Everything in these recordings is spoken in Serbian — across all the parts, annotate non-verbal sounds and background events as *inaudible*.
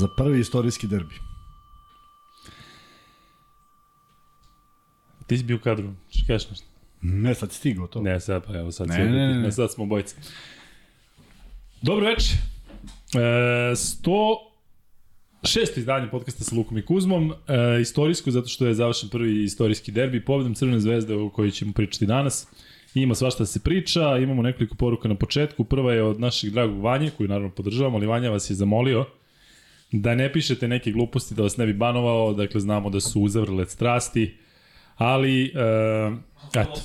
za prvi istorijski derbi. Ti si bio u kadru, kažeš nešto? Ne, sad stigao to. Ne, sad pa evo sad, Ne, sve, ne, ne, ne. sad smo obojice. Dobro večer. E, 106. izdanje podcasta sa Lukom i Kuzmom. E, istorijsko, zato što je završen prvi istorijski derbi pobedom Crvene zvezde o kojoj ćemo pričati danas. Ima svašta da se priča, imamo nekoliko poruka na početku. Prva je od našeg dragog Vanje, koju naravno podržavamo, ali Vanja vas je zamolio da ne pišete neke gluposti, da vas ne bi banovao, dakle znamo da su uzavrle strasti, ali, Vrlo eto,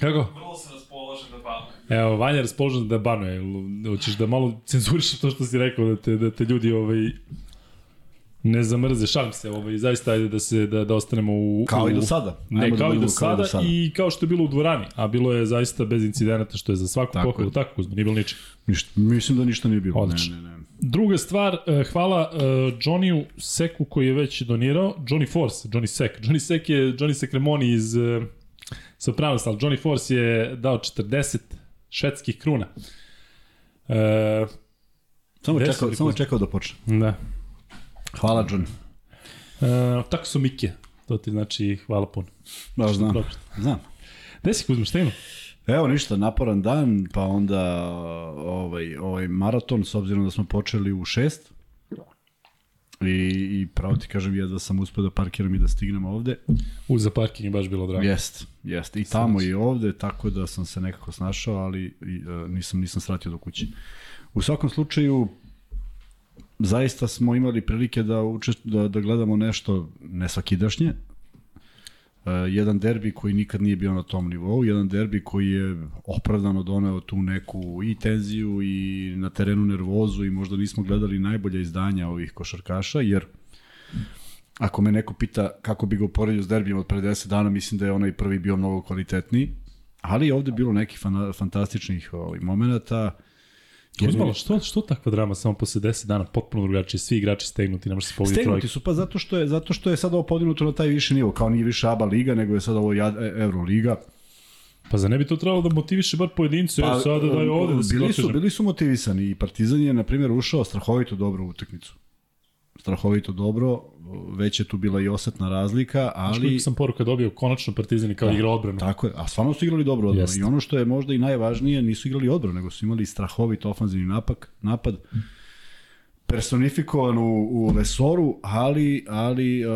kako? Vrlo sam raspoložen da banujem. Evo, Vanja raspoložen da banuje. Hoćeš da malo cenzuriš to što si rekao, da te, da te ljudi ovaj, ne zamrze. Šalim se, ovaj, zaista ajde da, se, da, da ostanemo u... Kao u, i do sada. Ne, Ajmo da kao i do sada, i kao što je bilo u dvorani, a bilo je zaista bez incidenata, što je za svaku Tako pohvalu, tako Kuzma, nije bilo ničeg. Ništa, mislim da ništa nije bilo. Odlično. Ne, ne, ne. Druga stvar, eh, hvala uh, Johnny Seku koji je već donirao, Johnny Force, Johnny Sek. Johnny Sek je Johnny Sekremoni iz uh, Sopranos, ali Johnny Force je dao 40 švedskih kruna. Uh, Samo, čekao, samo čekao da počne. da. Hvala, John. Uh, tako su Mike, to ti znači hvala puno. Da, znam. Dobro. Znam. Gde si Kuzma, šta ima? Evo ništa, naporan dan, pa onda ovaj, ovaj maraton, s obzirom da smo počeli u šest. I, i pravo ti kažem, jedva sam uspeo da parkiram i da stignem ovde. U za parking je baš bilo drago. Jest, jest. I tamo i ovde, tako da sam se nekako snašao, ali i, e, nisam, nisam sratio do kuće. U svakom slučaju, zaista smo imali prilike da, učest, da, da gledamo nešto nesvakidašnje. Uh, jedan derbi koji nikad nije bio na tom nivou, jedan derbi koji je opravdano doneo tu neku i tenziju i na terenu nervozu i možda nismo gledali najbolja izdanja ovih košarkaša, jer Ako me neko pita kako bi ga uporedio s derbijem od pre 10 dana, mislim da je onaj prvi bio mnogo kvalitetniji. Ali je ovde bilo nekih fantastičnih ovaj, momenta. Kuzmalo, što, što takva drama samo posle 10 dana potpuno drugačije, svi igrači stegnuti, ne može se pobediti Stegnuti su pa zato što je zato što je sad ovo podignuto na taj viši nivo, kao nije više ABA liga, nego je sad ovo e- Euroliga. Pa za ne bi to trebalo da motiviše bar pojedincu, pa, sada daj ovde da se bili su, bili su motivisani i Partizan je, na primjer, ušao strahovito dobro u utakmicu. Strahovito dobro, već je tu bila i osetna razlika, Ali... ali... sam poruka dobio, konačno Partizan je kao da. igra odbranu. Tako je, a stvarno su igrali dobro odbranu. Jeste. I ono što je možda i najvažnije, nisu igrali odbranu, nego su imali strahovit ofanzivni napak, napad, personifikovan u, u Lesoru, ali, ali uh,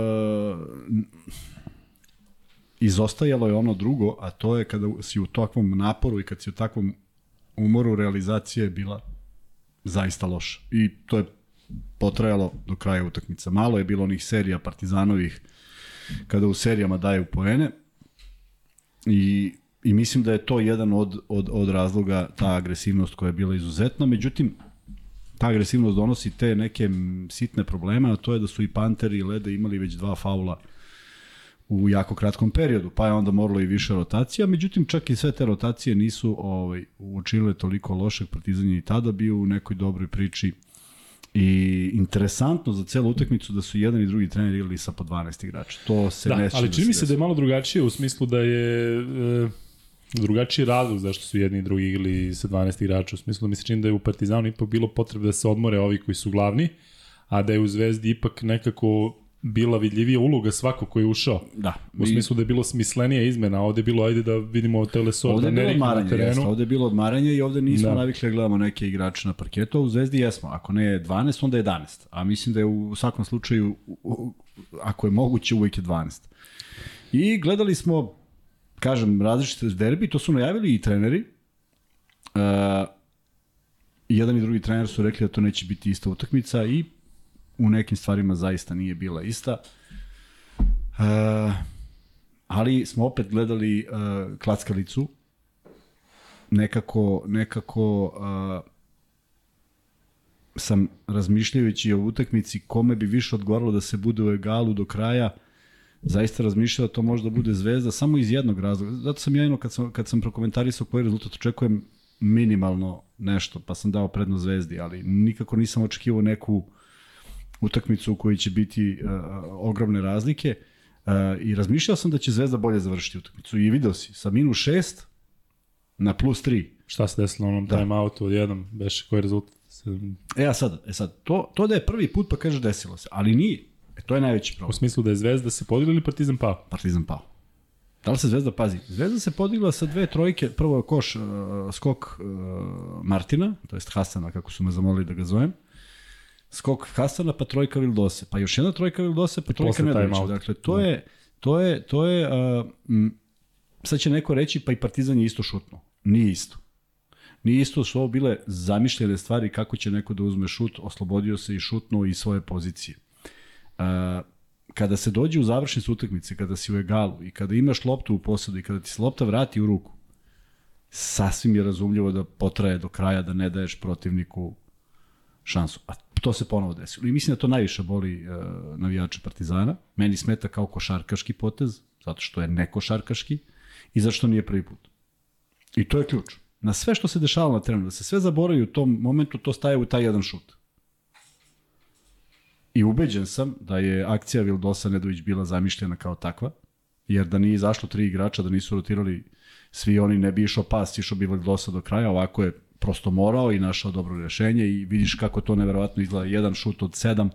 izostajalo je ono drugo, a to je kada si u takvom naporu i kad si u takvom umoru, realizacija je bila zaista loša. I to je potrajalo do kraja utakmica. Malo je bilo onih serija Partizanovih kada u serijama daju poene i, i mislim da je to jedan od, od, od razloga ta agresivnost koja je bila izuzetna. Međutim, ta agresivnost donosi te neke sitne probleme, a to je da su i Panteri i Lede imali već dva faula u jako kratkom periodu, pa je onda moralo i više rotacija, međutim čak i sve te rotacije nisu ovaj, učinile toliko lošeg Partizan je i tada bio u nekoj dobroj priči I interesantno za celu utakmicu da su jedan i drugi trener igrali sa po 12 igrača. To se Da, neće ali čini mi se da je malo drugačije u smislu da je e, drugačiji razlog zašto su jedni i drugi igrali sa 12 igrača. U smislu da mi se čini da je u Partizanu ipak bilo potrebe da se odmore ovi koji su glavni, a da je u Zvezdi ipak nekako bila vidljivija uloga svako ko je ušao. Da. U smislu da je bilo smislenija izmena, a ovde je bilo ajde da vidimo Telesor, Ovde da je ne rikne na odmaranje, jeste, terenu. ovde je bilo odmaranje i ovde nismo Da. navikli da gledamo neke igrače na parketu, a u Zvezdi jesmo. Ako ne 12, onda 11. A mislim da je u svakom slučaju, u- u- ako je moguće, uvijek je 12. I gledali smo, kažem, različite derbi, to su najavili i treneri. Uh, jedan i drugi trener su rekli da to neće biti ista utakmica i u nekim stvarima zaista nije bila ista. Uh, ali smo opet gledali uh, klackalicu nekako nekako uh, sam razmišljajući o utakmici kome bi više odgovaralo da se bude u egalu do kraja zaista razmišljao da to možda bude zvezda samo iz jednog razloga. Zato sam ja jedno kad sam, kad sam prokomentarisao koji rezultat očekujem minimalno nešto, pa sam dao prednost zvezdi, ali nikako nisam očekivao neku utakmicu u kojoj će biti uh, ogromne razlike. Uh, I razmišljao sam da će Zvezda bolje završiti utakmicu. I video si, sa minus 6 na plus 3. Šta se desilo onom da. time outu odjednom, beše koji rezultat? E, a sad, e sad, to, to da je prvi put pa kažeš desilo se, ali nije. E, to je najveći U problem. smislu da je Zvezda se podigla ili Partizan pao? Partizan pao. Da li se Zvezda pazi? Zvezda se podigla sa dve trojke, prvo je koš uh, skok uh, Martina, to jest Hasana, kako su me zamolili da ga zovem. Skok Hasana, pa trojka Vildose, pa još jedna trojka Vildose, pa trojka Nedovića. Dakle, to je, to je, to je, uh, m, sad će neko reći, pa i Partizan je isto šutno. Nije isto. Nije isto su ovo bile zamišljene stvari kako će neko da uzme šut, oslobodio se i šutnuo iz svoje pozicije. Uh, kada se dođe u završnicu utakmice, kada si u egalu i kada imaš loptu u posadu i kada ti se lopta vrati u ruku, sasvim je razumljivo da potraje do kraja, da ne daješ protivniku šansu. A to se ponovo desilo. I mislim da to najviše boli uh, navijače Partizana. Meni smeta kao košarkaški potez, zato što je nekošarkaški i zašto nije prvi put. I to je ključ. Na sve što se dešavalo na terenu, da se sve zaboravi u tom momentu, to staje u taj jedan šut. I ubeđen sam da je akcija Vildosa Nedović bila zamišljena kao takva, jer da nije izašlo tri igrača, da nisu rotirali svi oni, ne bi išao pas, išao bi Vildosa do kraja, ovako je prosto morao i našao dobro rešenje i vidiš kako to neverovatno izgleda, jedan šut od sedam,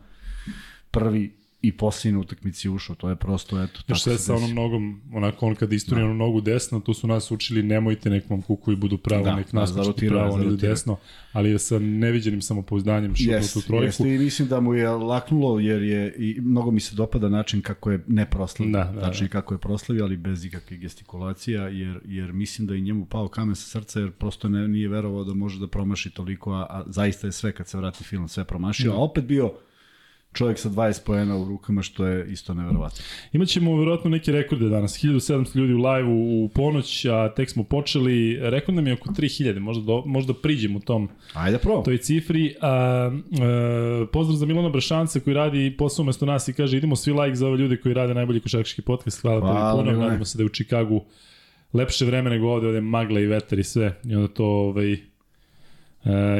prvi i posljednji na utakmici ušao, to je prosto, eto, tako se sa desi. onom nogom, onako on kad isturi onu nogu desno, tu su nas učili nemojte nek vam kuku i budu pravo, Da, nek da, naskočite zarotirao je, pravo, je. desno, ali je sa neviđenim samopouzdanjem šutno tu Jeste, trojku. jeste i mislim da mu je laknulo jer je i mnogo mi se dopada način kako je ne proslavio, Da, da, tačnije kako je proslavio, ali bez ikakvih gestikulacija jer jer mislim da je njemu pao kamen sa srca jer prosto ne, nije verovao da može da promaši toliko, a, a zaista je sve kad se vrati film sve promašio, Da. a opet bio čovjek sa 20 poena u rukama što je isto neverovatno. Imaćemo verovatno neke rekorde danas. 1700 ljudi u live-u u ponoć, a tek smo počeli. Rekord nam je oko 3000, možda, do, možda priđemo u tom Ajde probamo. toj cifri. A, a, pozdrav za Milana Brašanca koji radi posao umesto nas i kaže idemo svi like za ove ljude koji rade najbolji košarkaški podcast. Hvala, Hvala, Hvala puno. Nadamo se da je u Čikagu lepše vreme nego ovde, ovde magla i vetar i sve. I onda to ovaj, e,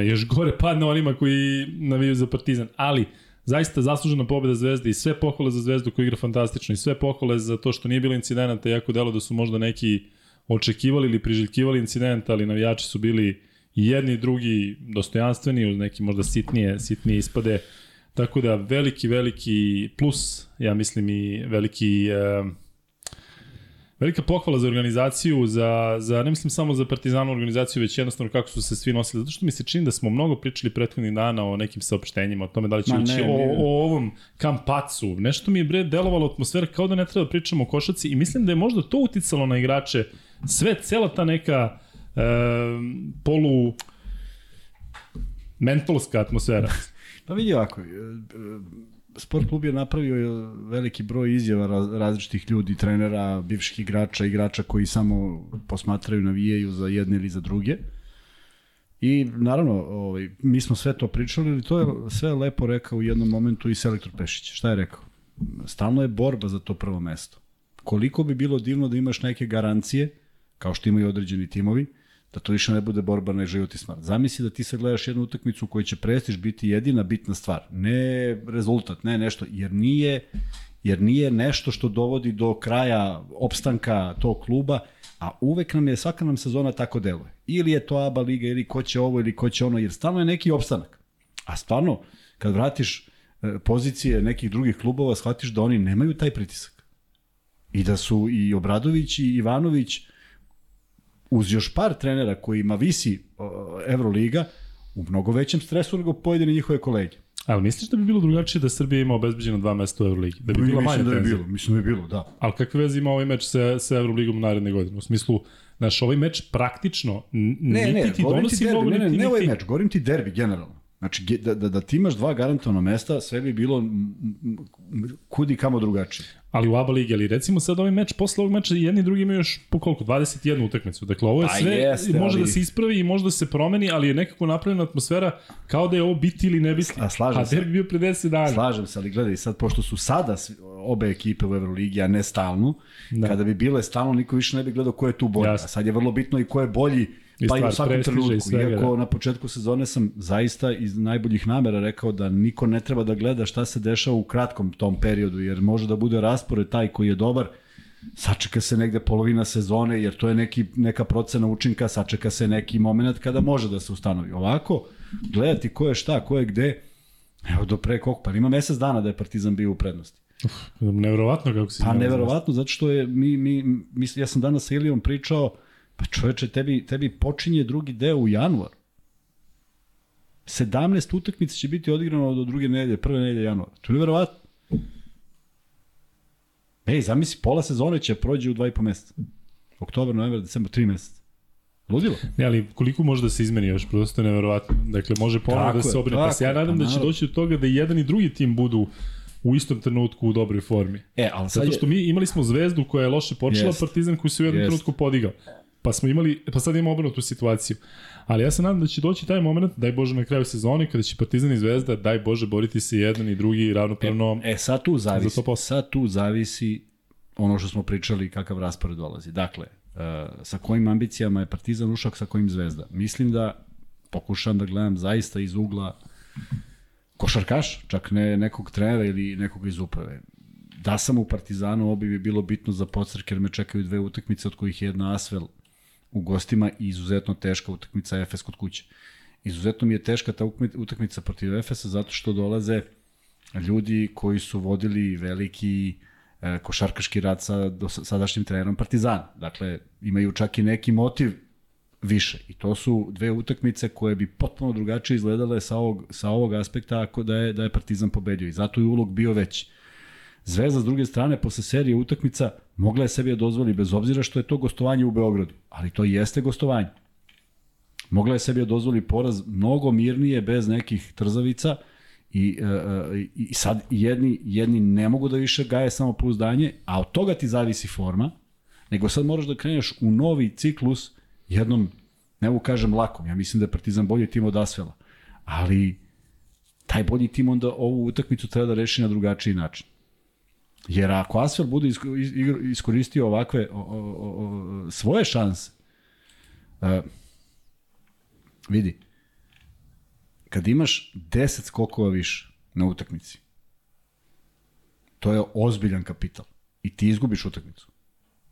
još gore padne onima koji navijaju za Partizan. Ali, zaista zaslužena pobeda Zvezde i sve pohvale za Zvezdu koja igra fantastično i sve pohvale za to što nije bilo incidenata, jako delo da su možda neki očekivali ili priželjkivali incident, ali navijači su bili i jedni i drugi dostojanstveni uz neki možda sitnije, sitnije ispade. Tako da veliki, veliki plus, ja mislim i veliki e, Velika pohvala za organizaciju, za, za ne mislim samo za partizanu organizaciju, već jednostavno kako su se svi nosili. Zato što mi se čini da smo mnogo pričali prethodnih dana o nekim saopštenjima, o tome da li će Ma ići ne, o, o ovom kampacu. Nešto mi je bre delovalo atmosfera kao da ne treba da pričamo o košaci i mislim da je možda to uticalo na igrače. Sve, cela ta neka e, polu mentalska atmosfera. Pa vidi ovako, e, e, sport klub je napravio e, veliki broj izjava raz- različitih ljudi, trenera, bivših igrača, igrača koji samo posmatraju, navijaju za jedne ili za druge. I naravno, ovaj, mi smo sve to pričali, ali to je sve lepo rekao u jednom momentu i selektor Pešić. Šta je rekao? Stalno je borba za to prvo mesto. Koliko bi bilo divno da imaš neke garancije, kao što imaju određeni timovi, da to više ne bude borba na život i smrt. Zamisli da ti sad gledaš jednu utakmicu u kojoj će prestiž biti jedina bitna stvar. Ne rezultat, ne nešto, jer nije, jer nije nešto što dovodi do kraja opstanka tog kluba, a uvek nam je, svaka nam sezona tako deluje. Ili je to ABA liga, ili ko će ovo, ili ko će ono, jer stalno je neki opstanak. A stvarno, kad vratiš e, pozicije nekih drugih klubova, shvatiš da oni nemaju taj pritisak. I da su i Obradović i Ivanović uz još par trenera kojima visi o, Euroliga u mnogo većem stresu nego pojedine njihove kolege. Ali misliš da bi bilo drugačije da Srbija ima obezbeđeno dva mesta u Euroligi? Da bi bila manja da je tenzija? bilo, mislim da je bilo, da. Ali kakve veze ima ovaj meč sa, sa Euroligom naredne godine? U smislu, znaš, ovaj meč praktično Ne, niti ne, ti donosi derbi, mnogo, ne, ne, niti, ne ovaj niti... meč, govorim ti derbi generalno. Znači, da, da, da ti imaš dva garantovana mesta, sve bi bilo kudi kamo drugačije. Ali u ABA ligi, ali recimo sad ovaj meč, posle ovog meča jedni drugi imaju još po koliko, 21 utakmicu. Dakle, ovo je Pa sve, jeste, može ali- da se ispravi i može da se promeni, ali je nekako napravljena atmosfera kao da je ovo biti ili ne biti. A slažem A se. derbi bio pre 10 dana. Slažem se, ali gledaj, sad pošto su sada obe ekipe u Euroligi, a ne stalno, da. kada bi bile stalno, niko više ne bi gledao ko je tu bolji. A sad je vrlo bitno i ko je bolji, pa i u svakom trenutku. Iako da. na početku sezone sam zaista iz najboljih namera rekao da niko ne treba da gleda šta se dešava u kratkom tom periodu, jer može da bude raspored taj koji je dobar, sačeka se negde polovina sezone, jer to je neki, neka procena učinka, sačeka se neki moment kada može da se ustanovi. Ovako, gledati ko je šta, ko je gde. Evo do pre koliko, pa ima mesec dana da je Partizan bio u prednosti. Neverovatno kako si Pa znao. neverovatno, zato što je, mi, mi, mi, ja sam danas sa Ilijom pričao, pa čoveče, tebi, tebi počinje drugi deo u januar. 17 utakmica će biti odigrano do druge nedelje, prve nedelje januara. To je neverovatno. Ej, zamisli, pola sezone će prođe u dva i po meseca. Oktobar, novembar, decembar, tri meseca. Ludilo. Ne, ali koliko može da se izmeni još, prosto je neverovatno. Dakle, može ponovno Tako da se je, obrne. Pa se ja je, nadam pa da će doći do toga da i jedan i drugi tim budu u istom trenutku u dobroj formi. E, ali sad Zato što mi imali smo zvezdu koja je loše počela, Jest. Partizan koji se u jednom Jest. trenutku podigao. Pa smo imali, pa sad imamo obrnutu situaciju. Ali ja se nadam da će doći taj moment, daj Bože na kraju sezone, kada će Partizan i Zvezda, daj Bože, boriti se jedan i drugi ravnopravno. E, sad tu zavisi, Za sad tu zavisi ono što smo pričali kakav raspored dolazi. Dakle, uh, sa kojim ambicijama je Partizan ušao, sa kojim Zvezda. Mislim da pokušam da gledam zaista iz ugla košarkaš, čak ne nekog trenera ili nekog iz uprave. Da sam u Partizanu, ovo bi bilo bitno za podstrk, jer me čekaju dve utakmice, od kojih je jedna Asvel u gostima i izuzetno teška utakmica Efes kod kuće. Izuzetno mi je teška ta utakmica protiv Efesa zato što dolaze ljudi koji su vodili veliki e, košarkaški rad sa sadašnjim trenerom Partizana. Dakle, imaju čak i neki motiv više. I to su dve utakmice koje bi potpuno drugačije izgledale sa ovog, sa ovog aspekta ako da je, da je Partizan pobedio. I zato je ulog bio veći. Zvezda s druge strane posle serije utakmica mogla je sebi da dozvoli bez obzira što je to gostovanje u Beogradu, ali to jeste gostovanje. Mogla je sebi da dozvoli poraz mnogo mirnije bez nekih trzavica i, e, e, i sad jedni, jedni ne mogu da više gaje samo pouzdanje, a od toga ti zavisi forma, nego sad moraš da kreneš u novi ciklus jednom, ne mogu kažem lakom, ja mislim da je Partizan bolji tim od Asvela, ali taj bolji tim onda ovu utakmicu treba da reši na drugačiji način. Jer ako Asvel bude iskoristio ovakve o, o, o, svoje šanse, uh, vidi, kad imaš 10 skokova više na utakmici, to je ozbiljan kapital. I ti izgubiš utakmicu.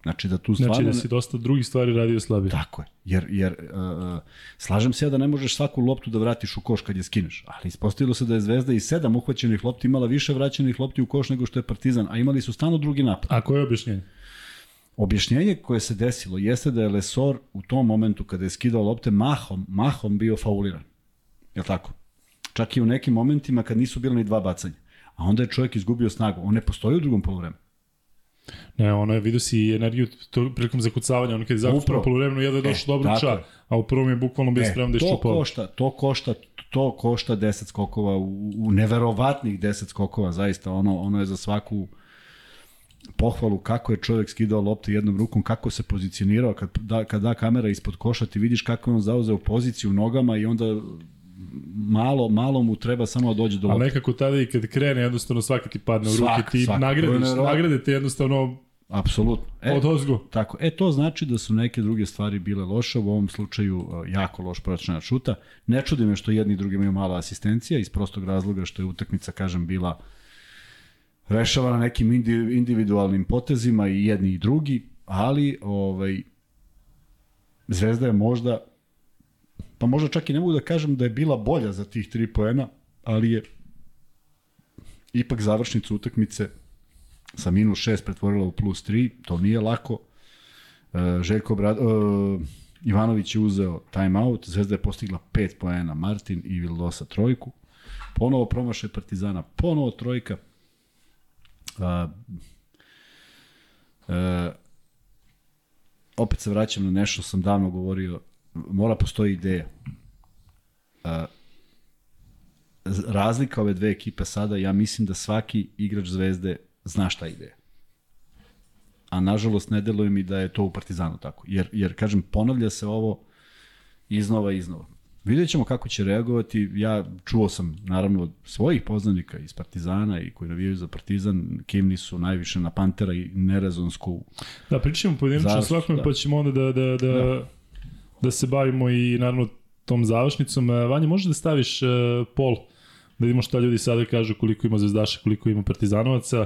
Znači da tu stvarno... Znači da si dosta drugih stvari radio slabije. Tako je. Jer, jer uh, slažem se ja da ne možeš svaku loptu da vratiš u koš kad je skineš, ali ispostavilo se da je Zvezda i sedam uhvaćenih lopti imala više vraćenih lopti u koš nego što je Partizan, a imali su stano drugi napad. A koje je objašnjenje? Objašnjenje koje se desilo jeste da je Lesor u tom momentu kada je skidao lopte mahom, mahom bio fauliran. Je tako? Čak i u nekim momentima kad nisu bila ni dva bacanja. A onda je čovjek izgubio snagu. On ne postoji u drugom polovremenu. Ne, ono je, vidio si energiju to, prilikom zakucavanja, ono kad je zakucao na polovremenu, jedno je došlo E, dobro ča, je. a u prvom je bukvalno bio spreman da to iščupa. košta, to košta, to košta 10 skokova u, u neverovatnih 10 skokova, zaista ono ono je za svaku pohvalu kako je čovjek skidao lopte jednom rukom, kako se pozicionirao kad da, kad da kamera ispod koša, ti vidiš kako je on zauzeo poziciju nogama i onda malo, malo mu treba samo da dođe do lopte. nekako tada i kad krene, jednostavno svaki ti padne u Svak, ruke, ti svak. Nagradiš, te jednostavno Apsolutno. E, od ozgo. Tako, e to znači da su neke druge stvari bile loše, u ovom slučaju e, jako loš proračunat šuta. Ne čudi me što jedni i drugi imaju mala asistencija iz prostog razloga što je utakmica, kažem, bila rešavana nekim indi- individualnim potezima i jedni i drugi, ali ovaj Zvezda je možda pa možda čak i ne mogu da kažem da je bila bolja za tih tri poena, ali je ipak završnicu utakmice sa minus 6 pretvorila u plus 3, to nije lako. E, Željko Brad, e, Ivanović je uzeo timeout, Zvezda je postigla 5 poena, Martin i Vildosa trojku. Ponovo promašaj Partizana, ponovo trojka. A, e, opet se vraćam na nešto što sam davno govorio, mora postoji ideja. A, razlika ove dve ekipe sada, ja mislim da svaki igrač Zvezde zna šta ideja. A nažalost ne deluje mi da je to u Partizanu tako. Jer, jer kažem, ponavlja se ovo iznova i iznova. Vidjet ćemo kako će reagovati. Ja čuo sam, naravno, od svojih poznanika iz Partizana i koji navijaju za Partizan, kimni su najviše na Pantera i nerezonsku Da, pričat ćemo pojedinačno svakome, da. pa ćemo onda da, da, da, da. Da se bavimo i naravno tom završnicom. E, Vanja, možeš da staviš uh, pol, da vidimo šta ljudi sada kažu koliko ima zvezdaša, koliko ima partizanovaca.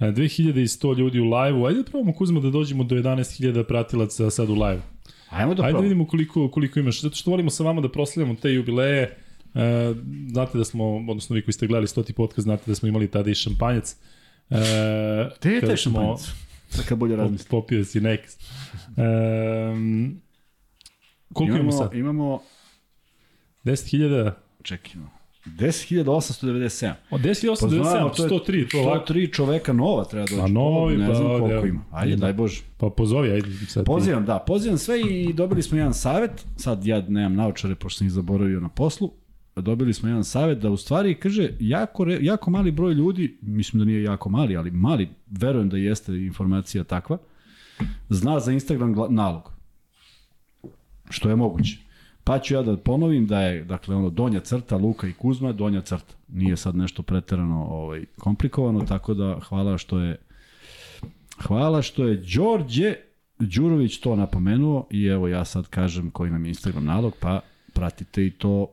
E, 2100 ljudi u live-u. Ajde da probamo Kuzma da dođemo do 11.000 pratilaca sad u live. Ajmo da Ajde da vidimo koliko, koliko imaš, zato što volimo sa vama da proslavljamo te jubileje. E, znate da smo, odnosno vi koji ste gledali stoti podcast, znate da smo imali tada i šampanjac. E, Te je smo- šampanjac? Sad kad bolje razmislim. Popio si nek. E, koliko imamo, sad? Imamo, 10.000? čekaj, imamo. 10.897. Od 10.897, znamo, to je 103, to je lako. 103 čoveka nova treba doći. A novi, ne pa, znam koliko evo. ima. Ajde, daj Bože. Pa pozovi, ajde sad ti. Pozivam, da, pozivam sve i dobili smo jedan savet, sad ja nemam naočare pošto sam ih zaboravio na poslu, dobili smo jedan savet da u stvari, kaže, jako, jako mali broj ljudi, mislim da nije jako mali, ali mali, verujem da jeste informacija takva, zna za Instagram nalog. Što je moguće. Pa ću ja da ponovim da je, dakle, ono, donja crta, Luka i Kuzma, donja crta. Nije sad nešto preterano ovaj, komplikovano, tako da hvala što je Hvala što je Đorđe Đurović to napomenuo i evo ja sad kažem koji nam je Instagram nalog, pa pratite i to.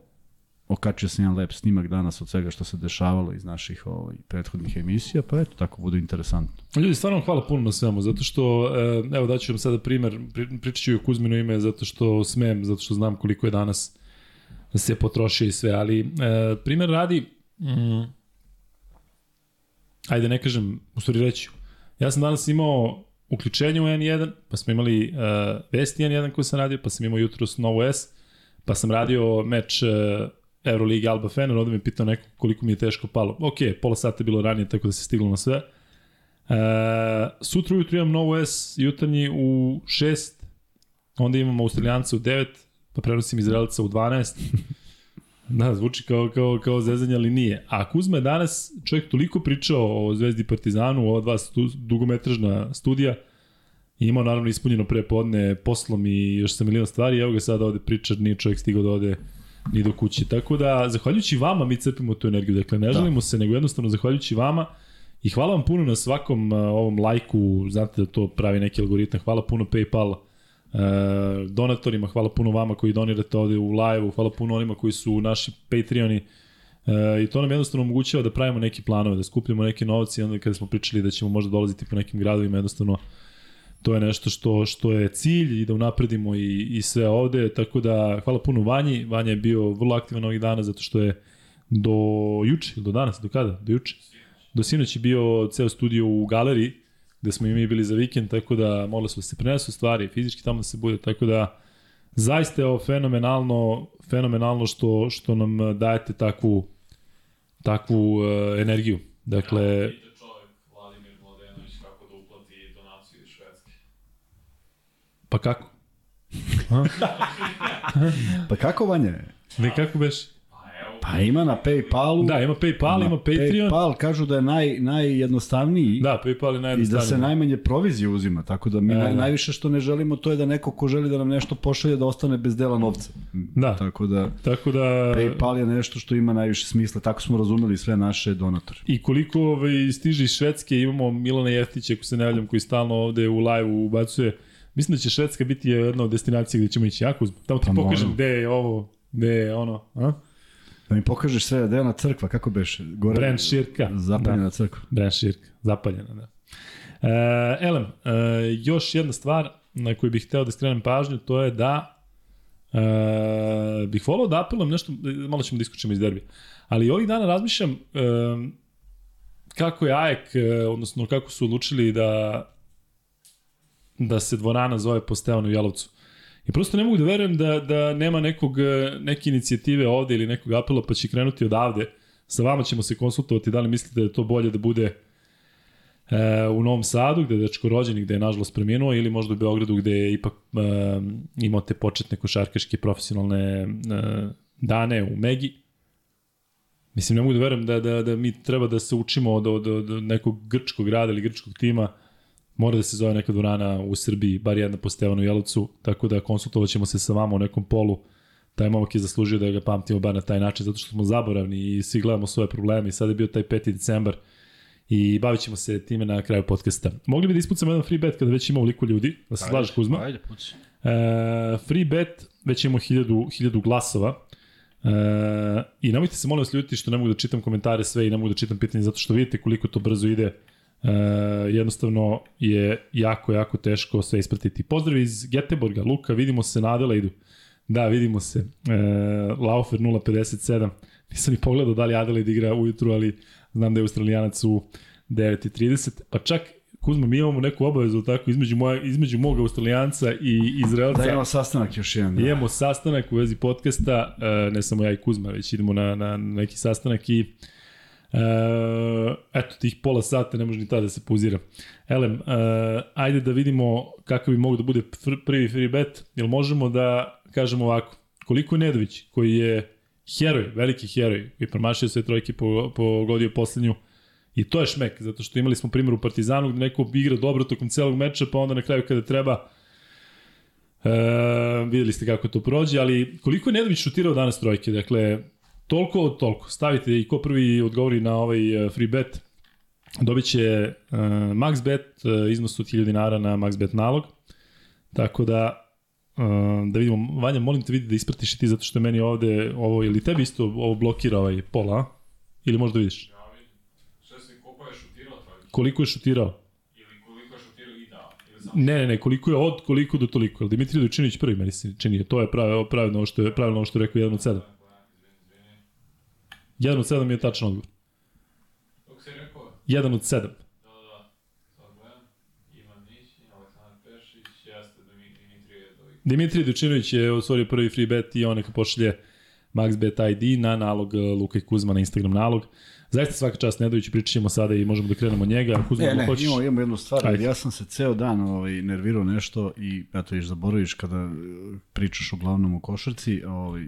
Okačio sam jedan lep snimak danas od svega što se dešavalo iz naših ovaj, prethodnih emisija, pa eto, tako bude interesantno. Ljudi, stvarno hvala puno na svemu, zato što, e, evo daću vam sada primer, pri, pričat ću i o Kuzminu ime, zato što smem, zato što znam koliko je danas se potrošio i sve, ali e, primer radi, mm, ajde ne kažem, u stvari reći, ja sam danas imao uključenje u N1, pa smo imali uh, Vesti N1 koji sam radio, pa sam imao jutros Novo S, pa sam radio meč Euroliga Alba Fener, onda mi pitao neko koliko mi je teško palo. Ok, pola sata je bilo ranije, tako da se stiglo na sve. Uh, sutra ujutru imam Novo S jutarnji u 6, onda imam Australijanca u 9, pa prenosim Izraelca u 12. *laughs* Da, zvuči kao, kao, kao zezanje, ali nije. A Kuzma je danas čovjek toliko pričao o Zvezdi Partizanu, ova dva stu, dugometražna studija, i imao naravno ispunjeno pre podne poslom i još sa milion stvari, evo ga sada ovde priča, nije čovjek stigao da ode ni do kuće. Tako da, zahvaljujući vama mi crpimo tu energiju. Dakle, ne želimo se, nego jednostavno zahvaljujući vama i hvala vam puno na svakom uh, ovom lajku, znate da to pravi neki algoritam, hvala puno Paypal uh, donatorima, hvala puno vama koji donirate ovde u live-u, hvala puno onima koji su naši Patreoni, uh, i to nam jednostavno omogućava da pravimo neki planove, da skupljamo neki novac i onda kada smo pričali da ćemo možda dolaziti po nekim gradovima, jednostavno to je nešto što što je cilj i da unapredimo i, i sve ovde, tako da hvala puno Vanji, Vanja je bio vrlo aktivan ovih dana zato što je do juče, do danas, do kada? Do juče? Do sinoć je bio ceo studio u galeriji, gde smo i mi bili za vikend, tako da mogli su da se prenesu stvari, fizički tamo da se bude, tako da zaista je ovo fenomenalno, fenomenalno što, što nam dajete takvu, takvu uh, energiju. Dakle, Pita čovjek, Vladimir Mladenović, kako da pa kako? *laughs* Pa kako Vanja? Ne, kako beš? Pa ima na Paypalu. Da, ima Paypal, ima Patreon. Paypal kažu da je naj, najjednostavniji Da, Paypal je i da najjednostavniji. se najmanje provizije uzima, tako da mi E, naj, da. najviše što ne želimo to je da neko ko želi da nam nešto pošalje da ostane bez dela novca. Da. Tako da Tako da... PayPal je nešto što ima najviše smisla, tako smo razumeli sve naše donatore. I koliko ovaj, stiže iz Švedske, imamo Milana Jeftića, ako se ne javljam, koji stalno ovde u live-u ubacuje. Mislim da će Švedska biti jedna od destinacija gde ćemo ići jako. Tamo ti Pa pokažem gde je ovo, gde je ono. A? Da mi pokažeš sve, gde je ona crkva, kako beše? Gore, Brand Širka. Zapaljena Da. crkva. Brand Širka, zapaljena, da. E, Elem, e, još jedna stvar na koju bih hteo da skrenem pažnju, to je da e, bih volao da apelujem nešto, malo ćemo da iskučemo iz derbija, ali ovih dana razmišljam e, kako je AEK, e, odnosno kako su odlučili da da se dvorana zove po Stevanu Jelovcu. I prosto ne mogu da verujem da, da nema nekog, e, neke inicijative ovde ili nekog apela pa će krenuti odavde. Sa vama ćemo se konsultovati da li mislite da je to bolje da bude e, u Novom Sadu, gde je dečko rođen i gde je nažalost preminuo, ili možda u Beogradu gde je ipak e, imao te početne košarkaške profesionalne e, dane u Megi. Mislim, ne mogu da verujem da, da, da mi treba da se učimo od, od, od nekog grčkog grada ili grčkog tima, mora da se zove neka dvorana u Srbiji, bar jedna po Stevanu Jelovcu, tako da konsultovat ćemo se sa vama u nekom polu. Taj momak je zaslužio da ga pamtimo bar na taj način, zato što smo zaboravni i svi gledamo svoje probleme i sada je bio taj 5. decembar i bavit ćemo se time na kraju podcasta. Mogli bi da ispucamo jedan free bet kada već ima ovoliko ljudi, da se slažeš Kuzma? Ajde, puci. E, free bet, već imamo 1000, 1000 glasova. E, I nemojte se molim vas ljuditi što ne mogu da čitam komentare sve i ne mogu da čitam pitanje zato što vidite koliko to brzo ide. E, jednostavno je jako, jako teško sve ispratiti. Pozdrav iz Geteborga, Luka, vidimo se na Adelaidu. Da, vidimo se. E, Laufer 0.57. Nisam ni pogledao da li Adelaide igra ujutru, ali znam da je Australijanac u 9.30. Pa čak, Kuzma, mi imamo neku obavezu tako između, moja, između moga Australijanca i Izraelca. Da imamo sastanak još jedan. Da. Imamo sastanak u vezi podcasta, e, ne samo ja i Kuzma, već idemo na, na neki sastanak i e, eto, tih pola sata ne može ni tada da se pauzira. Elem, e, ajde da vidimo kakav bi mogo da bude prvi free bet, jel možemo da kažemo ovako, koliko je Nedović, koji je heroj, veliki heroj, i promašio sve trojke, po, pogodio poslednju, I to je šmek, zato što imali smo primjer u Partizanu gde neko igra dobro tokom celog meča, pa onda na kraju kada treba E, videli ste kako to prođe, ali koliko je Nedović šutirao danas trojke? Dakle, toliko od toliko. Stavite i ko prvi odgovori na ovaj e, free bet, dobit će uh, max bet, uh, iznos od 1000 dinara na max bet nalog. Tako da, uh, da vidimo, Vanja, molim te vidi da ispratiš ti, zato što je meni ovde, ovo, ili tebi isto ovo blokira ovaj pola, a? ili možda vidiš? Ja vidim. Šta si, koliko je šutirao? Koliko je šutirao? Ili koliko je šutirao i samo Ne, ne, ne, koliko je od koliko do toliko. Jel Dimitrij Dojčinić prvi, meni se čini. To je pravilno, pravilno ovo što je, pravilno ovo što je rekao jedan od sedam. Jedan od sedam je tačan odgovor. Kako si rekao? Jedan od sedam. Da, da, da. Dimitrije Dojčinović je osvorio prvi free bet i on neka pošalje MaxBet ID na nalog eh, Luka i Kuzma na Instagram nalog. Zaista svaka čast Nedović, pričat ćemo sada i možemo da krenemo njega. Kuzma, Ne, ako ne, hoćeš... imamo, imamo jednu stvar, Ajde. Ja sam se ceo dan ovaj, nervirao nešto i eto viš zaboraviš kada e, pričaš uglavnom o košarci, ovaj, e,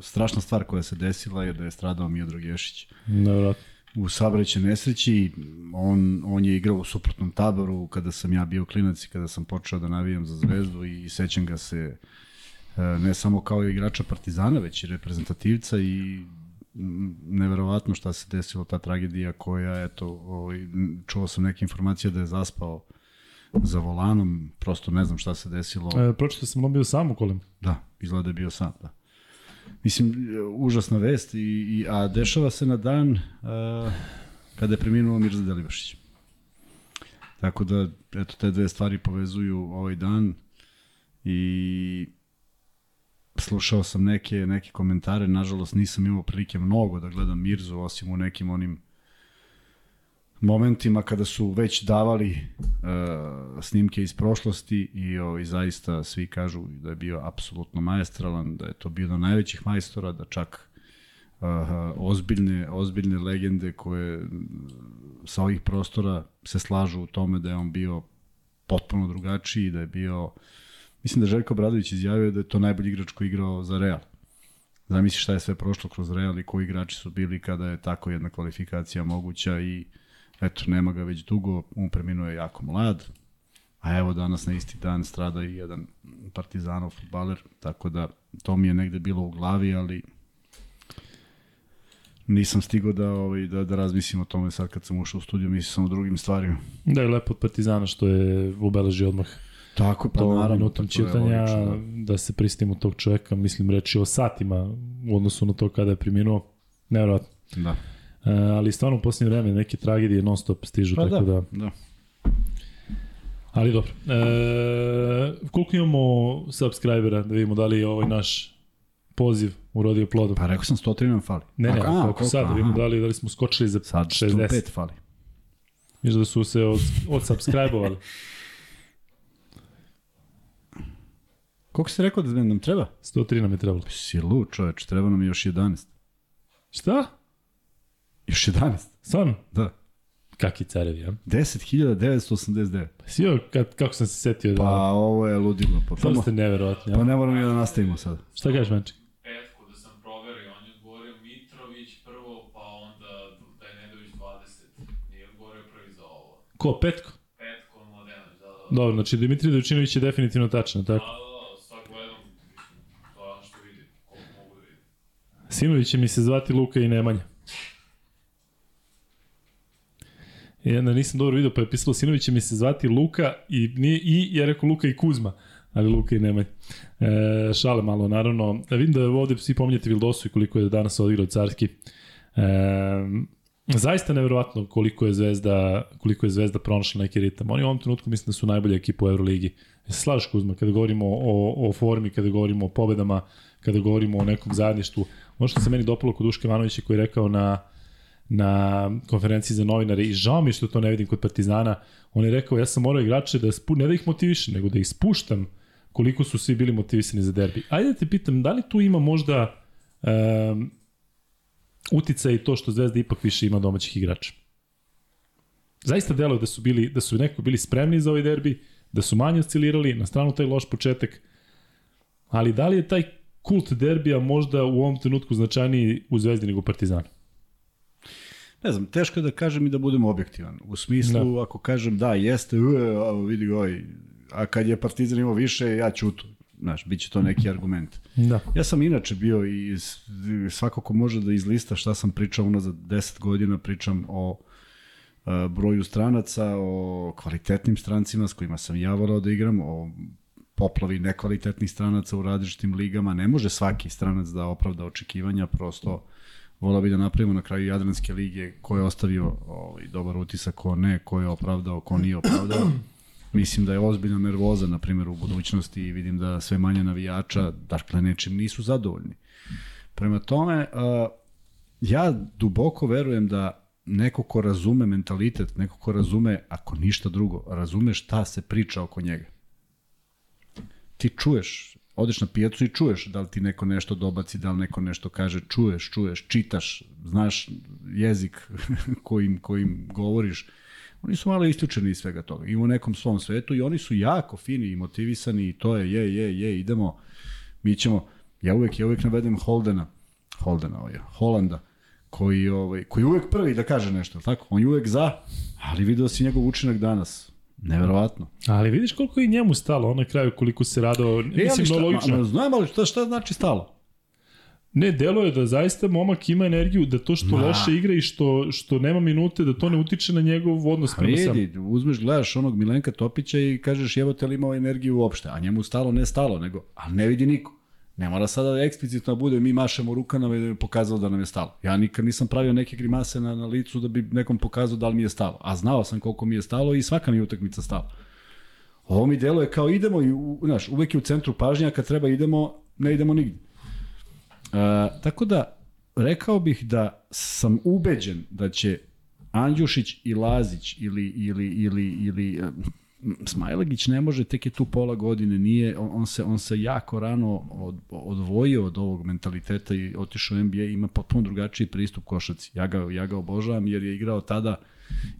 strašna stvar koja se desila je da je stradao Miodrag Ješić Nevjerojatno. u sabraćaj nesreći, on, on je igrao u suprotnom taboru kada sam ja bio klinac i kada sam počeo da navijam za zvezdu i sećam ga se e, ne samo kao igrača Partizana, već i reprezentativca i neverovatno šta se desilo ta tragedija koja, eto, ovaj, čuo sam neke informacije da je zaspao za volanom, prosto ne znam šta se desilo. E, pročito sam on bio sam u kolima. Da, izgleda da je bio sam, da. Mislim, užasna vest, i, i, a dešava se na dan uh, kada je preminuo Mirza Delibašić. Tako da, eto, te dve stvari povezuju ovaj dan i slušao sam neke, neke komentare, nažalost nisam imao prilike mnogo da gledam Mirzu, osim u nekim onim momentima kada su već davali uh, snimke iz prošlosti i ovaj, zaista svi kažu da je bio apsolutno maestralan, da je to bio do najvećih majstora, da čak uh, ozbiljne, ozbiljne legende koje sa ovih prostora se slažu u tome da je on bio potpuno drugačiji, da je bio mislim da Željko Bradović izjavio da je to najbolji igrač koji je igrao za Real. Zamisli šta je sve prošlo kroz Real i koji igrači su bili kada je tako jedna kvalifikacija moguća i eto, nema ga već dugo, on preminuo je jako mlad, a evo danas na isti dan strada i jedan partizanov futbaler, tako da to mi je negde bilo u glavi, ali nisam stigao da, ovaj, da, da razmislim o tome sad kad sam ušao u studiju, mislim sam o drugim stvarima. Da je lepo od Partizana što je obeležio odmah Tako, pa to naravno. minutom čitanja, logično, da. da se pristimo tog čoveka, mislim reći o satima u odnosu na to kada je preminuo, nevjerojatno. Da. E, ali stvarno u posljednje vreme neke tragedije non stop stižu, Pa tako da, da, da. Ali dobro. E, koliko imamo subscribera, da vidimo da li je ovaj naš poziv urodio plodom? Pa rekao sam 103 nam fali. Ne, ne, A, koliko, koliko? sad, da vidimo da li, da li smo skočili za Sad 60. 105 fali. Viš da su se od, od subscribe-ovali. *laughs* Koliko si rekao da nam treba? 103 nam je trebalo. Si lud čoveč, treba nam još 11. Šta? Još 11? Stvarno? Da. Kaki carevi, ja? 10.989. Si joj, kad, kako sam se setio da... Pa ovo je ludilo. Pa, Stvarno pa, ste neverovatni, pa ja? ne moramo ni da nastavimo sad. Šta kažeš, Manček? Petku da sam proverio, on je odgovorio Mitrović prvo, pa onda da je Nedović 20. Nije odgovorio prvi za ovo. Ko, Petko? Petko Mladenović, da, da. da. Dobro, znači Dimitrij Dojčinović je definitivno tačno, Da, tako? da, da, sad gledam, mislim, to je ono što vidim, koliko mogu da vidim. Sinović će mi se zvati Luka i Nemanja. Jedna nisam dobro vidio, pa je pisalo Sinović će mi se zvati Luka i, nije, i ja rekao Luka i Kuzma, ali Luka i Nemanja. E, šale malo, naravno. Da vidim da ovde svi pominjate Vildosu i koliko je danas odigrao carski. E, Zaista neverovatno koliko je Zvezda, koliko je Zvezda pronašla neki ritam. Oni u ovom trenutku mislim da su najbolja ekipa u Euroligi. Se slažeš Kuzma, kada govorimo o, o formi, kada govorimo o pobedama, kada govorimo o nekom zajedništvu. Ono što se meni dopalo kod Duška Ivanovića koji je rekao na, na konferenciji za novinare i žao mi što to ne vidim kod Partizana, on je rekao ja sam morao igrače da spu, ne da ih motivišem, nego da ih spuštam koliko su svi bili motivisani za derbi. Ajde da te pitam, da li tu ima možda um, utica i to što Zvezda ipak više ima domaćih igrača? Zaista deluje da su bili da su neko bili spremni za ovaj derbi, da su manje oscilirali, na stranu taj loš početak. Ali da li je taj kult derbija možda u ovom trenutku značajniji u Zvezdi nego u Partizanu? Ne znam, teško je da kažem i da budem objektivan. U smislu, da. ako kažem da, jeste, ue, a, vidi ovaj, a kad je Partizan imao više, ja ćutu. Znaš, bit će to neki argument. Da. Ja sam inače bio i svako ko može da izlista šta sam pričao unazad 10 godina, pričam o a, broju stranaca, o kvalitetnim strancima s kojima sam ja volao da igram, o poplavi nekvalitetnih stranaca u različitim ligama. Ne može svaki stranac da opravda očekivanja, prosto volao bi da napravimo na kraju Jadranske lige ko je ostavio ovaj, dobar utisak, ko ne, ko je opravdao, ko nije opravdao. Mislim da je ozbiljna nervoza, na primjer, u budućnosti i vidim da sve manje navijača, dakle, nečim nisu zadovoljni. Prema tome, uh, ja duboko verujem da neko ko razume mentalitet, neko ko razume, ako ništa drugo, razume šta se priča oko njega. Ti čuješ, odeš na pijacu i čuješ da li ti neko nešto dobaci, da li neko nešto kaže, čuješ, čuješ, čitaš, znaš jezik *laughs* kojim, kojim govoriš. Oni su malo isključeni iz svega toga. I u nekom svom svetu i oni su jako fini i motivisani i to je, je, je, je, idemo, mi ćemo, ja uvek, ja uvek navedem Holdena, Holdena, ovaj, Holanda, koji, ovaj, koji uvek prvi da kaže nešto, tako? On je uvek za, ali video si njegov učinak danas. Neverovatno. Ali vidiš koliko je njemu stalo, na kraju koliko se radao, e, mislim, šta, logično. Ma, znam, ali šta, šta znači stalo? Ne, delo je da zaista momak ima energiju, da to što Ma. loše igra i što, što nema minute, da to ne utiče na njegov odnos prema sam. Vidi, uzmeš, gledaš onog Milenka Topića i kažeš jevo te li imao energiju uopšte, a njemu stalo ne stalo, nego, a ne vidi niko. Ne mora sada da eksplicitno bude mi mašemo rukama i da bi pokazalo da nam je stalo. Ja nikad nisam pravio neke grimase na, na licu da bi nekom pokazao da li mi je stalo. A znao sam koliko mi je stalo i svaka mi je utakmica stala. Ovo mi deluje kao idemo i, u, znaš, uvek je u centru pažnja, kad treba idemo, ne idemo nigde. E, tako da, rekao bih da sam ubeđen da će Andjušić i Lazić ili, ili, ili, ili Smajlagić ne može, tek je tu pola godine, nije, on, on, se, on se jako rano od, odvojio od ovog mentaliteta i otišao u NBA, ima potpuno drugačiji pristup košaci. Ja ga, ja ga obožavam jer je igrao tada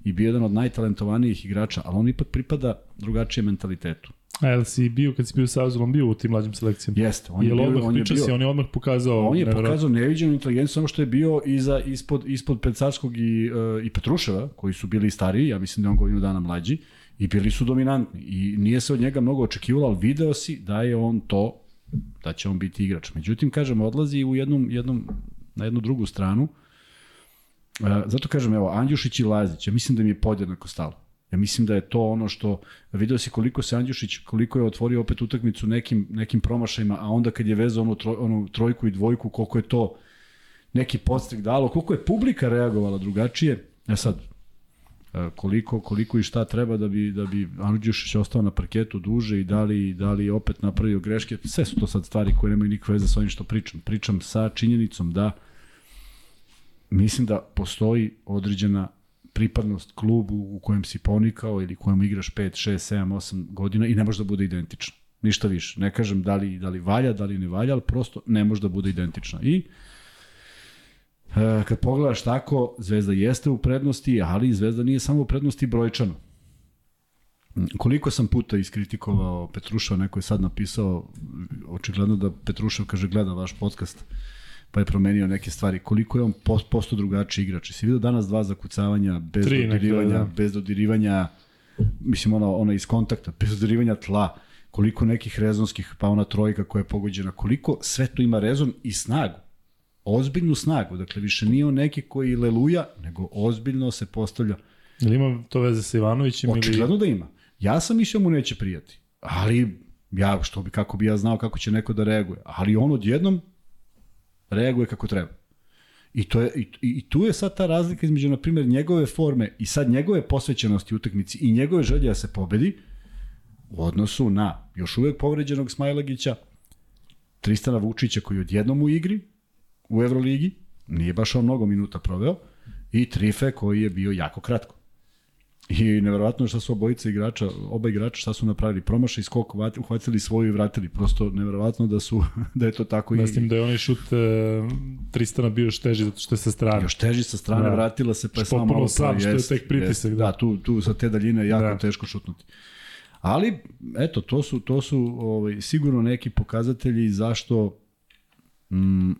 i bio jedan od najtalentovanijih igrača, ali on ipak pripada drugačijem mentalitetu. A jel si bio, kad si bio sa Azulom, bio u tim mlađim selekcijama? Jeste. On je, bio, odmah, on je bio, si, on je odmah pokazao... On je pokazao neviđenu inteligenciju, samo što je bio iza, ispod, ispod Pecarskog i, uh, i Petruševa, koji su bili stariji, ja mislim da je on godinu dana mlađi, i bili su dominantni. I nije se od njega mnogo očekivalo, ali video si da je on to, da će on biti igrač. Međutim, kažem, odlazi u jednom, jednom, na jednu drugu stranu, Uh, zato kažem, evo, Andjušić i Lazić, ja mislim da mi je podjednako stalo. Ja mislim da je to ono što video si koliko se Andjušić koliko je otvorio opet utakmicu nekim nekim promašajima, a onda kad je vezao onu, troj, onu trojku i dvojku, koliko je to neki podstrek dalo, koliko je publika reagovala drugačije. Ja sad e, koliko koliko i šta treba da bi da bi Andjušić ostao na parketu duže i da li da li opet napravio greške. Sve su to sad stvari koje nemaju nikakve veze sa ovim što pričam. Pričam sa činjenicom da mislim da postoji određena pripadnost klubu u kojem si ponikao ili kojem igraš 5, 6, 7, 8 godina i ne može da bude identično. Ništa više. Ne kažem da li, da li valja, da li ne valja, ali prosto ne može da bude identično. I e, kad pogledaš tako, Zvezda jeste u prednosti, ali Zvezda nije samo u prednosti brojčano. Koliko sam puta iskritikovao Petruševa, neko je sad napisao, očigledno da Petrušev kaže gleda vaš podcast, pa je promenio neke stvari. Koliko je on post, posto drugačiji igrač. Si vidio danas dva zakucavanja, bez Tri, dodirivanja, nekada, da. bez dodirivanja, mislim ona, ona iz kontakta, bez dodirivanja tla, koliko nekih rezonskih, pa ona trojka koja je pogođena, koliko sve to ima rezon i snagu. Ozbiljnu snagu, dakle više nije on neki koji leluja, nego ozbiljno se postavlja. Ili ima to veze sa Ivanovićem? Očigledno ili... da ima. Ja sam mislio mu neće prijati, ali ja, što bi, kako bi ja znao kako će neko da reaguje. Ali on odjednom reaguje kako treba. I, to je, i, i tu je sad ta razlika između, na primjer, njegove forme i sad njegove posvećenosti utakmici i njegove želje da se pobedi u odnosu na još uvek povređenog Smajlagića, Tristana Vučića koji je odjednom u igri u Euroligi, nije baš on mnogo minuta proveo, i Trife koji je bio jako kratko. I neverovatno je šta su obojica igrača, oba igrača šta su napravili, promašaj skok, uhvatili svoju i vratili. Prosto neverovatno da su *laughs* da je to tako Mislim i da je onaj šut e, Tristana bio još teži zato što je sa strane. Još teži sa strane, da. vratila se pa je samo malo sam, što je tek pritisak. Jest, da. da, tu, tu sa te daljine je jako da. teško šutnuti. Ali, eto, to su, to su ovaj, sigurno neki pokazatelji zašto mm,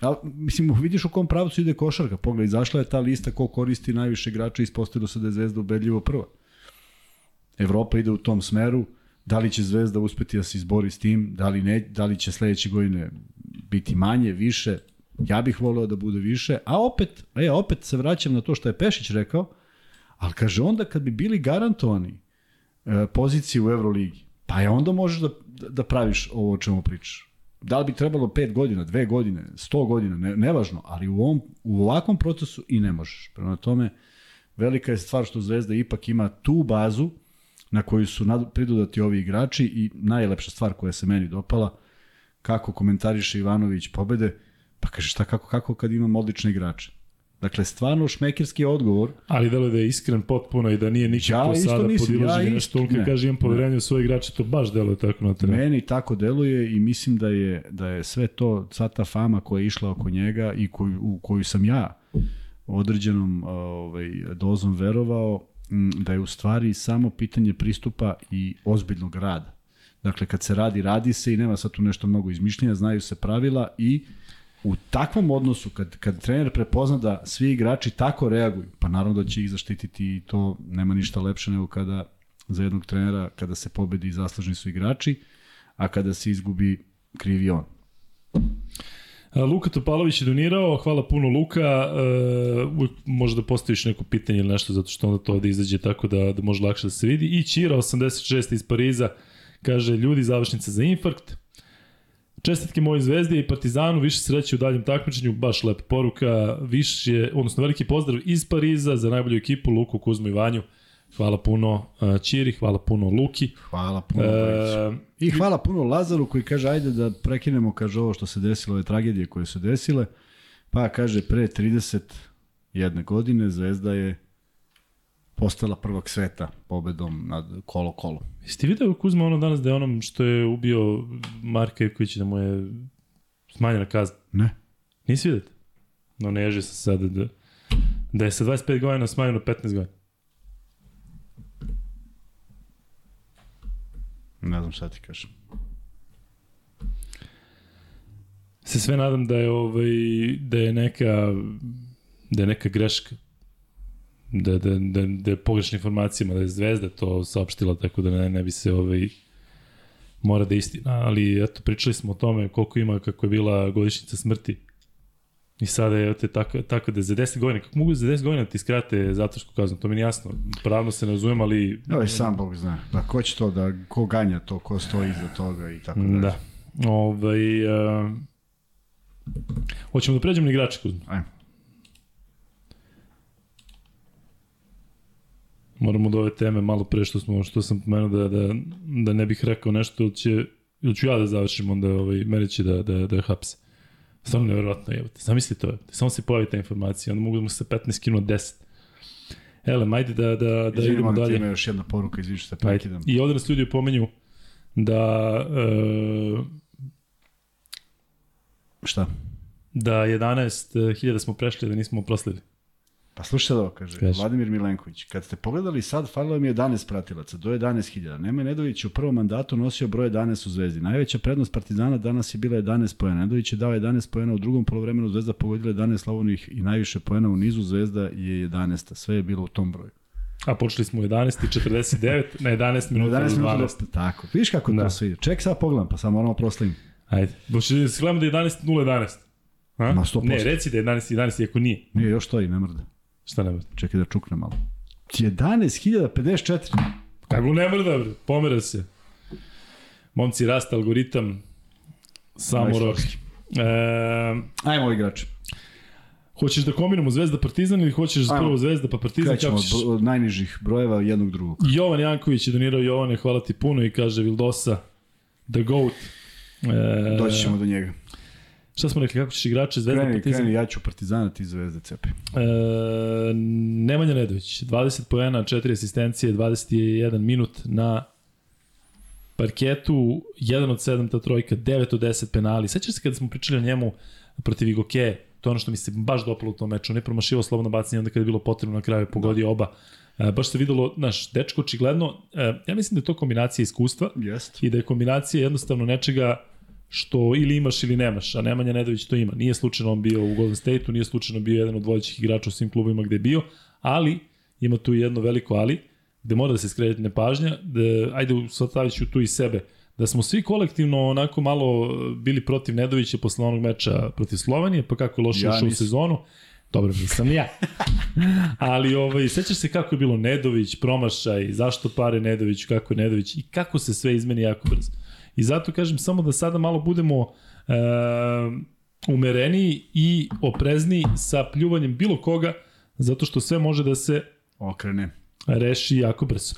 A, mislim, vidiš u kom pravcu ide košarka. Pogledaj, izašla je ta lista ko koristi najviše igrača i ispostavilo se da je Zvezda ubedljivo prva. Evropa ide u tom smeru. Da li će Zvezda uspeti da se izbori s tim? Da li, ne, da li će sledeće godine biti manje, više? Ja bih voleo da bude više. A opet, e, opet se vraćam na to što je Pešić rekao, ali kaže onda kad bi bili garantovani e, pozicije u Euroligi, pa je onda možeš da, da praviš ovo o čemu pričaš. Da li bi trebalo 5 godina, 2 godine, 100 godina, ne, nevažno, ali u, ovom, u ovakvom procesu i ne možeš. Prema tome, velika je stvar što Zvezda ipak ima tu bazu na koju su pridodati ovi igrači i najlepša stvar koja se meni dopala, kako komentariše Ivanović pobede, pa kaže šta kako, kako kad imam odlične igrače. Dakle, stvarno šmekirski odgovor. Ali da li da je iskren potpuno i da nije nikako ja sada podilaženje ja nešto, toliko kaže imam poverenje u svoje igrače, to baš deluje tako na terenu. Meni tako deluje i mislim da je, da je sve to, sva ta fama koja je išla oko njega i koju, u koju sam ja određenom ovaj, dozom verovao, da je u stvari samo pitanje pristupa i ozbiljnog rada. Dakle, kad se radi, radi se i nema sad tu nešto mnogo izmišljenja, znaju se pravila i u takvom odnosu, kad, kad trener prepozna da svi igrači tako reaguju, pa naravno da će ih zaštititi i to nema ništa lepše nego kada za jednog trenera, kada se pobedi zaslužni su igrači, a kada se izgubi krivi on. Luka Topalović je donirao, hvala puno Luka, uvijek može da postaviš neko pitanje ili nešto, zato što onda to da izađe tako da, da može lakše da se vidi. I Čira, 86 iz Pariza, kaže, ljudi, završnica za infarkt, Čestitke mojoj zvezdi i Partizanu, više sreće u daljem takmičenju, baš lepa poruka, više, odnosno veliki pozdrav iz Pariza za najbolju ekipu, Luku, Kuzmu i Vanju. Hvala puno Čiri, uh, hvala puno Luki. Hvala puno. E, I hvala puno Lazaru koji kaže ajde da prekinemo kaže ovo što se desilo, ove tragedije koje su desile. Pa kaže pre 31 godine Zvezda je postala prvog sveta pobedom nad Kolo Kolo. Jeste vidio Kuzma ono danas da je onom što je ubio Marka Ivković da mu je smanjena kazna? Ne. Nisi vidio? No ne ježi se sada da, da je sa 25 godina smanjeno 15 godina. Ne znam šta ti kažem. Se sve nadam da je ovaj da je neka da je neka greška da, da, da, da je pogrešna informacijama, da je Zvezda to saopštila, tako da ne, ne bi se ovaj, mora da istina, ali eto, pričali smo o tome koliko ima, kako je bila godišnjica smrti I sada je te tako, tako da za 10 godina, kako mogu za 10 godina da ti skrate zatvorsku kaznu, to mi je jasno. Pravno se ne razumijem, ali... No, i sam Bog zna. Da, ko će to da, ko ganja to, ko stoji iza toga i tako da. Da. Ovaj, uh, hoćemo da pređemo na igrače, Kuzma. Ajmo. Moramo do ove teme malo pre što smo što sam pomenuo da, da, da ne bih rekao nešto ili će ili ću ja da završim onda ovaj mene će da da da hapse. Stvarno neverovatno je. Zamisli to. Samo se pojavi ta informacija, onda mogu da mu se 15 kino 10. Ele, ajde da, da, da Izvim, idemo dalje. Ima još jedna poruka, izvini što prekidam. I ovde nas ljudi pomenju da... Uh, Šta? Da 11.000 smo prešli, da nismo proslili. Pa slušaj ovo, kaže, Kaži. Vladimir Milenković, kad ste pogledali sad, falilo mi 11 pratilaca, do 11.000. Nemoj Nedović u prvom mandatu nosio broj 11 u Zvezdi. Najveća prednost Partizana danas je bila 11 poena. Nedović je dao 11 poena u drugom polovremenu, Zvezda pogodila 11 slavovnih i najviše poena u nizu, Zvezda je 11. Sve je bilo u tom broju. A počeli smo u 11.49 na 11 minuta 11 minuta 12. Tako, vidiš kako da. to sve ide. Ček sad pogledam, pa samo moramo proslavim. Ajde, da se gledamo da je 11.011. A? Ma 100%. Ne, reci da je 11.11, 11, iako nije. Nije, još to i ne mrda. Šta ne mrda? Čekaj da čukne malo. 11.054. Kako ne mrda, bre? Pomera se. Momci, rasta algoritam. Samo roški. E, Ajmo igrač. Hoćeš da kombinujemo Zvezda Partizan ili hoćeš Ajmo. prvo Zvezda pa Partizan? Krećemo ćeš? od najnižih brojeva jednog drugog. Jovan Janković je donirao Jovane, hvala ti puno i kaže Vildosa, the GOAT. E, Doći ćemo do njega. Šta smo rekli, kako ćeš igrače Zvezda Kreni, Partizan? kreni, ja ću Partizana, ti Zvezda cepi. E, Nemanja Nedović, 20 poena, 4 asistencije, 21 minut na parketu, 1 od 7 ta trojka, 9 od 10 penali. Sećaš se kada smo pričali o njemu protiv Igoke, to je ono što mi se baš dopalo u tom meču, on je promašivao slobodno bacanje, onda kada je bilo potrebno na kraju je pogodio oba. E, baš se videlo, znaš, dečko očigledno, e, ja mislim da je to kombinacija iskustva Jest. i da je kombinacija jednostavno nečega što ili imaš ili nemaš, a Nemanja Nedović to ima. Nije slučajno on bio u Golden State-u, nije slučajno bio jedan od vodećih igrača u svim klubima gde je bio, ali ima tu jedno veliko ali, gde mora da se skreditne pažnja, da, ajde stavit ću tu i sebe, da smo svi kolektivno onako malo bili protiv Nedovića posle onog meča protiv Slovenije, pa kako je loše Ja ušao u sezonu. Dobro, nisam ni ja. *laughs* Ali ovaj, sećaš se kako je bilo Nedović, promašaj, zašto pare Nedović, kako je Nedović i kako se sve izmeni jako brzo. I zato kažem samo da sada malo budemo e, umereniji i oprezniji sa pljuvanjem bilo koga, zato što sve može da se Okrene. reši jako brzo.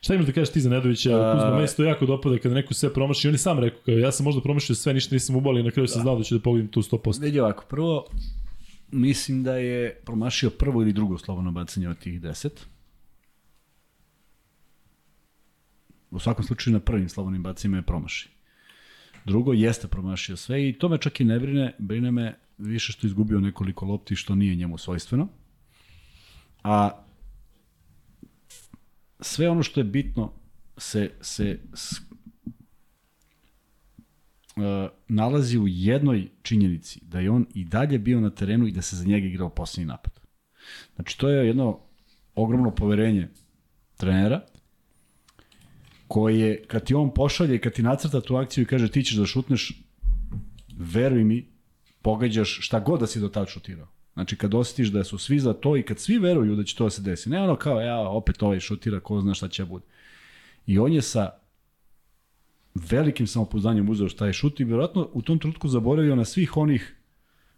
Šta imaš da kažeš ti za Nedovića? A- Kuzma, meni se to jako dopada kada neko sve promaši. On je sam rekao, kao, ja sam možda promašio sve, ništa nisam ubali i na kraju sam znao da ću da pogodim tu 100%. Vidi ovako, prvo, mislim da je promašio prvo ili drugo slobodno bacanje od tih deset. U svakom slučaju na prvim slobodnim bacima je promaši. Drugo, jeste promašio sve i to me čak i ne brine, brine me više što izgubio nekoliko lopti što nije njemu svojstveno. A sve ono što je bitno se, se e, nalazi u jednoj činjenici, da je on i dalje bio na terenu i da se za njega igrao posljednji napad. Znači, to je jedno ogromno poverenje trenera, koje, kad ti on pošalje kad ti nacrta tu akciju i kaže ti ćeš da šutneš, veruj mi, pogađaš šta god da si do tad šutirao. Znači, kad osjetiš da su svi za to i kad svi veruju da će to da se desi. Ne ono kao, ja, opet ovaj šutira, ko zna šta će bude. I on je sa velikim samopouzdanjem uzeo šta je šut i vjerojatno u tom trenutku zaboravio na svih onih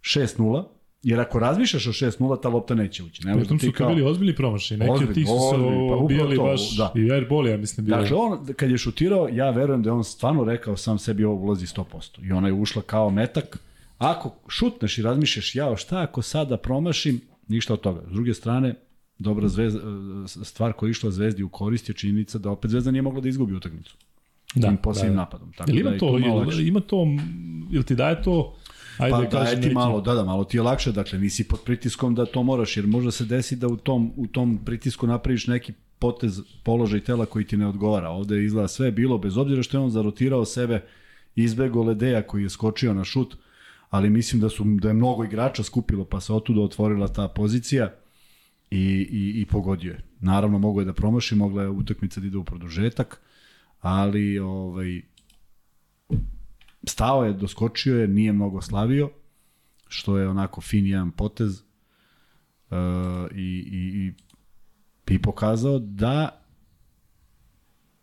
6-0, jer ako razmišljaš o 6-0, ta lopta neće ući. Ne da ti su kao... bili ozbiljni promašaj. Neki od Ozbiljni, tih su se pa obijali to, baš da. i airball, ja mislim. Bio. Dakle, on kad je šutirao, ja verujem da je on stvarno rekao sam sebi ovo ulazi 100%. I ona je ušla kao metak. Ako šutneš i razmišljaš, jao šta ako sada promašim, ništa od toga. S druge strane, dobra zvezda, stvar koja je išla Zvezdi u korist je činjenica da opet Zvezda nije mogla da izgubi utakmicu. da, Tim posljednjim da. napadom. Tako Jel da ima je to, ima to, jel ti daje to, ajde Pa da daje ti malo, da, da, malo ti je lakše, dakle nisi pod pritiskom da to moraš, jer možda se desi da u tom, u tom pritisku napraviš neki potez, položaj tela koji ti ne odgovara. Ovde je izgleda sve bilo, bez obzira što je on zarotirao sebe, izbego Ledeja koji je skočio na šut, ali mislim da su da je mnogo igrača skupilo, pa se otuda otvorila ta pozicija i, i, i pogodio je. Naravno, mogo je da promaši, mogla je utakmica da ide u produžetak, ali ovaj, stao je, doskočio je, nije mnogo slavio, što je onako fin jedan potez uh, i, i, i, i pokazao da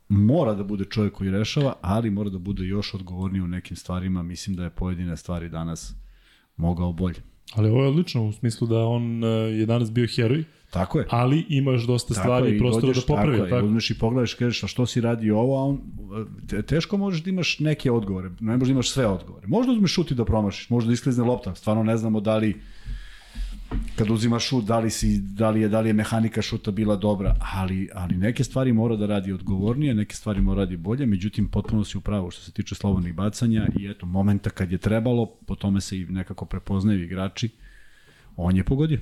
mora da bude čovjek koji rešava, ali mora da bude još odgovorniji u nekim stvarima. Mislim da je pojedine stvari danas mogao bolje. Ali ovo je odlično u smislu da on eh, je danas bio heroj, Tako je. ali ima još dosta Tako stvari je, i prostora da popravi. Tako, Tako, je, uzmeš i pogledaš, kažeš, a što si radi ovo, a on, te- teško možeš da imaš neke odgovore, ne možeš da imaš sve odgovore. Možda uzmeš šut i da promašiš, možda da isklizne lopta, stvarno ne znamo da li kad uzimaš šut, da li, si, da li, je, da li je mehanika šuta bila dobra, ali, ali neke stvari mora da radi odgovornije, neke stvari mora da radi bolje, međutim potpuno si u pravu što se tiče slobodnih bacanja i eto, momenta kad je trebalo, po tome se i nekako prepoznaju igrači, on je pogodio.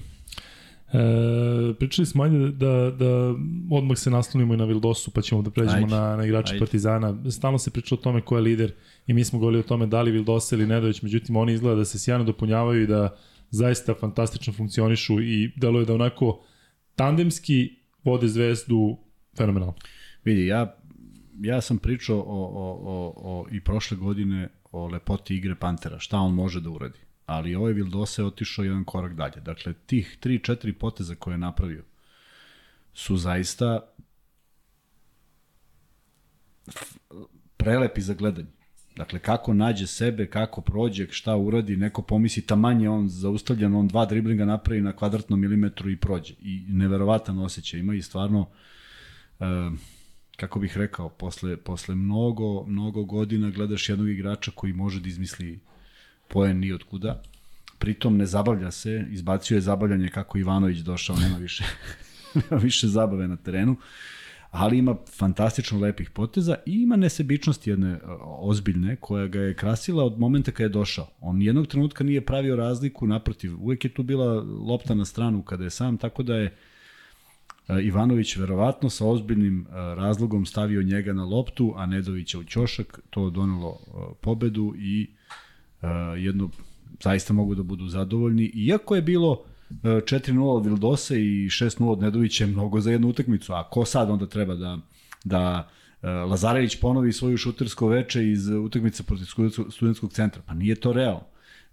E, pričali smo ajde da, da odmah se naslonimo i na Vildosu, pa ćemo da pređemo Ajde, na, na igrače ajde. Partizana. Stalno se priča o tome ko je lider i mi smo govorili o tome da li Vildosa ili Nedović, međutim oni izgleda da se sjajno dopunjavaju i da zaista fantastično funkcionišu i deluje da onako tandemski vode zvezdu fenomenalno. Vidi, ja, ja sam pričao o, o, o, o, i prošle godine o lepoti igre Pantera, šta on može da uradi. Ali ovaj Vildosa je otišao jedan korak dalje. Dakle, tih 3-4 poteza koje je napravio su zaista prelepi za gledanje. Dakle, kako nađe sebe, kako prođe, šta uradi, neko pomisli, taman je on zaustavljen, on dva driblinga napravi na kvadratnom milimetru i prođe. I neverovatan osjećaj ima i stvarno, uh, kako bih rekao, posle, posle mnogo, mnogo godina gledaš jednog igrača koji može da izmisli poen ni od kuda, pritom ne zabavlja se, izbacio je zabavljanje kako Ivanović došao, nema više, *laughs* nema više zabave na terenu, ali ima fantastično lepih poteza i ima nesebičnost jedne e, ozbiljne koja ga je krasila od momenta kada je došao. On jednog trenutka nije pravio razliku, naprotiv, uvek je tu bila lopta na stranu kada je sam, tako da je e, Ivanović verovatno sa ozbiljnim e, razlogom stavio njega na loptu, a Nedovića u ćošak, to donelo pobedu i jedno zaista mogu da budu zadovoljni, iako je bilo 4-0 od Vildose i 6-0 od Nedovića mnogo za jednu utakmicu, a ko sad onda treba da, da e, Lazarević ponovi svoju šutersko veče iz utakmice protiv studentskog centra? Pa nije to realno.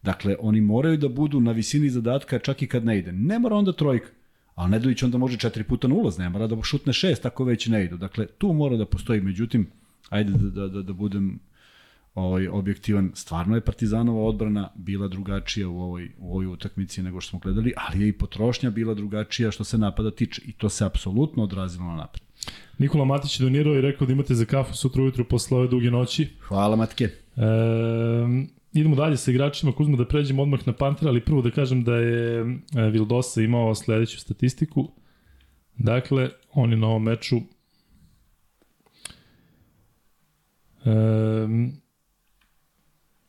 Dakle, oni moraju da budu na visini zadatka čak i kad ne ide. Ne mora onda trojka. Ali Nedović onda može četiri puta na ulaz, ne mora da šutne šest ako već ne idu. Dakle, tu mora da postoji. Međutim, ajde da, da, da, da budem ovaj, objektivan, stvarno je Partizanova odbrana bila drugačija u ovoj, u ovoj utakmici nego što smo gledali, ali je i potrošnja bila drugačija što se napada tiče i to se apsolutno odrazilo na napad. Nikola Matić je donirao i rekao da imate za kafu sutra ujutru posle ove duge noći. Hvala Matke. E, idemo dalje sa igračima, Kuzmo da pređemo odmah na Pantera, ali prvo da kažem da je e, Vildosa imao sledeću statistiku. Dakle, on je na ovom meču Um,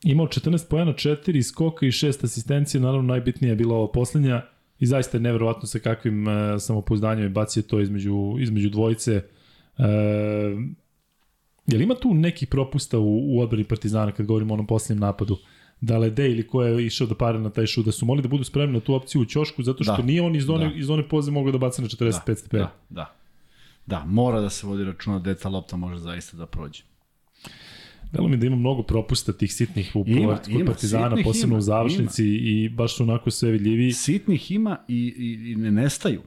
imao 14 pojena, 4 skoka i 6 asistencije, naravno najbitnija je bila ova poslednja i zaista je neverovatno sa kakvim uh, samopouzdanjem je bacio to između, između dvojice. Uh, je li ima tu neki propusta u, u odbrani Partizana kad govorimo o onom poslednjem napadu? da Lede ili ko je išao da pare na taj šut, da su mogli da budu spremni na tu opciju u ćošku, zato što da, nije on iz zone, da. iz zone poze mogao da baca na 45 da, stepena. Da, da. Da, mora da se vodi računa da ta lopta može zaista da prođe. Delo mi da ima mnogo propusta tih sitnih u ima, kod Partizana, posebno ima, u završnici ima. i baš su onako sve vidljivi. Sitnih ima i, i, i ne nestaju.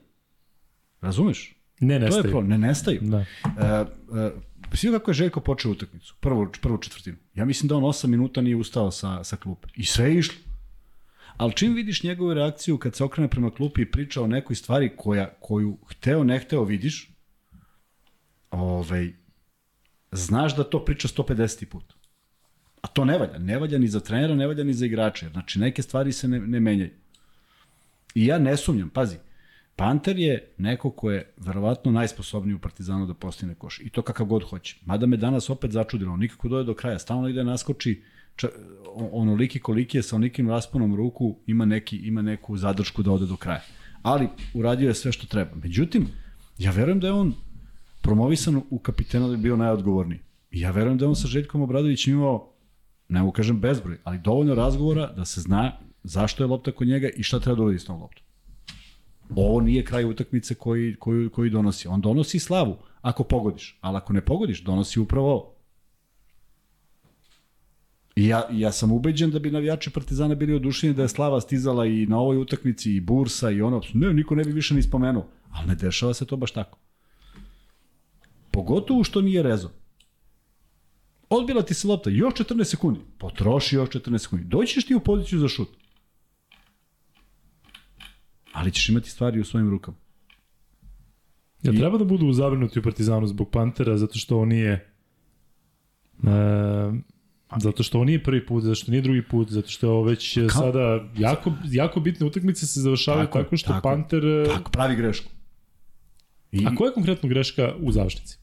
Razumeš? Ne nestaju. To je pro, ne nestaju. Da. Uh, uh, svi kako je Željko počeo utakmicu, prvu, prvu četvrtinu. Ja mislim da on 8 minuta nije ustao sa, sa klupe. I sve je išlo. Ali čim vidiš njegovu reakciju kad se okrene prema klupi i priča o nekoj stvari koja, koju hteo ne hteo vidiš, ovaj, znaš da to priča 150. put. A to ne valja. Ne valja ni za trenera, ne valja ni za igrače. Znači, neke stvari se ne, ne menjaju. I ja ne sumnjam, pazi, Panter je neko ko je verovatno najsposobniji u Partizanu da postigne koš. I to kakav god hoće. Mada me danas opet začudilo. Nikako doje do kraja. Stalno ide naskoči ča, onoliki koliki je sa onikim rasponom ruku ima, neki, ima neku zadršku da ode do kraja. Ali uradio je sve što treba. Međutim, ja verujem da je on promovisan u kapitena da je bio najodgovorniji. I ja verujem da on sa Željkom Obradovićem imao, ne mogu kažem bezbroj, ali dovoljno razgovora da se zna zašto je lopta kod njega i šta treba da uradi s tom loptom. Ovo nije kraj utakmice koji, koji, koji donosi. On donosi slavu ako pogodiš, ali ako ne pogodiš, donosi upravo ovo. Ja, ja sam ubeđen da bi navijači Partizana bili odušeni da je Slava stizala i na ovoj utakmici i Bursa i ono, ne, niko ne bi više ni spomenuo. Ali ne dešava se to baš tako. Pogotovo što nije rezo. Odbila ti se lopta, još 14 sekundi. Potroši još 14 sekundi. Doći ćeš ti u poziciju za šut. Ali ćeš imati stvari u svojim rukama. Ja treba da budu zabrinuti u Partizanu zbog Pantera, zato što on nije... E, zato što ovo nije prvi put, zato što nije drugi put, zato što je ovo već Kao? sada jako, jako bitne utakmice se završavaju tako, tako što tako, Panter... E, tako, pravi grešku. I... A koja je konkretno greška u završnici?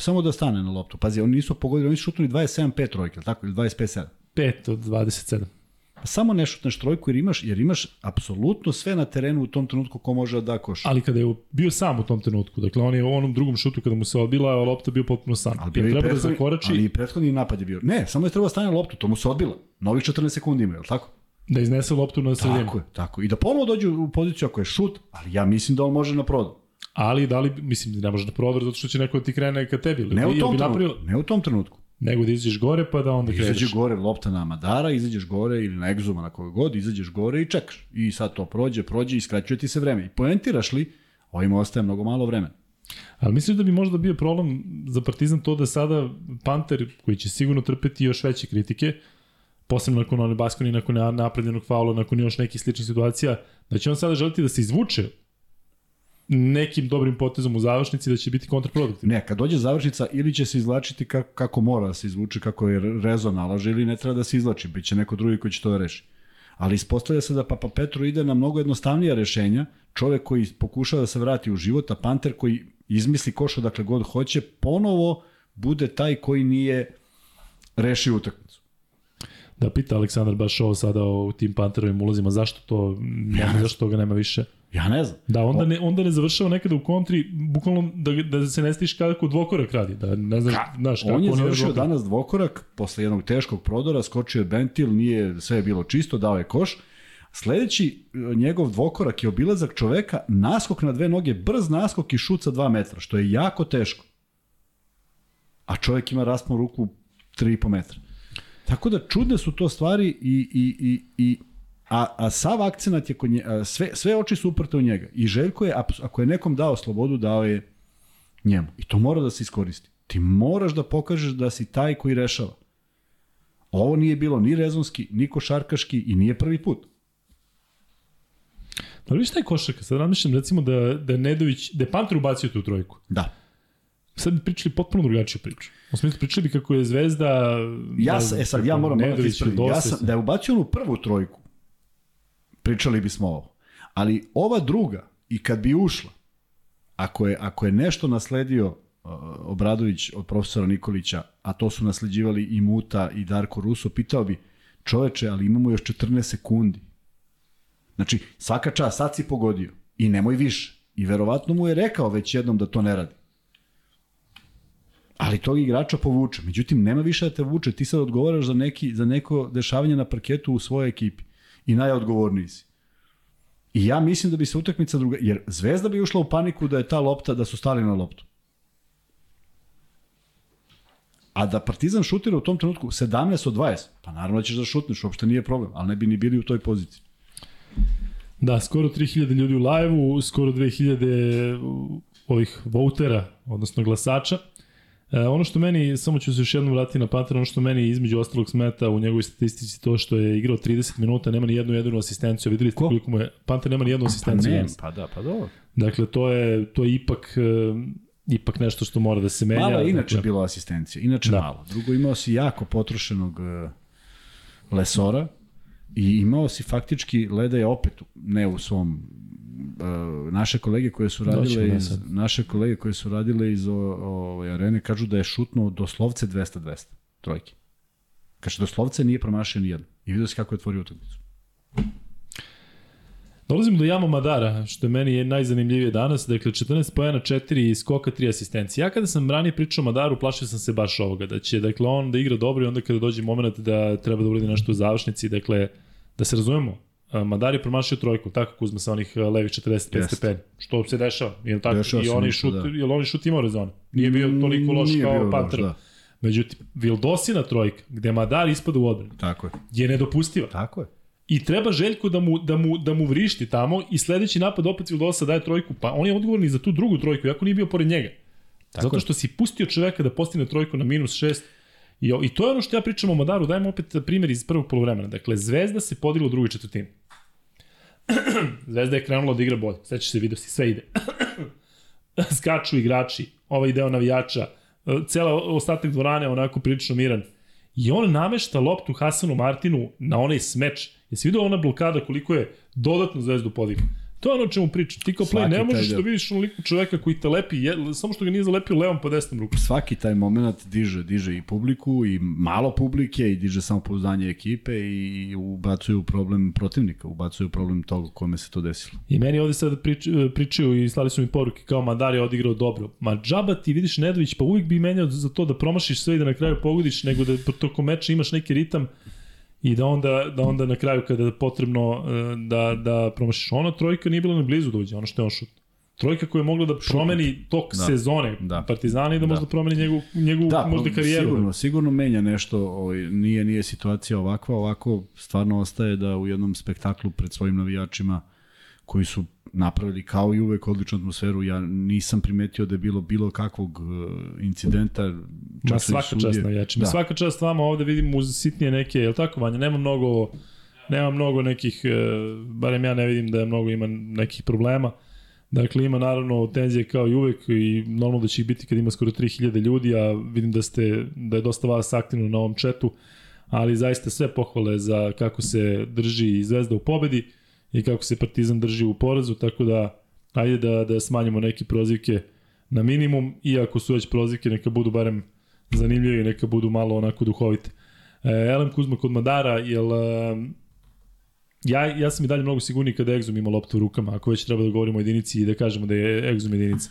Samo da stane na loptu. Pazi, oni nisu pogodili, oni su šutnuli 27-5 trojke, tako, ili 25-7. 5 od 27. Pa samo ne šutneš trojku jer imaš, jer imaš apsolutno sve na terenu u tom trenutku ko može da koš. Ali kada je bio sam u tom trenutku, dakle on je u onom drugom šutu kada mu se odbila, lopta bio potpuno sam. Ali bio treba da zakorači. Ali i prethodni napad je bio. Ne, samo je trebao stane loptu, to mu se odbila. Novih 14 sekundi ima, je li tako? Da iznese loptu na sredinu. Tako je, tako. I da ponovo dođe u poziciju ako je šut, ali ja mislim da on može na produ. Ali da li, mislim, ne može da prodor zato što će neko da ti krene ka tebi. Ne u tom trenutku. Ne u tom trenutku. Nego da izađeš gore pa da onda kreneš. Izađeš gore, lopta na Amadara, izađeš gore ili na Egzuma na koga god, izađeš gore i čekaš. I sad to prođe, prođe i skraćuje ti se vreme. I poentiraš li, ovima ostaje mnogo malo vremena. Ali misliš da bi možda bio problem za Partizan to da sada Panter, koji će sigurno trpeti još veće kritike, posebno nakon one Baskoni, nakon napravljenog faula, nakon još nekih sličnih situacija, da će on sada želiti da se izvuče nekim dobrim potezom u završnici da će biti kontraproduktivno. Ne, kad dođe završnica ili će se izvlačiti kako, kako mora da se izvuče, kako je rezo nalaže ili ne treba da se izvlači, bit će neko drugi koji će to da reši. Ali ispostavlja se da Papa Petru ide na mnogo jednostavnija rešenja, čovek koji pokušava da se vrati u život, a Panter koji izmisli koša dakle god hoće, ponovo bude taj koji nije rešio utakmicu. Da pita Aleksandar baš ovo sada o tim Panterovim ulazima, zašto to nema, zašto toga nema više? Ja ne znam. Da, onda ne, onda ne završava nekada u kontri, bukvalno da, da se ne stiš kako dvokorak radi. Da, ne znaš, Ka? znaš kako on je završio dvokorak. danas dvokorak, posle jednog teškog prodora, skočio je bentil, nije, sve je bilo čisto, dao je koš. Sledeći e, njegov dvokorak je obilazak čoveka, naskok na dve noge, brz naskok i šut sa 2 metra, što je jako teško. A čovek ima raspon ruku 3,5 metra. Tako da čudne su to stvari i, i, i, i a, a sav akcenat je kod nje, sve, sve oči su uprte u njega. I Željko je, ako je nekom dao slobodu, dao je njemu. I to mora da se iskoristi. Ti moraš da pokažeš da si taj koji rešava. Ovo nije bilo ni rezonski, ni košarkaški i nije prvi put. Da li taj košarka? Sad razmišljam recimo da, da Nedović, da je Panter ubacio tu trojku. Da. Sad bi pričali potpuno drugačiju priču. U smislu pričali bi kako je Zvezda... Ja, da, e sad, ja moram da ispravim. Ja sam, da je ubacio onu prvu trojku, pričali bismo ovo. Ali ova druga, i kad bi ušla, ako je, ako je nešto nasledio uh, Obradović od profesora Nikolića, a to su nasleđivali i Muta i Darko Ruso, pitao bi, čoveče, ali imamo još 14 sekundi. Znači, svaka čast, sad si pogodio i nemoj više. I verovatno mu je rekao već jednom da to ne radi. Ali tog igrača povuče. Međutim, nema više da te vuče. Ti sad odgovaraš za, neki, za neko dešavanje na parketu u svojoj ekipi i najodgovorniji si. I ja mislim da bi se utakmica druga, jer Zvezda bi ušla u paniku da je ta lopta, da su stali na loptu. A da Partizan šutira u tom trenutku 17 od 20, pa naravno da ćeš da šutneš, uopšte nije problem, ali ne bi ni bili u toj poziciji. Da, skoro 3000 ljudi u live-u, skoro 2000 ovih votera, odnosno glasača. E, ono što meni, samo ću se još jednom vratiti na Pantera, ono što meni između ostalog smeta u njegovoj statistici to što je igrao 30 minuta, nema ni jednu jedinu asistenciju. Videli ste koliko mu je, Panter nema ni jednu asistenciju. Pa ne, pa da, pa dobro. Dakle, to je, to je ipak e, ipak nešto što mora da se menja. Malo je inače dakle, bilo asistencija, inače da. malo. Drugo, imao si jako potrošenog uh, lesora i imao si faktički Leda je opet ne u svom naše kolege koje su radile iz naše kolege koje su radile iz o, o, arene kažu da je šutno doslovce 200-200 trojke. Kaže doslovce nije promašio ni jedno. I vidio se kako je otvorio utakmicu. Dolazimo do Jamo Madara, što je meni je najzanimljivije danas, dakle 14 pojena, 4 skoka, 3 asistencije. Ja kada sam ranije pričao o Madaru, plašio sam se baš ovoga, da će dakle, on da igra dobro i onda kada dođe moment da treba da uradi nešto u završnici, dakle, da se razumemo, Madar je promašio trojku, tako Kuzma sa onih levih 45 Jest. stepeni. Što se dešava? Je tako? Dešava I oni šut, da. je oni šut imao rezone? Nije bio toliko loš Nije kao Panter. Da. Međutim, Vildosina trojka, gde Madar ispada u odbranu, tako je. je nedopustiva. Tako je. I treba Željko da mu, da mu, da mu vrišti tamo i sledeći napad opet Vildosa daje trojku, pa on je odgovorni za tu drugu trojku, jako nije bio pored njega. Tako Zato što je. si pustio čoveka da postigne trojku na minus šest, I, I to je ono što ja pričam o Madaru, dajmo opet primjer iz prvog polovremena. Dakle, Zvezda se podigla u drugoj četvrtini. *clears throat* Zvezda je krenula da igra bolje. Sveća se vidio si, sve ide. *clears throat* Skaču igrači, ovaj deo navijača, cela ostatak dvorane onako prilično miran. I on namešta loptu Hasanu Martinu na onaj smeč. Jesi vidio ona blokada koliko je dodatno Zvezdu podigla? To je ono čemu pričam. Ti kao play ne možeš da vidiš onoliko čoveka koji te lepi, je, samo što ga nije zalepio levom pa desnom rukom. Svaki taj moment diže, diže i publiku i malo publike i diže samo pouzdanje ekipe i ubacuje u problem protivnika, ubacuje u problem toga kome se to desilo. I meni ovde sad prič, pričaju i slali su mi poruke kao Madar je odigrao dobro. Ma džaba ti vidiš Nedović pa uvijek bi menjao za to da promašiš sve i da na kraju pogodiš nego da tokom meča imaš neki ritam i da onda, da onda na kraju kada je potrebno e, da, da promašiš. Ona trojka nije bila na blizu da uđe, ono što je on šut. Trojka koja je mogla da promeni tok da. sezone da. Partizana i da, da. možda promeni njegu, njegu da, možda karijeru. Sigurno, sigurno menja nešto, ovaj, nije, nije situacija ovakva, ovako stvarno ostaje da u jednom spektaklu pred svojim navijačima koji su napravili kao i uvek odličnu atmosferu. Ja nisam primetio da je bilo bilo kakvog uh, incidenta. Ma čak i svaka sudije- čast na jačima. Da. Svaka čast vama ovde vidim uz sitnije neke, je li tako Vanja? Nema mnogo, nema mnogo nekih, e, barem ja ne vidim da je mnogo ima nekih problema. Dakle, ima naravno tenzije kao i uvek i normalno da će ih biti kad ima skoro 3000 ljudi, a vidim da, ste, da je dosta vas aktivno na ovom četu, ali zaista sve pohvale za kako se drži i Zvezda u pobedi i kako se Partizan drži u porazu, tako da ajde da, da smanjimo neke prozivke na minimum, iako su već prozivke, neka budu barem zanimljive i neka budu malo onako duhovite. E, Elem Kuzma kod Madara, jel... e, Ja, ja sam i dalje mnogo sigurniji kada Exum ima loptu u rukama, ako već treba da govorimo o jedinici i da kažemo da je Exum jedinica.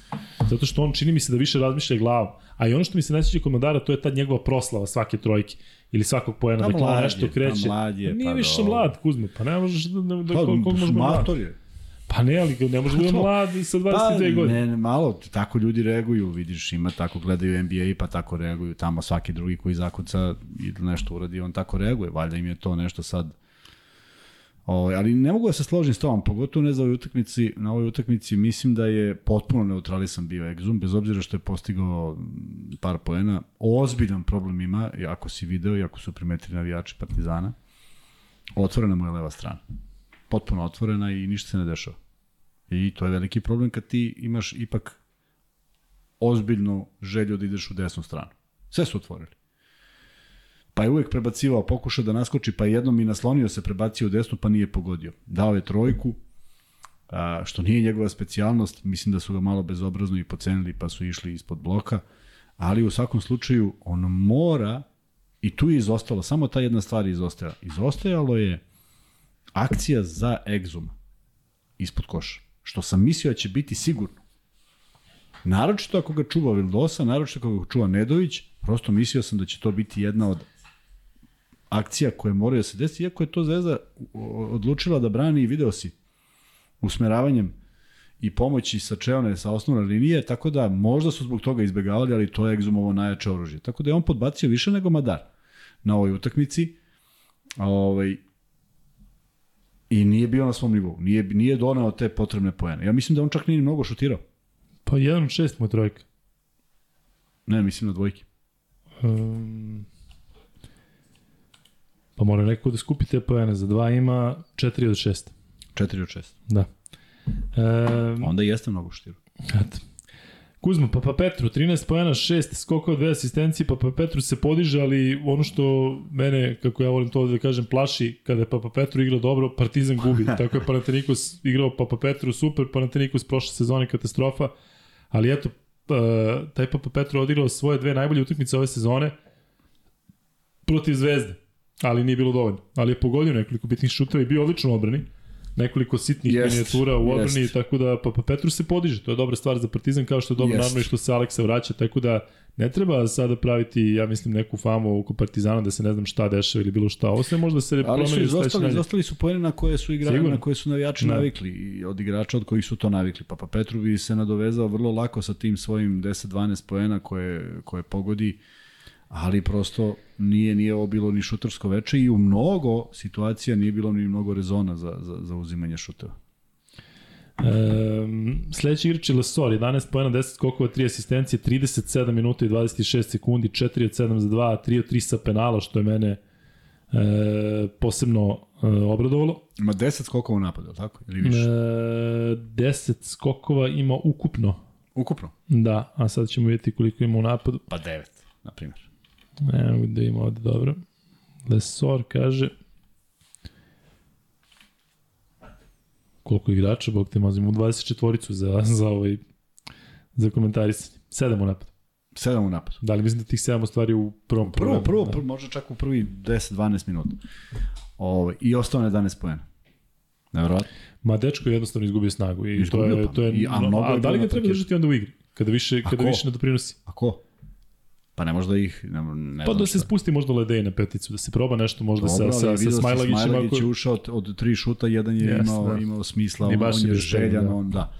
Zato što on čini mi se da više razmišlja glavom. A i ono što mi se ne sviđa kod Madara, to je ta njegova proslava svake trojke ili svakog poena. Pa dakle, mlad nešto je, kreće. pa mlad je, Nije pa više dobro. mlad, Kuzma, pa ne možeš da, da, da Pa, koliko može biti mlad. mator je. Pa ne, ali ne može da bude *laughs* mlad sa 22 Pa, godine. ne, ne, malo, tako ljudi reaguju, vidiš, ima tako gledaju NBA, pa tako reaguju, tamo svaki drugi koji zakuca i nešto uradi, on tako reaguje, valjda im je to nešto sad O, ali ne mogu da se složim s tobom, pogotovo ne za ovoj utakmici, na ovoj utakmici mislim da je potpuno neutralisan bio Exum, bez obzira što je postigao mm, par poena. Ozbiljan problem ima, ako si video i ako su primetili navijači Partizana, otvorena mu je leva strana. Potpuno otvorena i ništa se ne dešava. I to je veliki problem kad ti imaš ipak ozbiljnu želju da ideš u desnu stranu. Sve su otvorili. Pa je uvek prebacivao, pokušao da naskoči, pa je jednom i naslonio se, prebacio u desnu, pa nije pogodio. Dao je trojku, a, što nije njegova specijalnost, mislim da su ga malo bezobrazno i pocenili, pa su išli ispod bloka, ali u svakom slučaju on mora, i tu je izostalo, samo ta jedna stvar je izostajala. Izostajalo je akcija za egzuma ispod koša, što sam mislio da će biti sigurno. Naročito ako ga čuva Vildosa, naročito ako ga čuva Nedović, prosto mislio sam da će to biti jedna od akcija koje moraju da se desi, iako je to Zvezda odlučila da brani i video si usmeravanjem i pomoći sa čeone sa osnovne linije, tako da možda su zbog toga izbegavali, ali to je Egzumovo najjače oružje. Tako da je on podbacio više nego Madar na ovoj utakmici. Ovaj, I nije bio na svom nivou. Nije, nije donao te potrebne poene. Ja mislim da on čak nije ni mnogo šutirao. Pa jedan od šest mu je trojka. Ne, mislim na dvojke. Um, pa mora neko da skupi te pojene. Za dva ima 4 od 6. 4 od 6. Da. Um, Onda jeste mnogo šutirao. Eto. Kuzma, Papa Petru, 13 pojena, 6 skokova, 2 asistencije, Papa Petru se podiže, ali ono što mene, kako ja volim to da kažem, plaši, kada je Papa Petru igrao dobro, Partizan gubi. *laughs* Tako je Panathinaikos igrao Papa Petru super, Panathinaikos prošle sezone katastrofa, ali eto, uh, taj Papa Petru odigrao svoje dve najbolje utakmice ove sezone protiv Zvezde, ali nije bilo dovoljno. Ali je pogodio nekoliko bitnih šuteva i bio odlično u odbrani nekoliko sitnih Jest, minijatura u odbrani, jest. tako da Papa Petru se podiže, to je dobra stvar za Partizan, kao što je dobro Jest. naravno i što se Aleksa vraća, tako da ne treba sada praviti, ja mislim, neku famu oko Partizana da se ne znam šta dešava ili bilo šta. Ovo sve možda se Ali su promeni u sledećem izostali, izostali su poene na koje su igrali, Sigurno. na koje su navijači Da. navikli i od igrača od kojih su to navikli. Papa Petru bi se nadovezao vrlo lako sa tim svojim 10-12 poena koje, koje pogodi, ali prosto nije nije ovo bilo ni šutarsko veče i u mnogo situacija nije bilo ni mnogo rezona za, za, za uzimanje šuteva. Um, sledeći igrač je Lesor, 11 pojena, 10 skokova, 3 asistencije, 37 minuta i 26 sekundi, 4 od 7 za 2, 3 od 3 sa penala, što je mene e, posebno e, obradovalo. Ima 10 skokova u napadu, tako? Ili više? E, 10 skokova ima ukupno, Ukupno? da, a sad ćemo vidjeti koliko ima u napadu. Pa 9, na primjer. Ne mogu da ima ovde dobro. Lesor kaže koliko igrača, bog te mazimo u 24-icu za, za ovaj za komentarisanje. 7 u napadu. 7 u napadu. Da li mislim da tih 7 u stvari u prvom Prvo, programu? prvo, da. prvo, možda čak u prvi 10-12 minuta. Ovo, I ostao na 11 poena. Nevjerojatno. Ma dečko je jednostavno izgubio snagu i Izgubio, to je pa. to je I- a mnogo a da li ga treba držati onda u igri? Kada više kada više ne doprinosi. A ko? Pa ne možda ih, ne, ne Pa da se šta. spusti možda Ledej na peticu, da se proba nešto možda Dobro, sa sa sa Smajlagićem Smajlagić ako je ušao od, od tri šuta, jedan je Jeste, imao, da. imao smisla, on, on je željan, da. on da.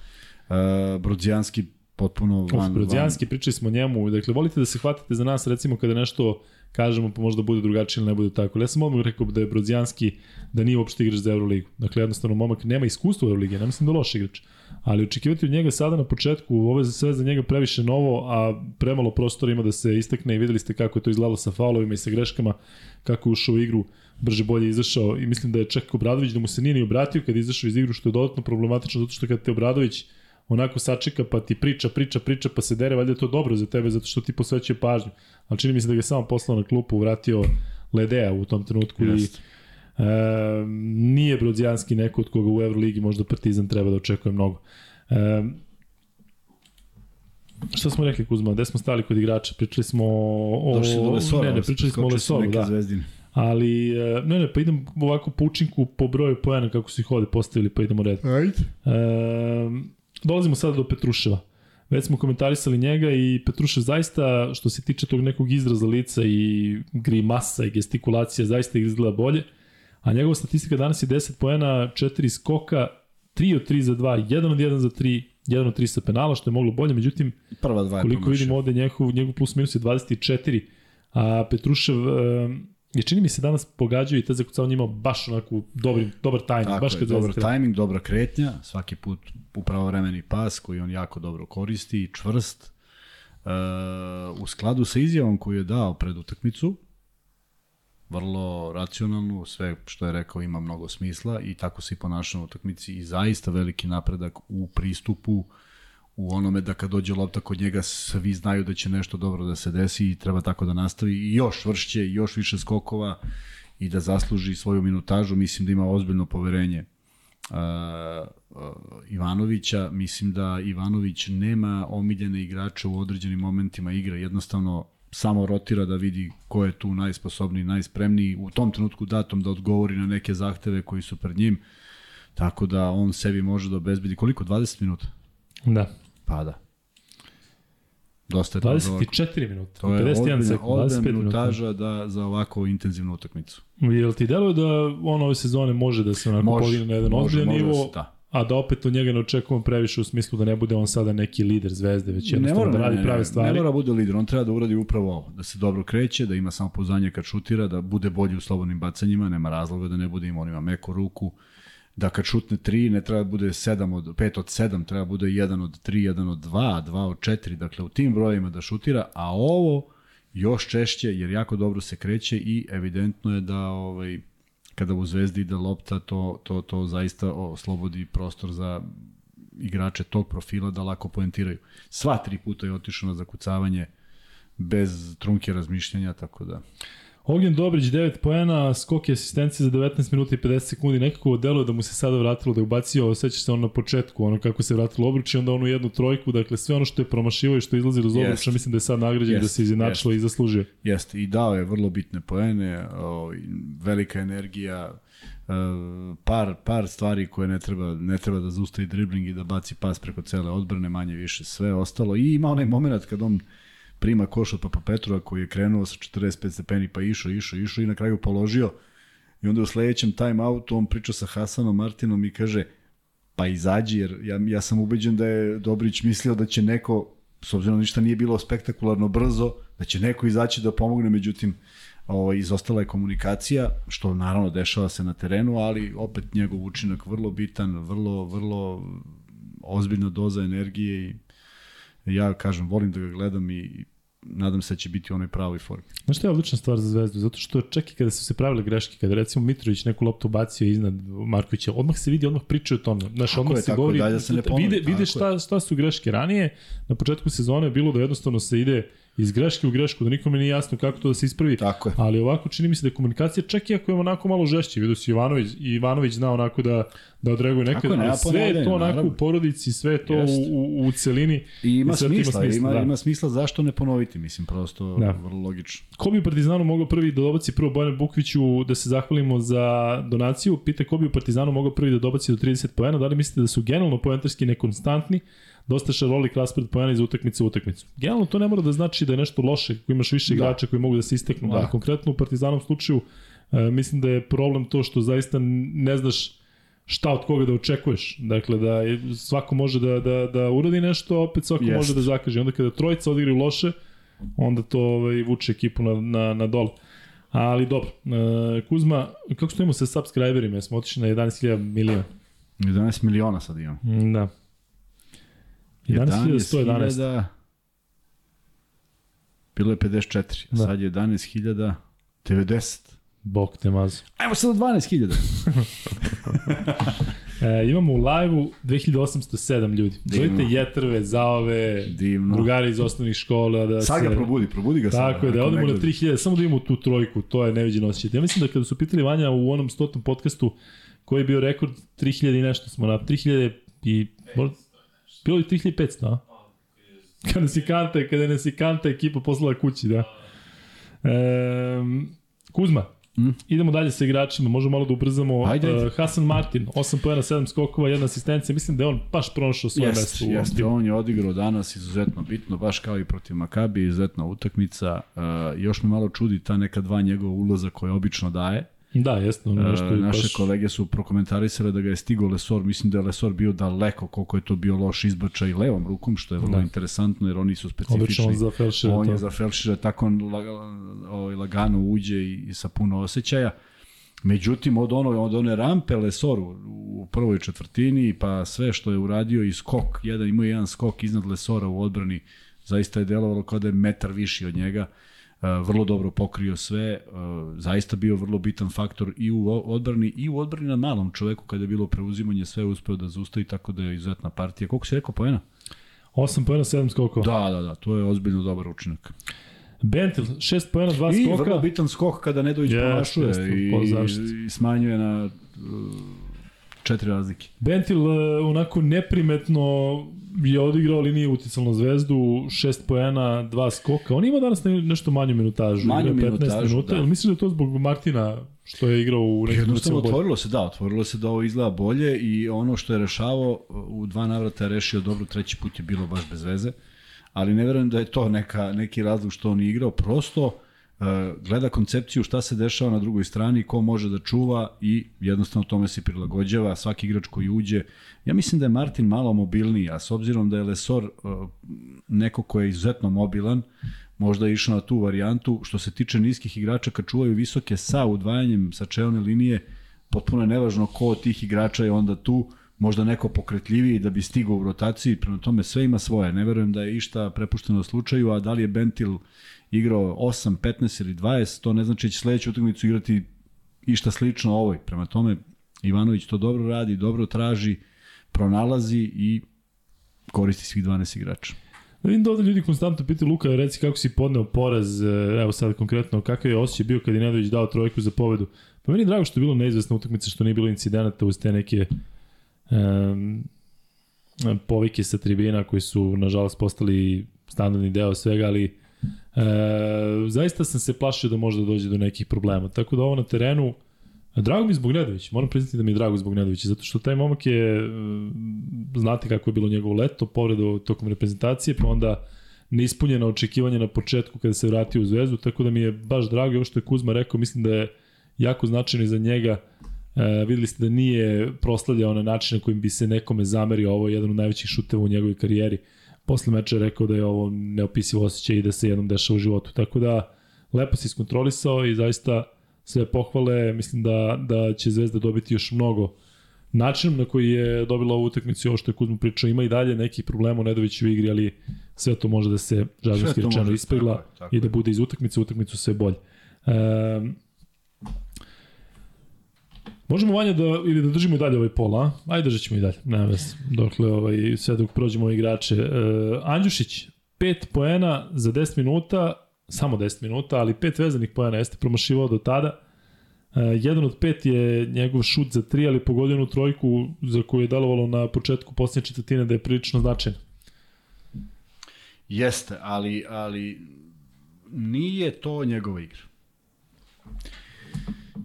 Uh, Brodzijanski potpuno van... Brodzijanski, pričali smo njemu, dakle, volite da se hvatite za nas, recimo, kada nešto kažemo, pa možda bude drugačije ili ne bude tako. Ja sam odmah rekao da je Brodzijanski, da nije uopšte igrač za Euroligu. Dakle, jednostavno, momak nema iskustva u Euroligi, ne mislim da je loš igrač. Ali očekivati od njega sada na početku, ovo je za sve za njega previše novo, a premalo prostora ima da se istakne i videli ste kako je to izgledalo sa faulovima i sa greškama, kako je ušao u igru, brže bolje izašao i mislim da je čak Obradović da mu se nije ni obratio kad je izašao iz igru, što je dodatno problematično zato što kad te Obradović onako sačeka pa ti priča, priča, priča pa se dere, valjda je to dobro za tebe zato što ti posvećuje pažnju. Ali čini mi se da ga je samo poslao na klupu, vratio Ledea u tom trenutku Jeste. i e, nije Brodzijanski neko od koga u Euroligi možda Partizan treba da očekuje mnogo. E, Šta smo rekli Kuzma, gde smo stali kod igrača? Pričali smo o... Došli do Lesora. Ne, ne, pričali smo o Lesoru, da. Zvezdine. Ali, e, ne, ne, pa idem ovako po učinku, po broju pojena kako su ih ovde postavili, pa idemo red. Ajde. E, dolazimo sada do Petruševa. Već smo komentarisali njega i Petrušev zaista, što se tiče tog nekog izraza lica i grimasa i gestikulacija, zaista izgleda bolje. A njegova statistika danas je 10 poena, 4 skoka, 3 od 3 za 2, 1 od 1 za 3, 1 od 3 sa penala, što je moglo bolje. Međutim, Prva dva koliko promašio. vidimo ovde, njegov, njegov plus minus je 24, a Petrušev je čini mi se danas pogađao i te zakucavanje imao baš onako dobri, dobar tajnik, Tako baš je, dobar treba. tajming, dobra kretnja, svaki put u pravovremeni pas koji on jako dobro koristi, čvrst, e, u skladu sa izjavom koju je dao pred utakmicu, vrlo racionalnu, sve što je rekao ima mnogo smisla i tako se i ponaša na utakmici i zaista veliki napredak u pristupu u onome da kad dođe lopta kod njega svi znaju da će nešto dobro da se desi i treba tako da nastavi i još vršće i još više skokova i da zasluži svoju minutažu, mislim da ima ozbiljno poverenje uh, uh, Ivanovića, mislim da Ivanović nema omiljene igrače u određenim momentima igre, jednostavno samo rotira da vidi ko je tu najsposobniji, najspremniji u tom trenutku datom da odgovori na neke zahteve koji su pred njim, tako da on sebi može da obezbedi koliko? 20 minuta? Da, Pa da. Dosta je to za ovako. 24 minuta, To je 51 ozbiljna, sekund, ozbiljna 25 minuta. minutaža da, za ovako intenzivnu utakmicu. Jel ti deluje da on ove sezone može da se onako Može, podigne na jedan ozbiljan može da nivo, se- da. A da opet od njega ne očekujemo previše u smislu da ne bude on sada neki lider zvezde, već Ne jednostavno mora, da radi ne, ne, prave ne, stvari. ne mora bude lider, on treba da uradi upravo ovo, da se dobro kreće, da ima samopouzdanje kad šutira, da bude bolji u slobodnim bacanjima, nema razloga da ne bude ima, on ima meku ruku, da kad šutne 3 ne treba da bude 7 od 5 od 7, treba da bude 1 od 3, 1 od 2, 2 od 4, dakle u tim brojevima da šutira, a ovo još češće jer jako dobro se kreće i evidentno je da ovaj kada u Zvezdi ide lopta to to to zaista oslobodi prostor za igrače tog profila da lako poentiraju. Sva tri puta je otišao na zakucavanje bez trunke razmišljanja, tako da Ognjen Dobrić 9 poena, skok i asistencije za 19 minuta i 50 sekundi, nekako deluje da mu se sada vratilo da je ubacio, sećaš se on na početku, ono kako se vratilo obruč i onda onu jednu trojku, dakle sve ono što je promašivao i što je izlazilo iz obruča, mislim da je sad nagrađen da Jest, se izjednačilo i zaslužio. Jeste, i dao je vrlo bitne poene, o, velika energija, e, par, par stvari koje ne treba, ne treba da zaustavi dribling i da baci pas preko cele odbrane, manje više sve ostalo. I ima onaj moment kad on prima koš od Papa Petrova koji je krenuo sa 45 stepeni pa išao, išao, išao i na kraju položio. I onda u sledećem time outu on priča sa Hasanom Martinom i kaže pa izađi jer ja, ja sam ubeđen da je Dobrić mislio da će neko s obzirom da ništa nije bilo spektakularno brzo, da će neko izaći da pomogne, međutim ovaj, izostala je komunikacija, što naravno dešava se na terenu, ali opet njegov učinak vrlo bitan, vrlo, vrlo ozbiljna doza energije i ja kažem, volim da ga gledam i nadam se da će biti u onoj pravoj formi. Znaš šta je odlična stvar za Zvezdu? Zato što čak i kada su se pravile greške, kada recimo Mitrović neku loptu bacio iznad Markovića, odmah se vidi, odmah pričaju o tome. Znaš, Tako odmah je, se govori, daj da se ne ponovi, vide, vide šta, šta su greške. Ranije, na početku sezone je bilo da jednostavno se ide iz greške u grešku, da nikome nije jasno kako to da se ispravi. Tako je. Ali ovako čini mi se da je komunikacija čak i ako je onako malo žešće, vidio si Ivanović, i Ivanović zna onako da, da odreaguje nekad, Tako je, nema ali sve je to onako naravno. u porodici, sve je to Jest. u, u, celini. I ima to smisla, ima, smisla, da. ima, smisla zašto ne ponoviti, mislim, prosto da. vrlo logično. Ko bi u Partizanu mogao prvi da dobaci prvo Bojan Bukviću da se zahvalimo za donaciju? Pita ko bi u Partizanu mogao prvi da dobaci do 30 poena? Da li mislite da su generalno poentarski nekonstantni? Dosta šarolik raspored poena iz utakmice u utakmicu. Generalno to ne mora da znači da je nešto loše, ako imaš više Da. igrača koji mogu da se isteknu, Da. ali konkretno u Partizanom slučaju e, mislim da je problem to što zaista ne znaš šta od koga da očekuješ. Dakle, da je, svako može da, da, da uradi nešto, opet svako Jest. može da zakaže. Onda kada trojica odigraju loše, onda to ovaj, vuče ekipu na, na, na dole. Ali dobro, e, Kuzma, kako stojimo sa subscriberima? Jesmo otišli na 11.000 miliona? 11 miliona sad imam. Da. 11.111. 11.000 Bilo je 54, Da. sad je 11.090. Bog te mazu. Ajmo sad 12.000. *laughs* *laughs* E, imamo u live-u 2807 ljudi. Zovite jetrve, zaove, Divno. drugari iz osnovnih škola. Da Sad se... ga probudi, probudi ga sad. Tako je, da odemo na gleda. 3000, samo da imamo tu trojku, to je neviđeno osjećaj. Ja mislim da kada su pitali Vanja u onom stotom podcastu koji je bio rekord 3000 i nešto smo na 3000 i možda, bilo je 3500, a? Kada si kanta, kada ne si kanta ekipa poslala kući, da. E, Kuzma, Mm. idemo dalje sa igračima, možemo malo da ubrzamo. Ajde, ajde. Uh, Hasan Martin, 8 pojena, 7 skokova, jedna asistencija. Mislim da je on baš pronašao svoje mesto Jeste, u jeste. On je odigrao danas izuzetno bitno, baš kao i protiv Makabi, izuzetna utakmica. Uh, još me malo čudi ta neka dva njegova ulaza koje obično daje. Da, jeste. Ono nešto je naše baš... kolege su prokomentarisale da ga je stigao Lesor, mislim da je Lesor bio daleko koliko je to bio loš izbačaj levom rukom, što je vrlo Da. interesantno jer oni su Obično specifični. on za Felšera. on to. je za Felšira tako on ovaj, lagano uđe i, i sa puno osjećaja. Međutim, od, ono, od one rampe Lesoru u prvoj četvrtini, pa sve što je uradio i skok, jedan, imao je jedan skok iznad Lesora u odbrani, zaista je delovalo kao da je metar viši od njega, Uh, vrlo dobro pokrio sve, uh, zaista bio vrlo bitan faktor i u odbrani i u odbrani na malom čoveku kada je bilo preuzimanje, sve uspeo da zaustavi, tako da je izuzetna partija. Koliko si rekao poena? 8 pojena, 7 skokova. Da, da, da, to je ozbiljno dobar učinak. Bentil, 6 pojena, 2 I skoka. vrlo bitan skok kada Nedović Jeste, promašuje jeste, i, zaštiti. i smanjuje na uh, četiri razlike. Bentil uh, onako neprimetno je odigrao, ali nije uticao na zvezdu, 6 poena, 2 skoka. On ima danas ne- nešto manju minutažu, Manju igra 15 minutažu, minuta. da. Misliš da je to zbog Martina što je igrao u nekim Jednostavno bolje? otvorilo se, da, otvorilo se da ovo izgleda bolje i ono što je rešavao u dva navrata je rešio dobro, treći put je bilo baš bez veze. Ali ne verujem da je to neka, neki razlog što on je igrao, prosto uh, gleda koncepciju šta se dešava na drugoj strani, ko može da čuva i jednostavno tome se prilagođava, svaki igrač koji uđe. Ja mislim da je Martin malo mobilniji, a s obzirom da je Lesor uh, neko ko je izuzetno mobilan, možda je išao na tu varijantu. Što se tiče niskih igrača, kad čuvaju visoke sa udvajanjem sa čelne linije, potpuno je nevažno ko od tih igrača je onda tu, možda neko pokretljiviji da bi stigao u rotaciji, prema tome sve ima svoje. Ne verujem da je išta prepušteno slučaju, a da li je Bentil igrao 8, 15 ili 20, to ne znači da će sledeću utakmicu igrati išta slično ovoj. Prema tome, Ivanović to dobro radi, dobro traži, pronalazi i koristi svih 12 igrača. Da vidim da ovde ljudi konstantno pitaju Luka, reci kako si podneo poraz, e, evo sad konkretno, kakav je osjećaj bio kad je Nedović dao trojku za pobedu. Pa meni je drago što je bilo neizvesna utakmica, što nije bilo incidenata uz te neke um, povike sa tribina koji su nažalost postali standardni deo svega, ali e, zaista sam se plašio da može da dođe do nekih problema. Tako da ovo na terenu, Drago mi zbog Nedovića, moram priznati da mi je drago zbog Nedovića, zato što taj momak je, e, znate kako je bilo njegovo leto, povreda tokom reprezentacije, pa onda neispunjena očekivanja na početku kada se vratio u zvezdu, tako da mi je baš drago i ovo što je Kuzma rekao, mislim da je jako značajno za njega. E, videli ste da nije proslavljao na način na kojim bi se nekome zamerio, ovo je jedan od najvećih šuteva u njegovoj karijeri. Posle meča je rekao da je ovo neopisivo osjećaj i da se jednom dešava u životu. Tako da, lepo se iskontrolisao i zaista sve pohvale. Mislim da, da će Zvezda dobiti još mnogo načinom na koji je dobila ovu utakmicu i ovo što je Kuzma pričao, ima i dalje neki problem u Nedoviću igri, ali sve to može da se to rečeno ispegla tako je, tako i da bude iz utakmice u utakmicu sve bolje. Um, Možemo Vanja da, ili da držimo i dalje ovaj pol, a? Ajde držat ćemo i dalje, nema veze. Dokle, ovaj, sve dok prođemo igrače. Uh, Andjušić, 5 poena za 10 minuta, samo 10 minuta, ali pet vezanih poena jeste promašivao do tada. Uh, jedan od pet je njegov šut za tri, ali pogodio trojku za koju je delovalo na početku posljednje četvrtine da je prilično značajna. Jeste, ali, ali nije to njegova igra.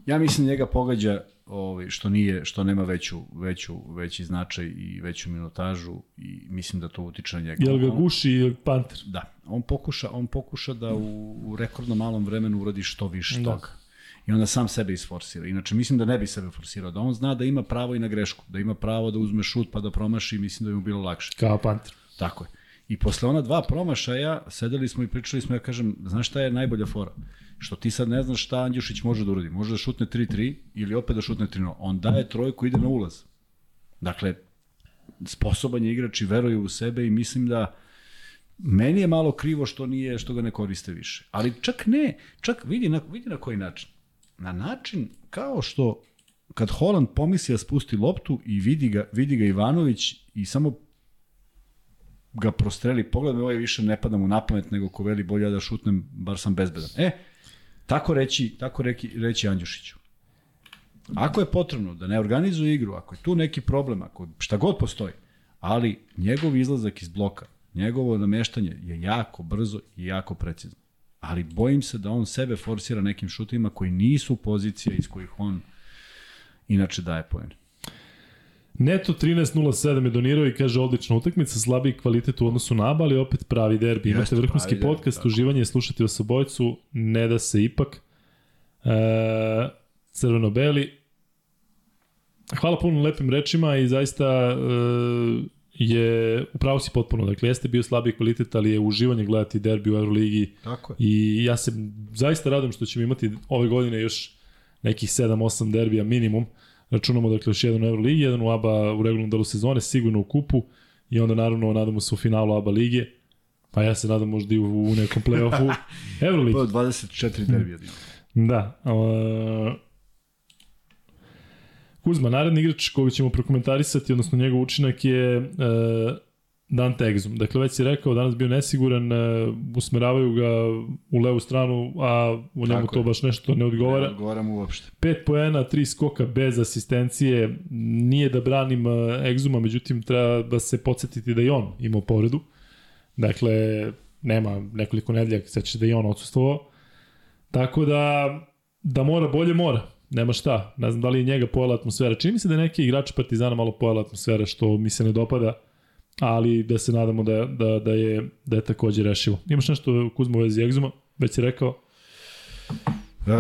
Ja mislim da njega pogađa ovaj, što nije što nema veću, veću, veći značaj i veću minutažu i mislim da to utiče na njega. Jel ga On- guši Panter? Da, on pokuša, on pokuša da u, u rekordno malom vremenu uradi što više Da. da. toga. I onda sam sebe isforsira. Inače, mislim da ne bi sebe forsirao, da on zna da ima pravo i na grešku, da ima pravo da uzme šut pa da promaši, mislim da bi mu bilo lakše. Kao Panter. Tako je. I posle ona dva promašaja, sedeli smo i pričali smo, ja kažem, znaš šta je najbolja fora? Što ti sad ne znaš šta Andjušić može da uradi. Može da šutne 3-3 ili opet da šutne 3-0. On daje trojku, ide na ulaz. Dakle, sposoban je igrač i veruje u sebe i mislim da meni je malo krivo što nije što ga ne koriste više. Ali čak ne, čak vidi na, vidi na koji način. Na način kao što kad Holland pomisli da spusti loptu i vidi ga, vidi ga Ivanović i samo ga prostreli, pogled me ovaj više ne pada mu na pamet nego ko veli bolje da šutnem, bar sam bezbedan. E, tako reći, tako reći, reći Andjušiću. Ako je potrebno da ne organizuje igru, ako je tu neki problem, ako šta god postoji, ali njegov izlazak iz bloka, njegovo nameštanje je jako brzo i jako precizno. Ali bojim se da on sebe forsira nekim šutima koji nisu pozicija iz kojih on inače daje pojene. Neto 13.07 je donirao i kaže odlična utakmica, slabiji kvalitet u odnosu na ABA, ali opet pravi derbi. Imate Jeste, vrhunski pravi derbi, podcast, tako. uživanje je slušati vas obojcu, ne da se ipak. E, Crveno-beli. Hvala puno lepim rečima i zaista e, je, upravo si potpuno, dakle jeste bio slabiji kvalitet, ali je uživanje gledati derbi u Euroligi Tako je. i ja se zaista radujem što ćemo imati ove godine još nekih 7-8 derbija minimum. Računamo dakle još jedan u Euroligi, jedan u ABA u regularnom delu sezone, sigurno u kupu i onda naravno nadamo se u finalu ABA lige. Pa ja se nadam možda i u, u nekom play-offu Euroligi. To je 24 derbija. Da. Uh, Kuzma, naredni igrač koga ćemo prokomentarisati, odnosno njegov učinak je uh, Dante Exum. Dakle, već si rekao, danas bio nesiguran, uh, usmeravaju ga u levu stranu, a u njemu Tako to je. baš nešto ne odgovara. Ne odgovaram uopšte. 5 poena, 3 skoka bez asistencije. Nije da branim uh, Exuma, međutim treba da se podsjetiti da i on imao povredu. Dakle, nema nekoliko nedelja, sećaš da i on odsustovao. Tako da, da mora bolje, mora. Nema šta. Ne znam da li je njega pojela atmosfera. Čini mi se da neki igrač Partizana malo pojela atmosfera, što mi se ne dopada, ali da se nadamo da, da, da, je, da je takođe rešivo. Imaš nešto Kuzmo u vezi Exuma? Već si rekao? E,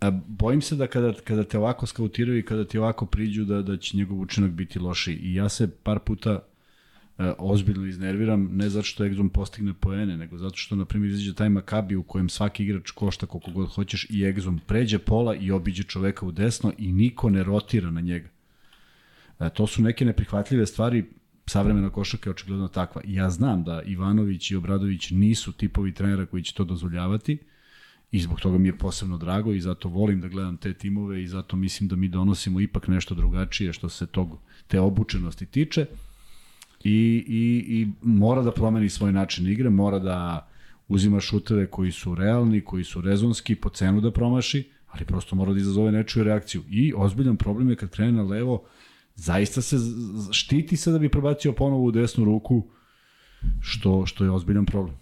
a bojim se da kada, kada te ovako skautiraju i kada ti ovako priđu da, da će njegov učinak biti loši. I ja se par puta e, ozbiljno iznerviram, ne zato što Exum postigne poene, nego zato što, na primjer, izađe taj Makabi u kojem svaki igrač košta koliko god hoćeš i Exum pređe pola i obiđe čoveka u desno i niko ne rotira na njega. E, to su neke neprihvatljive stvari, savremena košarka je očigledno takva. Ja znam da Ivanović i Obradović nisu tipovi trenera koji će to dozvoljavati i zbog toga mi je posebno drago i zato volim da gledam te timove i zato mislim da mi donosimo ipak nešto drugačije što se tog, te obučenosti tiče i, i, i mora da promeni svoj način igre, mora da uzima šuteve koji su realni, koji su rezonski, po cenu da promaši, ali prosto mora da izazove nečiju reakciju. I ozbiljan problem je kad krene na levo, zaista se štiti se da bi prebacio ponovo u desnu ruku, što, što je ozbiljan problem.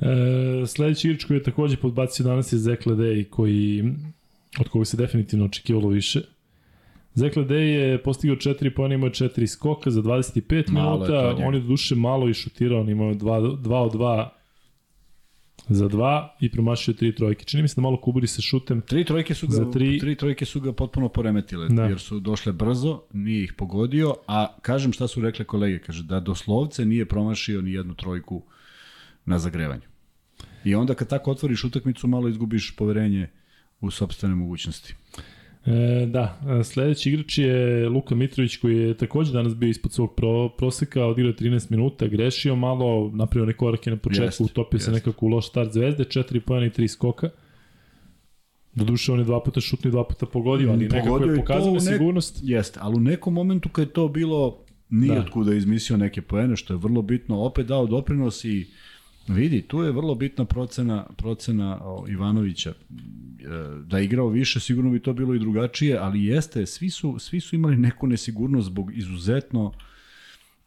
E, sledeći igrač koji je takođe podbacio danas je Zekle Day, koji, od koga se definitivno očekivalo više. Zekle Day je postigao 4 pojena, imao je 4 skoka za 25 Malo minuta, on je do duše malo i šutirao, on imao 2, 2 od 2 za 2 i promašio 3 trojke. Čini mi se da malo kuburi sa šutem. Tri trojke su ga, Za tri- tri trojke su ga potpuno poremetile, da. jer su došle brzo, nije ih pogodio, a kažem šta su rekle kolege, kaže da doslovce nije promašio ni jednu trojku na zagrevanju. I onda kad tako otvoriš utakmicu, malo izgubiš poverenje u sobstvene mogućnosti. E, da, sledeći igrač je Luka Mitrović koji je takođe danas bio ispod svog pro, proseka, odigrao je 13 minuta, grešio malo, napravio neke korake na početku, Jeste, utopio se jeste. nekako u loš start zvezde, 4 pojena i 3 skoka. Doduše on je dva puta šutni, dva puta pogodio, ali nekako Pogodio je i to pokazao na nek- sigurnost. Jeste, ali u nekom momentu kad je to bilo nije Da. da. otkuda izmislio neke poene, što je vrlo bitno, opet dao doprinos i vidi, tu je vrlo bitna procena, procena Ivanovića. E, Da je igrao više, sigurno bi to bilo i drugačije, ali jeste, svi su, svi su imali neku nesigurnost zbog izuzetno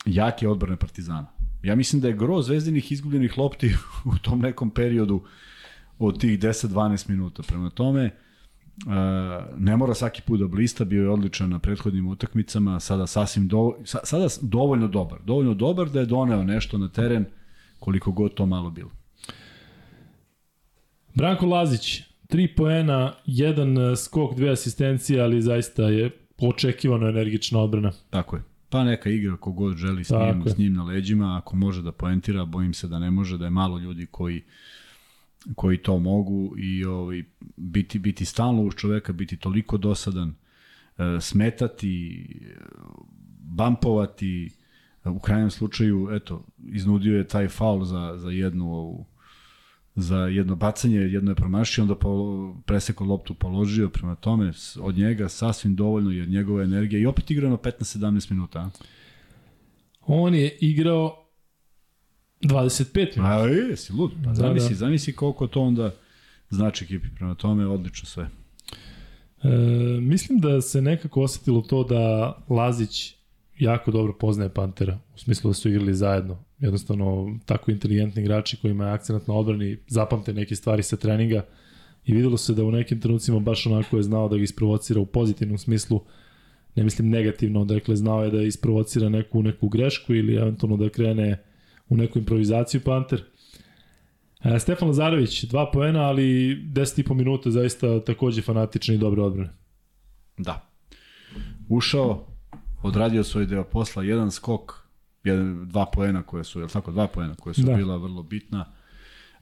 jake odbrane Partizana. Ja mislim da je gro zvezdinih izgubljenih lopti *laughs* u tom nekom periodu od tih 10-12 minuta. Prema tome, Uh, ne mora svaki put da blista, bio je odličan na prethodnim utakmicama, sada sasvim do, sa, sada dovoljno dobar. Dovoljno dobar da je doneo nešto na teren koliko god to malo bilo. Branko Lazić, 3 poena, jedan eh, skok, dve asistencije, ali zaista je očekivano energična odbrana. Tako je. Pa neka igra kogod želi s Tako njim, je. s njim na leđima, ako može da poentira, bojim se da ne može, da je malo ljudi koji koji to mogu i ovaj, biti, biti stalno uz čoveka, biti toliko dosadan, e, smetati, e, bampovati, u krajnjem slučaju, eto, iznudio je taj faul za, za jednu ovu, za jedno bacanje, jedno je promašio, onda po, preseko loptu položio, prema tome od njega sasvim dovoljno jer njegova energija i opet igrano 15-17 minuta. a? On je igrao 25 minuta. A jesi, lud. Pa Da, zamisli, da. zamisli koliko to onda znači ekipi. Prema tome, odlično sve. E, mislim da se nekako osetilo to da Lazić jako dobro poznaje Pantera, u smislu da su igrali zajedno. Jednostavno, tako inteligentni igrači koji imaju akcenat na odbrani, zapamte neke stvari sa treninga i videlo se da u nekim trenucima baš onako je znao da ga isprovocira u pozitivnom smislu, ne mislim negativno, dakle znao je da isprovocira neku, neku grešku ili eventualno da krene u neku improvizaciju Panter. E, Stefan Lazarević, dva poena, ali 10,5 minuta zaista takođe fanatične i dobre odbrane. Da. Ušao, odradio svoj deo posla, jedan skok, jedan, dva poena koje su, je li tako, dva poena koje su Da. da. bila vrlo bitna.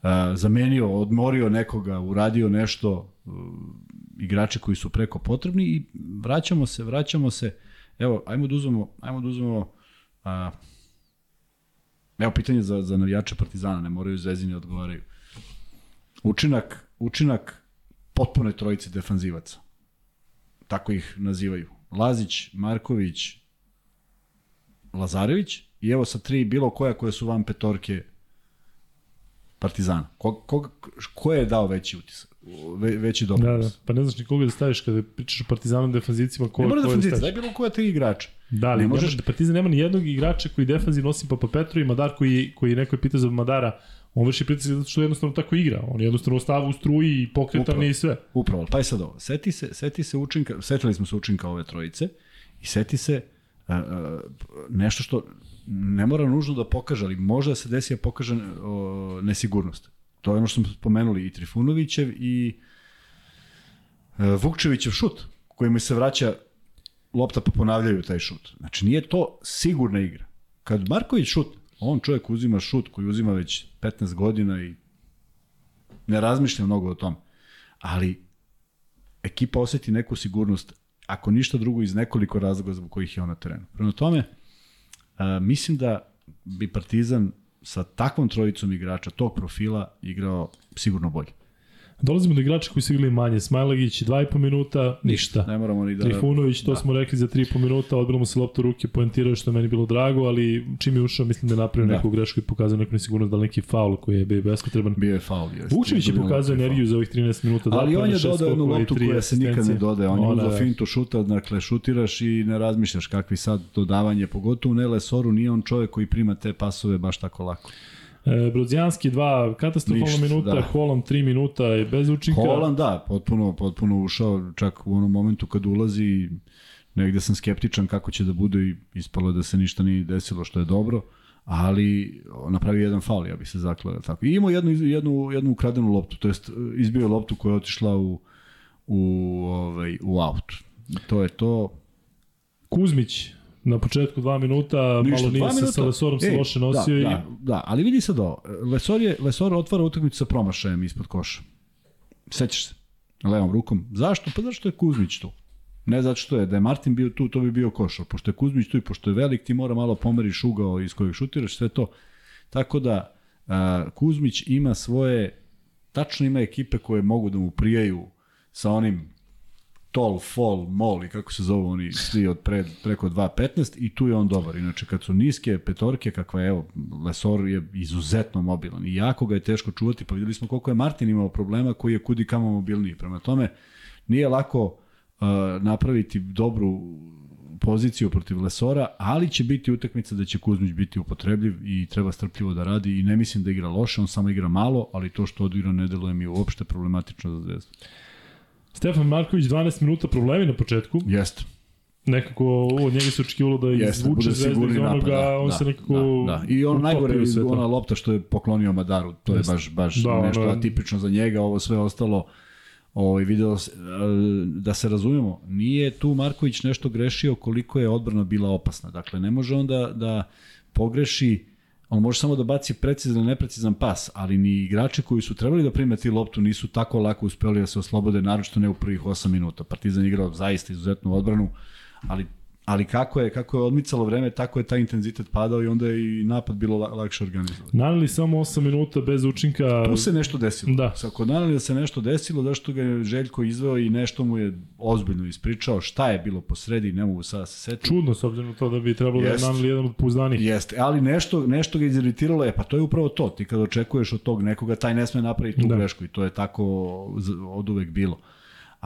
Uh, zamenio, odmorio nekoga, uradio nešto, uh, igrači koji su preko potrebni i vraćamo se, vraćamo se. Evo, ajmo da uzmemo, ajmo da uzmemo uh, Evo pitanje za, za navijače Partizana, ne moraju zvezini odgovaraju. Učinak, učinak potpune trojice defanzivaca. Tako ih nazivaju. Lazić, Marković, Lazarević i evo sa tri bilo koja koje su van petorke Partizana. Ko, ko, ko je dao veći utisak? Ve, veći Da, doprinos? da. Pa ne znaš nikoga da staviš kada pričaš o Partizanu defanzivcima ko Ne mora ko da je daj bilo koja tri igrača. Da, ali ne možeš- možeš... Partizan nema ni jednog igrača koji defanzivno osim Papa Petru i Madar koji, koji neko je pitao za Madara, on vrši pritisak zato što jednostavno tako igra. On jednostavno stava u struji i pokretan je i sve. Upravo, pa je sad ovo. Seti se, seti se učinka, setili smo se učinka ove trojice i seti se uh, uh, nešto što ne mora nužno da pokaže, ali može da se desi da pokaže uh, nesigurnost. To je ono što smo spomenuli i Trifunovićev i uh, Vukčevićev šut, kojim se vraća lopta pa ponavljaju taj šut. Znači nije to sigurna igra. Kad Marković šut, on čovjek uzima šut koji uzima već 15 godina i ne razmišlja mnogo o tom. Ali ekipa oseti neku sigurnost, ako ništa drugo iz nekoliko razloga zbog kojih je on na terenu. Prema tome, a, mislim da bi Partizan sa takvom trojicom igrača tog profila igrao sigurno bolje. Dolazimo do igrača koji su igrali manje. Smajlagić 2,5 minuta, ništa. Ne moramo ni da... Trifunović, to da. smo rekli za 3,5 minuta, odbilo mu se lopta u ruke, poentirao što je meni bilo drago, ali čim je ušao, mislim da je napravio Da. neku grešku i pokazao neku nesigurnost, da li neki faul koji je bio bespotreban. Bio je faul. Jeste. Vučević je pokazao loptu i faul. energiju za ovih 13 minuta. dva Ali on je dodao jednu loptu koja se nikad ne dodaje. On je uzao fintu šuta, dakle šutiraš i ne razmišljaš kakvi sad dodavanje, pogotovo ne Lesoru, nije on čovjek koji prima te pasove baš tako lako. E, Brodzijanski 2 katastrofalna Ništa, minuta, da. Holland 3 minuta je bez učinka. Holand, da, potpuno, potpuno ušao, čak u onom momentu kad ulazi, negde sam skeptičan kako će da bude i ispalo da se ništa nije desilo što je dobro, ali napravio jedan faul, ja bih se zaklao. jel Tako. I imao jednu, jednu, jednu ukradenu loptu, to jest izbio je loptu koja je otišla u, u, ovaj, u aut. To je to. Kuzmić na početku 2 minuta, Ništa, malo nije dva se sa Lesorom se loše nosio da, i Da, da, ali vidi sad ovo. Lesor, je, Lesor otvara utakmicu sa promašajem ispod koša. Sećaš se? Levom rukom. Zašto? Pa zato što je Kuzmić tu. Ne zato što je, da je Martin bio tu, to bi bio košar. Pošto je Kuzmić tu i pošto je velik, ti mora malo pomeriš ugao iz kojeg šutiraš, sve to. Tako da, Kuzmić ima svoje, tačno ima ekipe koje mogu da mu prijaju sa onim tall, fall, mol i kako se zovu oni svi od pred, preko 2.15 i tu je on dobar. Inače, kad su niske petorke, kakva je, evo, Lesor je izuzetno mobilan i jako ga je teško čuvati, pa videli smo koliko je Martin imao problema koji je kudi kamo mobilniji. Prema tome, nije lako uh, napraviti dobru poziciju protiv Lesora, ali će biti utakmica da će Kuzmić biti upotrebljiv i treba strpljivo da radi i ne mislim da igra loše, on samo igra malo, ali to što odigra ne deluje mi uopšte problematično za zvezdu. Stefan Marković 12 minuta problemi na početku. Jeste. nekako od njega se očekivalo da Jeste, izvuče bude zvezdu iz onoga, napad, da, on da, se nekako da, da. I on najgore, to. ona lopta što je poklonio Madaru, to je Jeste. baš, baš Da, nešto ono- atipično za njega, ovo sve ostalo ovaj, video se, e, da se razumemo, nije tu Marković nešto grešio koliko je odbrana bila opasna. Dakle, ne može on da, da pogreši on može samo da baci precizan neprecizan pas, ali ni igrači koji su trebali da primeti loptu nisu tako lako uspeli da se oslobode, naročito ne u prvih 8 minuta. Partizan igrao zaista izuzetnu odbranu, ali ali kako je kako je odmicalo vreme, tako je taj intenzitet padao i onda je i napad bilo la- lakše organizovati. Naneli samo 8 minuta bez učinka. Tu se nešto desilo. Da. Sa kod Nanelija se nešto desilo, zašto ga je Željko izveo i nešto mu je ozbiljno ispričao, šta je bilo po sredi, ne mogu sada se setiti. Čudno s obzirom to da bi trebalo da je Jest. Naneli jedan od pouzdanih. Jeste, ali nešto, nešto ga iziritiralo, e pa to je upravo to, ti kada očekuješ od tog nekoga, taj ne sme napraviti tu Da. da. grešku i to je tako od uvek bilo.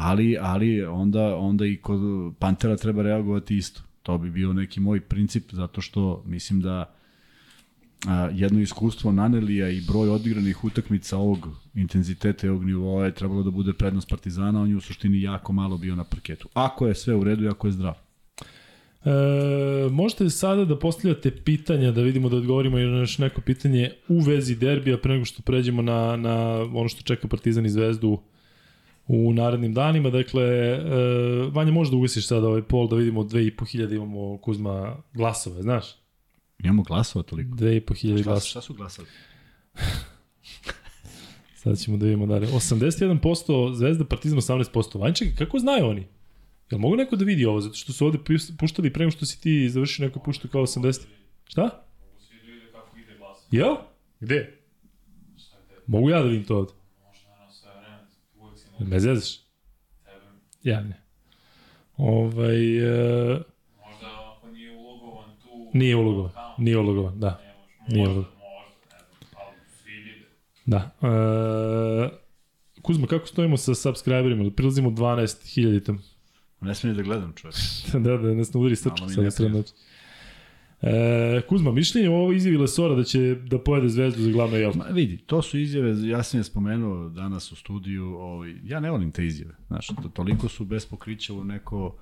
Ali, ali onda, onda i kod Pantera treba reagovati isto. To bi bio neki moj princip, zato što mislim da a, jedno iskustvo Nanelija i broj odigranih utakmica ovog intenziteta i ovog nivoa je trebalo da bude prednost Partizana, on je u suštini jako malo bio na parketu. Ako je sve u redu i ako je zdrav. E, možete sada da postavljate pitanja, da vidimo da odgovorimo na neko pitanje u vezi derbija pre nego što pređemo na, na ono što čeka Partizan i Zvezdu u narednim danima. Dakle, e, Vanja, možda ugasiš sada ovaj pol da vidimo 2500 imamo Kuzma glasove, znaš? Imamo glasova toliko. 2500 Šta, glasova. šta su glasovi? *laughs* Sad ćemo da vidimo dalje. 81% Zvezda, Partizan 18%. Vanja, čekaj, kako znaju oni? Jel mogu neko da vidi ovo? Zato što su ovde puštali pre nego što si ti završio neko puštu kao 80. Šta? Da. Jel? Gde? Mogu ja da vidim to ovde? Možda naravno sve vreme. Uvijek si mogu Me zezaš? tebe. Ja ne. Ovaj, e, Možda ako nije ulogovan tu... nije ulogovan. Nije ulogovan, da. Može. Nije Možda, ulogovan. možda, ne znam. Ali svi vide. Da. E, Kuzma, kako stojimo sa subscriberima? Ili prilazimo 12.000 tam? Ne smijem da gledam čovjek. *laughs* da, da, nas ne udari srčka mi sada ne sred prija. noći. E, Kuzma, mišljenje o ovo izjavi Lesora da će da pojede zvezdu za glavno jelo? Ma vidi, to su izjave, ja sam je spomenuo danas u studiju, ovaj, ja ne volim te izjave, znaš, to, toliko su bez pokrića u neko,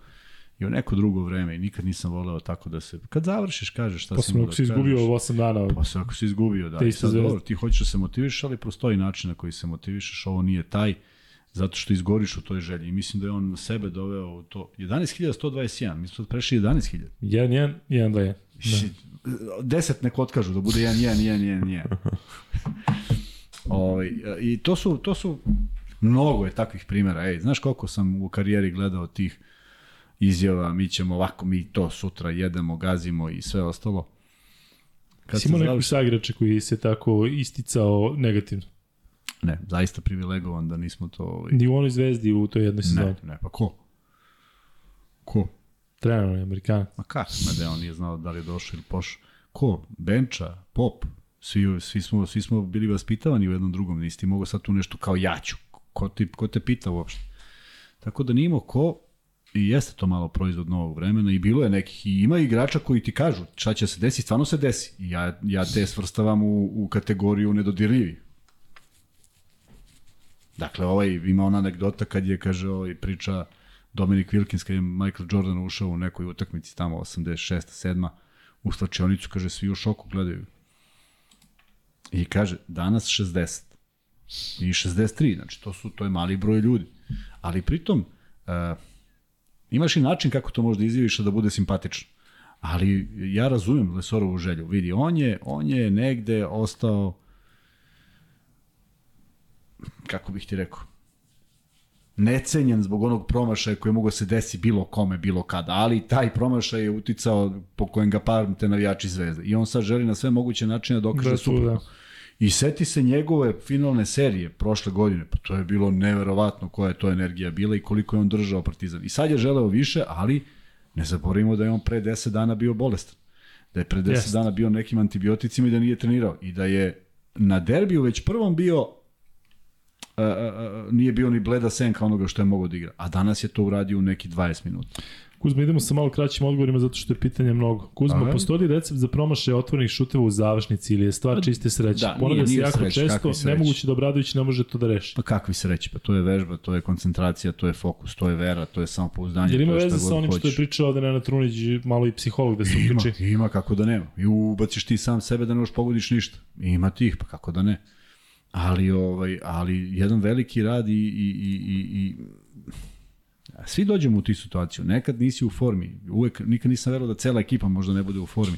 i u neko drugo vreme i nikad nisam voleo tako da se, kad završiš kažeš šta si Posebno imao ako da si izgubio kažeš. 8 dana. Posle ako si izgubio, da. Te I sad, dobro, ti hoćeš da se motiviš, ali postoji način na koji se motivišeš, ovo nije taj, zato što izgoriš u toj želji. I mislim da je on sebe doveo u to. 11.121, mi smo sad prešli 11.000. 1-1, 1-2-1. Da. 10 neko otkažu da bude 1 1 1 1 1. Ovaj i to su to su mnogo je takvih primera. Ej, znaš koliko sam u karijeri gledao tih izjava, mi ćemo ovako, mi to sutra jedemo, gazimo i sve ostalo. Kad Si imao nekog sagrača koji se tako isticao negativno? Ne, zaista privilegovan da nismo to... Ovaj, Ni u onoj zvezdi u toj jednoj sezoni. ne, ne, pa ko? Ko? Trener je Amerikanac. Ma kako, ma da on nije znao da li je došao ili pošao. Ko? Benča? Pop? Svi, svi, smo, svi smo bili vaspitavani u jednom drugom, nisi ti mogao sad tu nešto kao ja ću. Ko, ti, ko te pita uopšte? Tako da nije imao ko i jeste to malo proizvod novog vremena i bilo je nekih i ima igrača koji ti kažu šta će se desiti, stvarno se desi. I ja, ja te svrstavam u, u kategoriju nedodirljivi. Dakle, ovaj, ima ona anegdota kad je, kaže, ovaj, priča Dominik Wilkins, kad je Michael Jordan ušao u nekoj utakmici tamo 86. 7. u slačionicu, kaže, svi u šoku gledaju. I kaže, danas 60. I 63, znači to su to je mali broj ljudi. Ali pritom uh, imaš i način kako to možda izjaviš da bude simpatično. Ali ja razumem Lesorovu želju. Vidi, on je, on je negde ostao kako bih ti rekao necenjen zbog onog promašaja koji je mogao se desi bilo kome, bilo kada, ali taj promašaj je uticao po kojem ga pamte navijači zvezde. I on sad želi na sve moguće načine da dokaže Da da su, suprotno. da. I seti se njegove finalne serije prošle godine, pa to je bilo neverovatno koja je to energija bila i koliko je on držao Partizan. I sad je želeo više, ali ne zaboravimo da je on pre 10 dana bio bolestan. Da je pre 10 Jest. dana bio nekim antibioticima i da nije trenirao. I da je na derbiju već prvom bio a, a, a, nije bio ni bleda senka onoga što je mogao da igra. A danas je to uradio u neki 20 minuta. Kuzma, idemo sa malo kraćim odgovorima zato što je pitanje mnogo. Kuzma, Aha. postoji recept za promašaj otvorenih šuteva u završnici ili je stvar čiste sreće? Da, Ponavlja nije- se jako sreće, često, nemoguće da Obradović ne može to da reši. Pa kakvi se reći, pa to je vežba, to je koncentracija, to je fokus, to je vera, to je samopouzdanje. Jer ima veze sa onim što je hoćeš. pričao ovde Nenad Trunić, malo i psiholog da se Ima, uključi. ima kako da nema. I ubaciš ti sam sebe da ne možeš pogodiš ništa. Ima tih, pa kako da ne. Ali, ovaj, ali jedan veliki rad i, i, i, i, i svi dođemo u tu situaciju. Nekad nisi u formi. Uvek, nikad nisam verovao da cela ekipa možda ne bude u formi.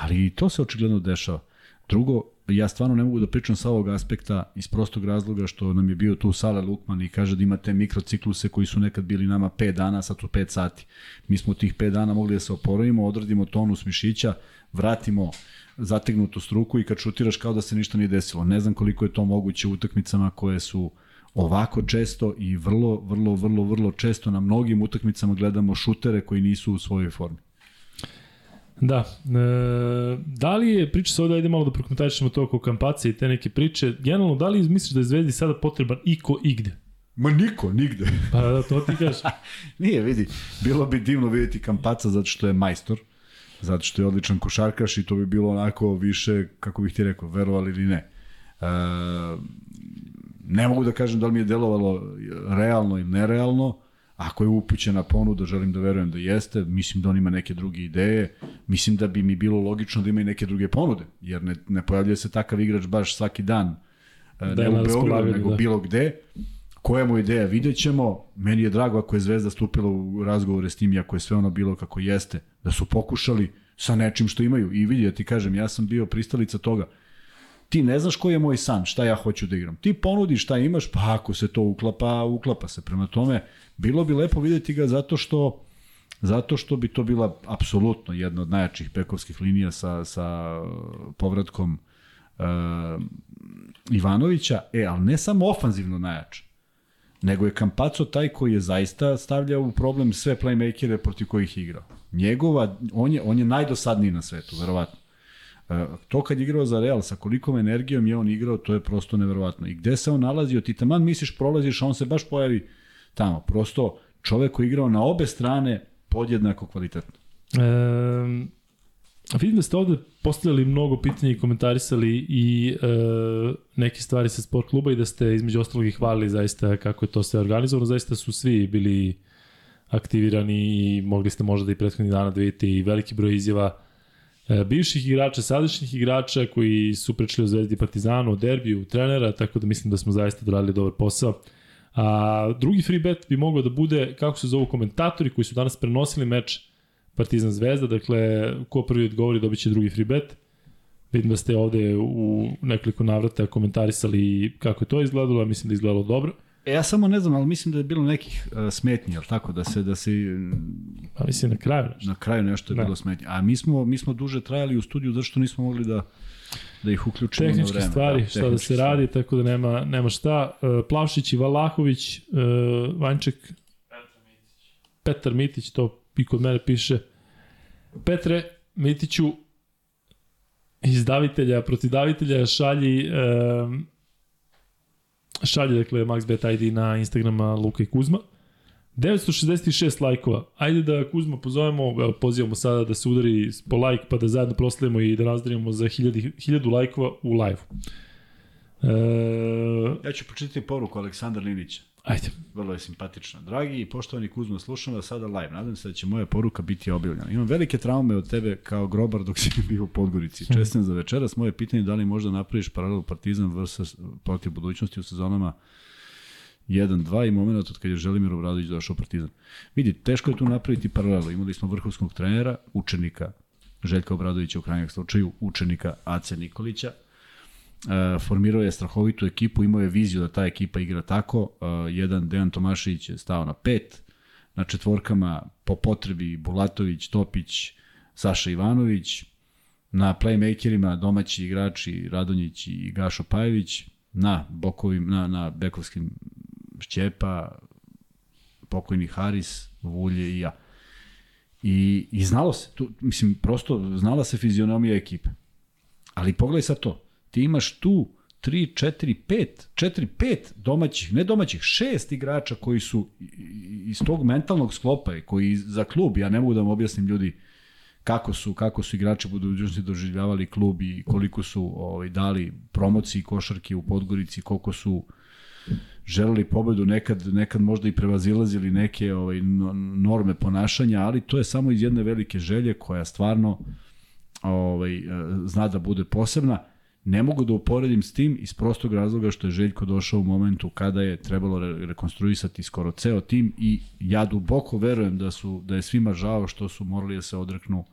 Ali i to se očigledno dešava. Drugo, ja stvarno ne mogu da pričam sa ovog aspekta iz prostog razloga što nam je bio tu Sale Lukman i kaže da ima te mikrocikluse koji su nekad bili nama 5 dana, sad su 5 sati. Mi smo tih 5 dana mogli da se oporavimo, odradimo tonus mišića, vratimo zategnutu struku i kad šutiraš kao da se ništa nije desilo. Ne znam koliko je to moguće u utakmicama koje su ovako često i vrlo, vrlo, vrlo, vrlo često na mnogim utakmicama gledamo šutere koji nisu u svojoj formi. Da. E, da li je, priča se ovde, ajde malo da prokomentarišemo to oko kampace i te neke priče, generalno, da li misliš da je Zvezdi sada potreban iko igde? Ma niko, nigde. Pa da, to ti kažeš. *laughs* Nije, vidi, bilo bi divno vidjeti Kampaca zato što je majstor, zato što je odličan košarkaš i to bi bilo onako više, kako bih ti rekao, verovali ili ne. E, ne mogu da kažem da li mi je delovalo realno ili nerealno, ako je upućena ponuda, želim da verujem da jeste, mislim da on ima neke druge ideje, mislim da bi mi bilo logično da ima i neke druge ponude, jer ne, ne pojavljuje se takav igrač baš svaki dan, e, Da ne u Beogradu, nego da. bilo gde. Koja mu ideja, vidjet ćemo. Meni je drago ako je Zvezda stupila u razgovore s tim, ako je sve ono bilo kako jeste, da su pokušali sa nečim što imaju. I vidi, ja ti kažem, ja sam bio pristalica toga. Ti ne znaš koji je moj san, šta ja hoću da igram. Ti ponudiš šta imaš, pa ako se to uklapa, uklapa se. Prema tome, bilo bi lepo videti ga zato što zato što bi to bila apsolutno jedna od najjačih bekovskih linija sa, sa uh, povratkom uh, Ivanovića, e, ali ne samo ofanzivno najjača, nego je Kampaco taj koji je zaista stavljao u problem sve playmakere protiv kojih igrao. Njegova, on je, on je najdosadniji na svetu, verovatno. E, to kad je igrao za Real, sa kolikom energijom je on igrao, to je prosto neverovatno. I gde se on nalazio, ti taman misliš prolaziš, a on se baš pojavi tamo. Prosto čovek koji je igrao na obe strane podjednako kvalitetno. E, vidim da ste ovde postavljali mnogo pitanja i komentarisali i e, neke stvari sa sport kluba i da ste između ostalog i hvalili zaista kako je to sve organizovano. Zaista su svi bili aktivirani i mogli ste možda da i prethodnih dana da vidite i veliki broj izjava bivših igrača, sadašnjih igrača koji su pričali o Zvezdi Partizanu, o derbiju, trenera, tako da mislim da smo zaista doradili dobar posao. A drugi free bet bi mogao da bude, kako se zovu komentatori koji su danas prenosili meč Partizan Zvezda, dakle, ko prvi odgovori dobit će drugi free bet. Vidim da ste ovde u nekoliko navrata komentarisali kako je to izgledalo, a mislim da je izgledalo dobro. E, ja samo ne znam, ali mislim da je bilo nekih uh, smetnji, jel tako, da se, da se A mislim na kraju nešto. na kraju nešto je Da. bilo smetnje. A mi smo, mi smo duže trajali u studiju zato što nismo mogli da, da ih uključimo na Tehničke vreme. stvari, šta da se radi, tako da nema, nema šta. E, Plavšić i Valahović, e, Vanček, Petar Mitić. Petar Mitić, to i kod mene piše. Petre Mitiću, iz davitelja, protiv davitelja šalji um, šalje, dakle, MaxBet ID na Instagrama Luka i Kuzma. 966 lajkova. Ajde da Kuzma pozovemo, evo, pozivamo sada da se udari po lajk, pa da zajedno proslavimo i da nazdravimo za 1000, 1000 lajkova u live. E, Ja ću pročitati poruku Aleksandar Linića. Ajde. Vrlo je simpatična. Dragi i poštovani Kuzmo, slušam vas sada live. Nadam se da će moja poruka biti objavljena. Imam velike traume od tebe kao grobar dok si bio u Podgorici. Čestim za večeras. Moje pitanje je da li možda napraviš paralel Partizan vs protiv budućnosti u sezonama 1-2 i moment od kad je Želimir Obradović došao u Partizan. Vidi, teško je tu napraviti paralelu. Imali smo vrhunskog trenera, učenika Željka Obradovića u krajnjem slučaju, učenika Ace Nikolića, formirao je strahovitu ekipu, imao je viziju da ta ekipa igra tako. E, jedan Dejan Tomašević je stao na pet, na četvorkama po potrebi Bulatović, Topić, Saša Ivanović, na playmakerima domaći igrači Radonjić i Gašo Pajević, na bokovim, na, na bekovskim Šćepa, pokojni Haris, Vulje i ja. I, I znalo se, tu, mislim, prosto znala se fizionomija ekipe. Ali pogledaj sad to, ti imaš tu 3, 4, 5, 4, 5 domaćih, ne domaćih, šest igrača koji su iz tog mentalnog sklopa i koji za klub, ja ne mogu da vam objasnim ljudi kako su kako su igrači budućnosti doživljavali klub i koliko su ovaj dali promociji košarke u Podgorici, koliko su želeli pobedu, nekad nekad možda i prevazilazili neke ovaj no- norme ponašanja, ali to je samo iz jedne velike želje koja stvarno ovaj e, zna da bude posebna. Ne mogu da uporedim s tim iz prostog razloga što je Željko došao u momentu kada je trebalo re- rekonstruisati skoro ceo tim i ja duboko verujem da su da je svima žao što su morali da se odreknu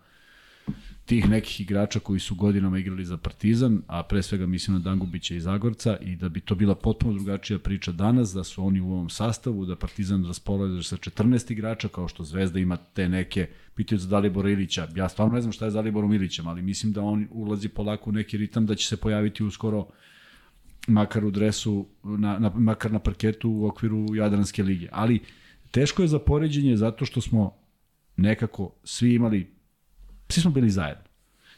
tih nekih igrača koji su godinama igrali za Partizan, a pre svega mislim na Dangubića i Zagorca i da bi to bila potpuno drugačija priča danas, da su oni u ovom sastavu, da Partizan raspolaže sa 14 igrača, kao što Zvezda ima te neke, pitaju za Dalibora Ilića, ja stvarno ne znam šta je Daliborom Ilićem, ali mislim da on ulazi polako u neki ritam da će se pojaviti uskoro makar u dresu, na, na, makar na parketu u okviru Jadranske lige. Ali teško je za poređenje zato što smo nekako svi imali svi smo bili zajedno.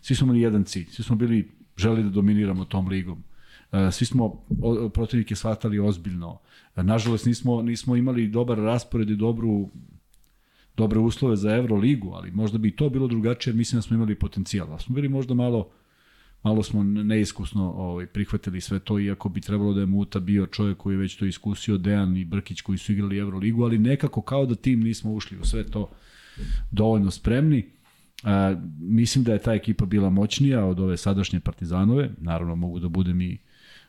Svi smo imali jedan cilj. Svi smo bili želi da dominiramo tom ligom. E, Svi smo protivnike shvatali ozbiljno. E, Nažalost nismo nismo imali dobar raspored i dobru dobre uslove za Euroligu, ali možda bi to bilo drugačije, jer mislim da smo imali potencijal. Da smo bili možda malo malo smo neiskusno ovaj, prihvatili sve to, iako bi trebalo da je Muta bio čovjek koji je već to iskusio, Dejan i Brkić koji su igrali Euroligu, ali nekako kao da tim nismo ušli u sve to dovoljno spremni. A, mislim da je ta ekipa bila moćnija od ove sadašnje Partizanove, naravno mogu da budem i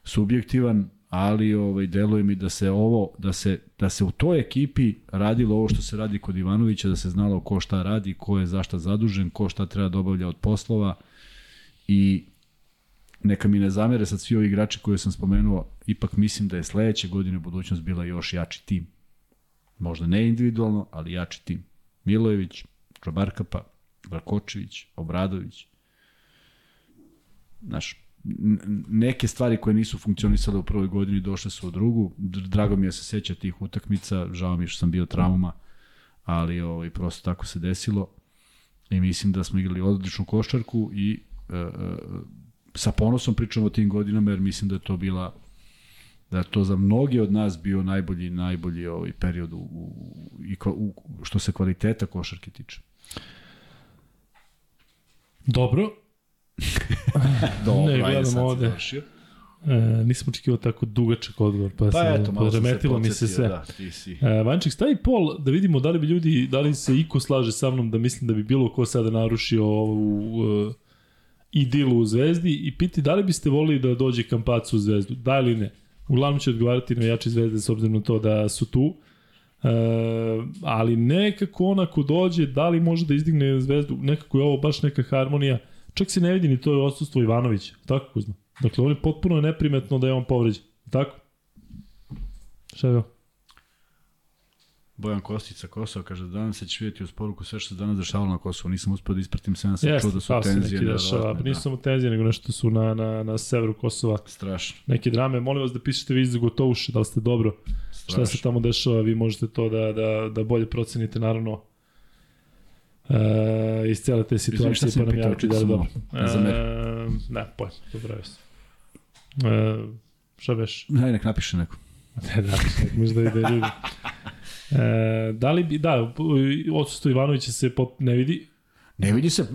subjektivan, ali ovaj deluje mi da se ovo da se da se u toj ekipi radilo ovo što se radi kod Ivanovića, da se znalo ko šta radi, ko je za šta zadužen, ko šta treba da obavlja od poslova i neka mi ne zamere sad svi ovi igrači koje sam spomenuo, ipak mislim da je sledeće godine budućnost bila još jači tim. Možda ne individualno, ali jači tim. Milojević, Čobarkapa, Vrakočević, Obradović. Znaš, neke stvari koje nisu funkcionisale u prvoj godini došle su u drugu. Drago mi je da se seća tih utakmica, žao mi je što sam bio trauma, ali ovaj, prosto tako se desilo. I mislim da smo igrali odličnu košarku i e, e, sa ponosom pričamo o tim godinama jer mislim da je to bila da je to za mnogi od nas bio najbolji najbolji ovaj period u, u, ko- u, što se kvaliteta košarke tiče. Dobro, *laughs* Dobro, Ne, ajde, gledam ovde. završio. e, nisam očekivao tako dugačak odgovor, pa, Pa sam, eto, malo sam se remetilo mi se sve. Da, ti si. E, Vanček, stavi pol da vidimo da li bi ljudi, da li se iko slaže sa mnom da mislim da bi bilo ko sada narušio ovu uh, idilu u Zvezdi i piti da li biste volili da dođe Kampac u Zvezdu, da ili ne. Uglavnom će odgovarati na jači Zvezde s obzirom na to da su tu. E, ali nekako onako dođe, da li može da izdigne Zvezdu, nekako je ovo baš neka harmonija. Čak se ne vidi ni to odsustvo Ivanovića, tako Kuzma? Dakle, on je potpuno neprimetno da je on povređen, tako? Šta je? Bojan Kostić sa Kosova kaže danas se će vidjeti uz poruku sve što se danas dešavalo na Kosovu. Nisam uspio da ispratim sve, sam čuo da su se tenzije. neki dešava, neverovatne, pa nisu samo tenzije, nego nešto su na, na, na severu Kosova. Strašno, Neke drame, molim vas da pišete vi za Gotovuše, da li ste dobro, šta se tamo dešava, vi možete to da, da, da bolje procenite, naravno, e, iz cele te situacije, si pa nam javite čitao da je dobro. ovo. Ne. E, ne, pojma, dobro je. E, šta beš? Ajde, nek napiše neko. Ne, *laughs* da, možda ide ljudi. E, da li bi, da, odsustvo Ivanovića se pot, ne vidi, Ne vidi se,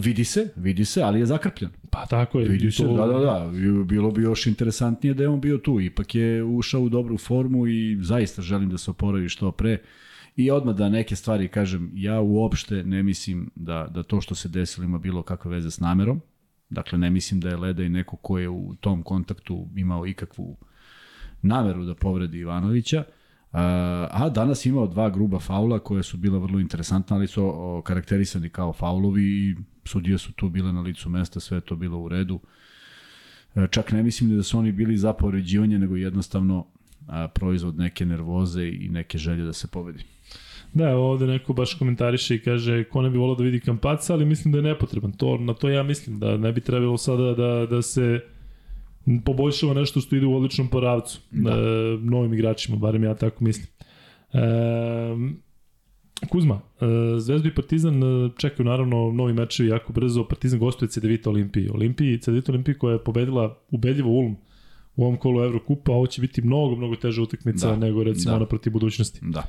vidi se, vidi se, ali je zakrpljen. pa tako je. Vidi i se, to- da, da, da. Bilo bi još interesantnije da je on bio tu. Ipak je ušao u dobru formu i zaista želim da se oporavi što pre. I odmah da neke stvari kažem, ja uopšte ne mislim da, da to što se desilo ima bilo kakve veze s namerom. Dakle, ne mislim da je Leda i neko ko je u tom kontaktu imao ikakvu nameru da povredi Ivanovića. A, danas imao dva gruba faula koje su bila vrlo interesantna, ali su karakterisani kao faulovi i sudije su tu bile na licu mesta, sve to bilo u redu. E, Čak ne mislim da su oni bili za povređivanje, nego jednostavno proizvod neke nervoze i neke želje da se pobedi. Da, ovde neko baš komentariše i kaže ko ne bi volao da vidi Kampaca, ali mislim da je nepotreban. To, na to ja mislim da ne bi trebalo sada da, da se poboljšava nešto što ide u odličnom poravcu da. e, novim igračima, barem ja tako mislim. E, Kuzma, e, Zvezdu i Partizan e, čekaju naravno novi mečevi jako brzo. Partizan gostuje CDVita Olimpiji. Olimpiji, CDVita Olimpiji koja je pobedila ubedljivo Ulm u ovom kolu Evrokupa, ovo će biti mnogo, mnogo teža utakmica Da. nego recimo Da. ona protiv budućnosti. Da.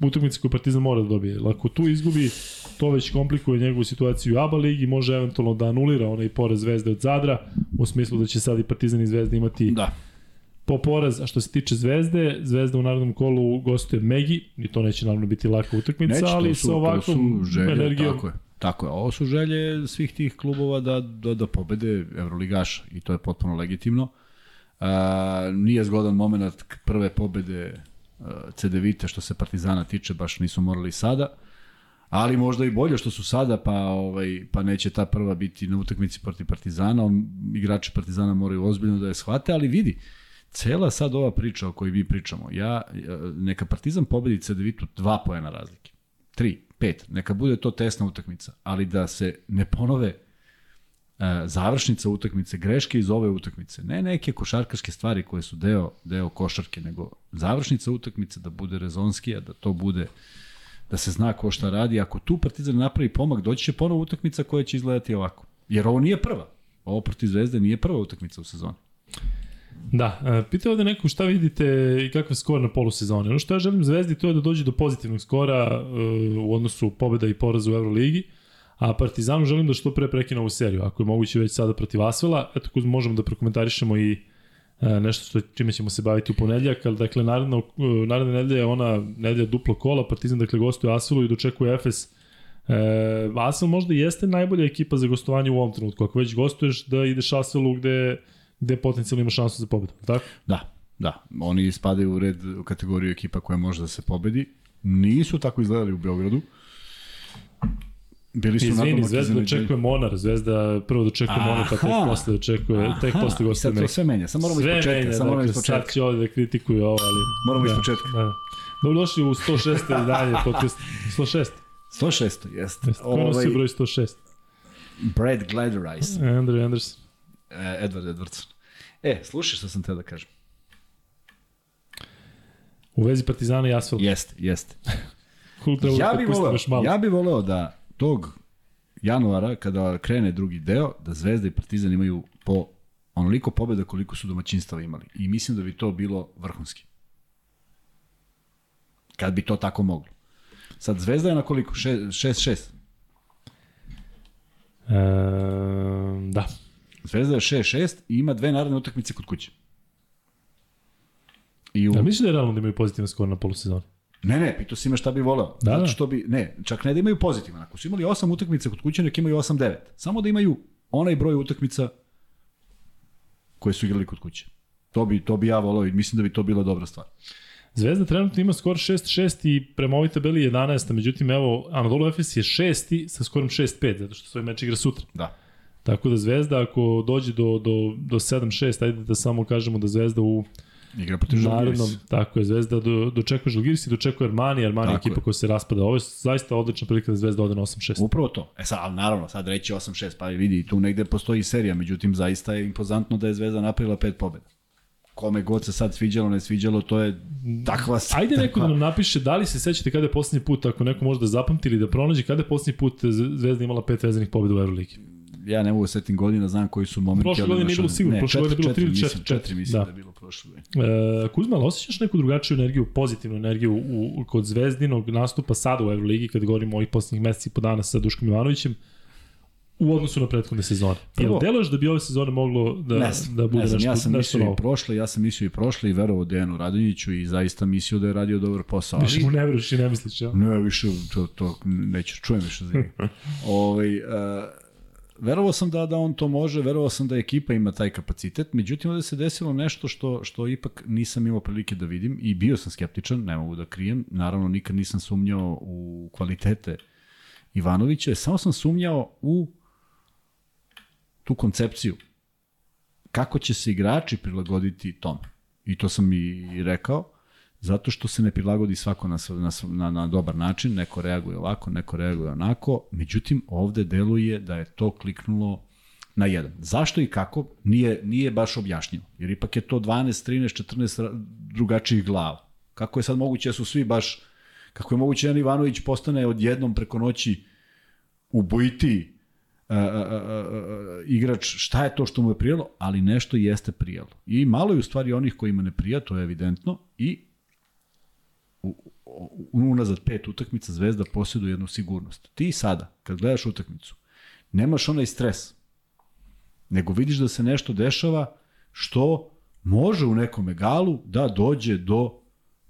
Utakmica koju Partizan mora da dobije. Ako tu izgubi, to već komplikuje njegovu situaciju u ABA ligi, može eventualno da anulira onaj poraz Zvezde od Zadra, u smislu da će sad i Partizan i Zvezda imati Da. po poraz, a što se tiče Zvezde, Zvezda u narednom kolu gostuje Megi, i to neće naravno biti laka utakmica, Neće, ali su, sa ovakvom želje, energijom. Tako je. Tako je. Ovo su želje svih tih klubova da, da, da pobede Euroligaša i to je potpuno legitimno. A, nije zgodan moment prve pobede a, CDVita što se Partizana tiče, baš nisu morali sada. Ali možda i bolje što su sada, pa ovaj pa neće ta prva biti na utakmici protiv Partizana. On, igrači Partizana moraju ozbiljno da je shvate, ali vidi, cela sad ova priča o kojoj vi pričamo, ja, ja- neka Partizan pobedi CDVitu dva poena razlike. Tri, pet, neka bude to tesna utakmica, ali da se ne ponove završnica utakmice, greške iz ove utakmice, ne neke košarkaške stvari koje su deo, deo košarke, nego završnica utakmice da bude rezonskija, da to bude da se zna ko šta radi. Ako tu Partizan napravi pomak, doći će ponovo utakmica koja će izgledati ovako. Jer ovo nije prva. Ovo protiv Zvezde nije prva utakmica u sezoni. Da, e, pitao ovde neko šta vidite i kakav je skor na polusezoni. Ono što ja želim Zvezdi to je da dođe do pozitivnog skora e, u odnosu pobeda i poraza u Euroligi, a Partizanu želim da što pre prekine ovu seriju. Ako je moguće već sada protiv Asvela, eto Kuzma, možemo da prokomentarišemo i e, nešto što čime ćemo se baviti u ponedljak, ali dakle naredna, e, naredna nedelja je ona nedelja duplo kola, Partizan dakle gostuje Asvelu i dočekuje Efes E, Asvel možda jeste najbolja ekipa za gostovanje u ovom trenutku. Ako već gostuješ, da ideš Asvelu gde, gde potencijalno ima šansu za pobedu. Tako? Da, da. Oni spadaju u red u kategoriju ekipa koja može da se pobedi. Nisu tako izgledali u Beogradu. Bili su Izvini, Zvezda dočekuje Monar, Zvezda prvo dočekuje Monar, pa tek Aha. posle dočekuje, tek Aha, posle gostuje sad to sve menja. Sad moramo Sve iz početka. menja, sad moramo dakle, iz početka. sad će ovde da kritikuju ovo, ali... Moramo iz da, početka. Da. Dobro došli u 106. izdanje podcast. 106. 106. Jeste. Jeste. Ko nosi broj 106? Brad Gladerice. Andrew Anderson. E, Edward Edwardson. E, slušaj što sam te da kažem. U vezi Partizana i Asfalt. Jeste, jeste. Ja bih voleo, ja bih voleo da tog januara, kada krene drugi deo, da Zvezda i Partizan imaju po onoliko pobjeda koliko su domaćinstava imali. I mislim da bi to bilo vrhunski. Kad bi to tako moglo. Sad Zvezda je na koliko? 6-6. E, da. Zvezda je 6-6 i ima dve naredne utakmice kod kuće. I u... Ja misliš da je realno da imaju pozitivan skor na polusezoni? Ne, ne, pitao si me šta bi voleo. Da, Zato da. što bi, ne, čak ne da imaju pozitivan. Ako su imali osam utakmica kod kuće, nek imaju 8-9. Samo da imaju onaj broj utakmica koje su igrali kod kuće. To bi, to bi ja voleo i mislim da bi to bila dobra stvar. Zvezda trenutno ima skor 6-6 i prema ovoj tabeli 11. Međutim, evo, Anadolu Efes je šesti sa skorom 6-5, zato što svoj meč igra sutra. Da. Tako da Zvezda, ako dođe do, do, do 7-6, ajde da samo kažemo da Zvezda u Igra protiv narednom, Žalgiris. tako je, Zvezda do, dočekuje Žalgiris i dočekuje Armani, Armani je Tako ekipa je. koja se raspada. Ovo je zaista odlična prilika da Zvezda ode na 8-6. Upravo to. E sad, ali naravno, sad reći 8-6, pa vidi, tu negde postoji serija, međutim, zaista je impozantno da je Zvezda napravila pet pobjeda. Kome god se sad sviđalo, ne sviđalo, to je takva... Ajde neko da nam napiše da li se sećate kada je poslednji put, ako neko može da zapamti ili da pronađe, kada je poslednji put Zvezda imala pet vezanih pobjeda u Euroligi. Ja ne mogu da setim godina, znam koji su momenti. Prošle godine nije bilo sigurno, prošle godine je bilo četiri, tri ili mislim, četiri, četiri, mislim da. da. je bilo prošle godine. E, Kuzma, ali osjećaš neku drugačiju energiju, pozitivnu energiju u, kod zvezdinog nastupa sada u Euroligi, kad govorimo o ovih poslednjih meseci i po dana sa Duškom Ivanovićem, u odnosu na prethodne sezone? Jel Prvo- deluješ da bi ove sezone moglo da, ne znam, da bude ne znam, nešto, ja sam nešto mislio i prošle, ja sam mislio i prošle i verovao Dejanu Radonjiću i zaista mislio da je radio dobar posao. Više mu ne veruješ i ne misliš, ja? ne, više, to, to neću, čujem više za njega. *laughs* ovaj, uh, verovao sam da, da on to može, verovao sam da ekipa ima taj kapacitet, međutim ovde se desilo nešto što, što ipak nisam imao prilike da vidim i bio sam skeptičan, ne mogu da krijem, naravno nikad nisam sumnjao u kvalitete Ivanovića, samo sam sumnjao u tu koncepciju. Kako će se igrači prilagoditi tome? I to sam i rekao, zato što se ne prilagodi svako na, na, na, na dobar način, neko reaguje ovako, neko reaguje onako, međutim ovde deluje da je to kliknulo na jedan. Zašto i kako, nije, nije baš objašnjeno, jer ipak je to 12, 13, 14 ra- drugačijih glava. Kako je sad moguće da su svi baš, kako je moguće da Ivanović postane odjednom preko noći ubojitiji a, a, a, igrač, šta je to što mu je prijelo, ali nešto jeste prijelo. I malo je u stvari onih kojima ne prija, to je evidentno, i unazad pet utakmica Zvezda posjeduje jednu sigurnost. Ti sada, kad gledaš utakmicu, nemaš onaj stres, nego vidiš da se nešto dešava što može u nekom egalu da dođe do,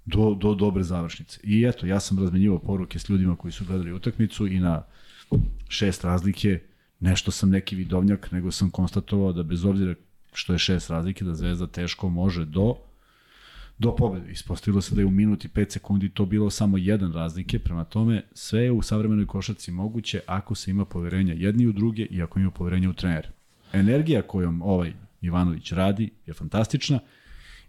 do, do dobre završnice. I eto, ja sam razmenjivao poruke s ljudima koji su gledali utakmicu i na šest razlike nešto sam neki vidovnjak, nego sam konstatovao da bez obzira što je šest razlike, da Zvezda teško može do do pobede. Ispostavilo se da je u minuti 5 sekundi to bilo samo jedan razlike, prema tome sve je u savremenoj košarci moguće ako se ima poverenja jedni u druge i ako ima poverenja u trenere. Energija kojom ovaj Ivanović radi je fantastična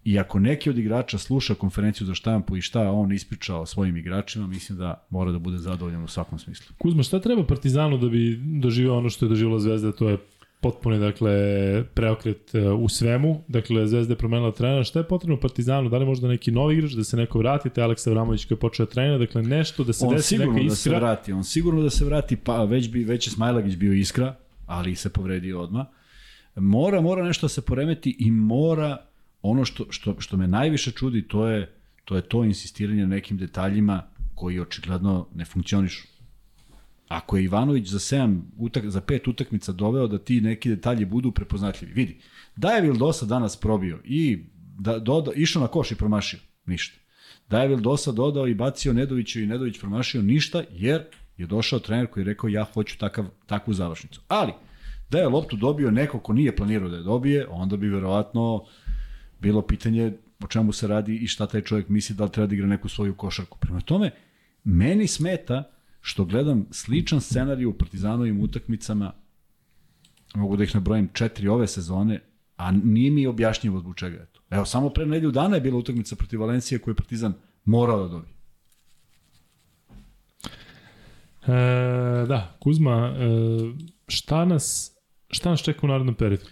i ako neki od igrača sluša konferenciju za štampu i šta on ispričao svojim igračima, mislim da mora da bude zadovoljan u svakom smislu. Kuzma, šta treba Partizanu da bi doživao ono što je doživjela Zvezda, to je potpuni dakle preokret e, u svemu. Dakle Zvezda je promenila trenera. Šta je potrebno Partizanu? Da li možda neki novi igrač da se neko vrati, te Aleksa Vramović koji je počeo da trenira, dakle nešto da se on desi neka iskra. da se vrati, on sigurno da se vrati, pa već bi već je Smajlagić bio iskra, ali se povredio odma. Mora, mora nešto da se poremeti i mora ono što, što, što me najviše čudi, to je to je to insistiranje na nekim detaljima koji očigledno ne funkcionišu. Ako je Ivanović za 7 utak, za 5 utakmica doveo da ti neki detalji budu prepoznatljivi. Vidi, da je Vildosa danas probio i da doda, išao na koš i promašio, ništa. Da je Vildosa dodao i bacio Nedoviću i Nedović promašio ništa, jer je došao trener koji je rekao ja hoću takav, takvu završnicu. Ali, da je loptu dobio neko ko nije planirao da je dobije, onda bi verovatno bilo pitanje o čemu se radi i šta taj čovjek misli da li treba da igra neku svoju košarku. Prema tome, meni smeta što gledam sličan scenarij u Partizanovim utakmicama, mogu da ih nabrojim četiri ove sezone, a nije mi objašnjivo zbog čega je to. Evo, samo pre nedelju dana je bila utakmica protiv Valencije koju je Partizan morao da dobije. E, da, Kuzma, e, šta nas, šta nas čeka u narodnom periodu?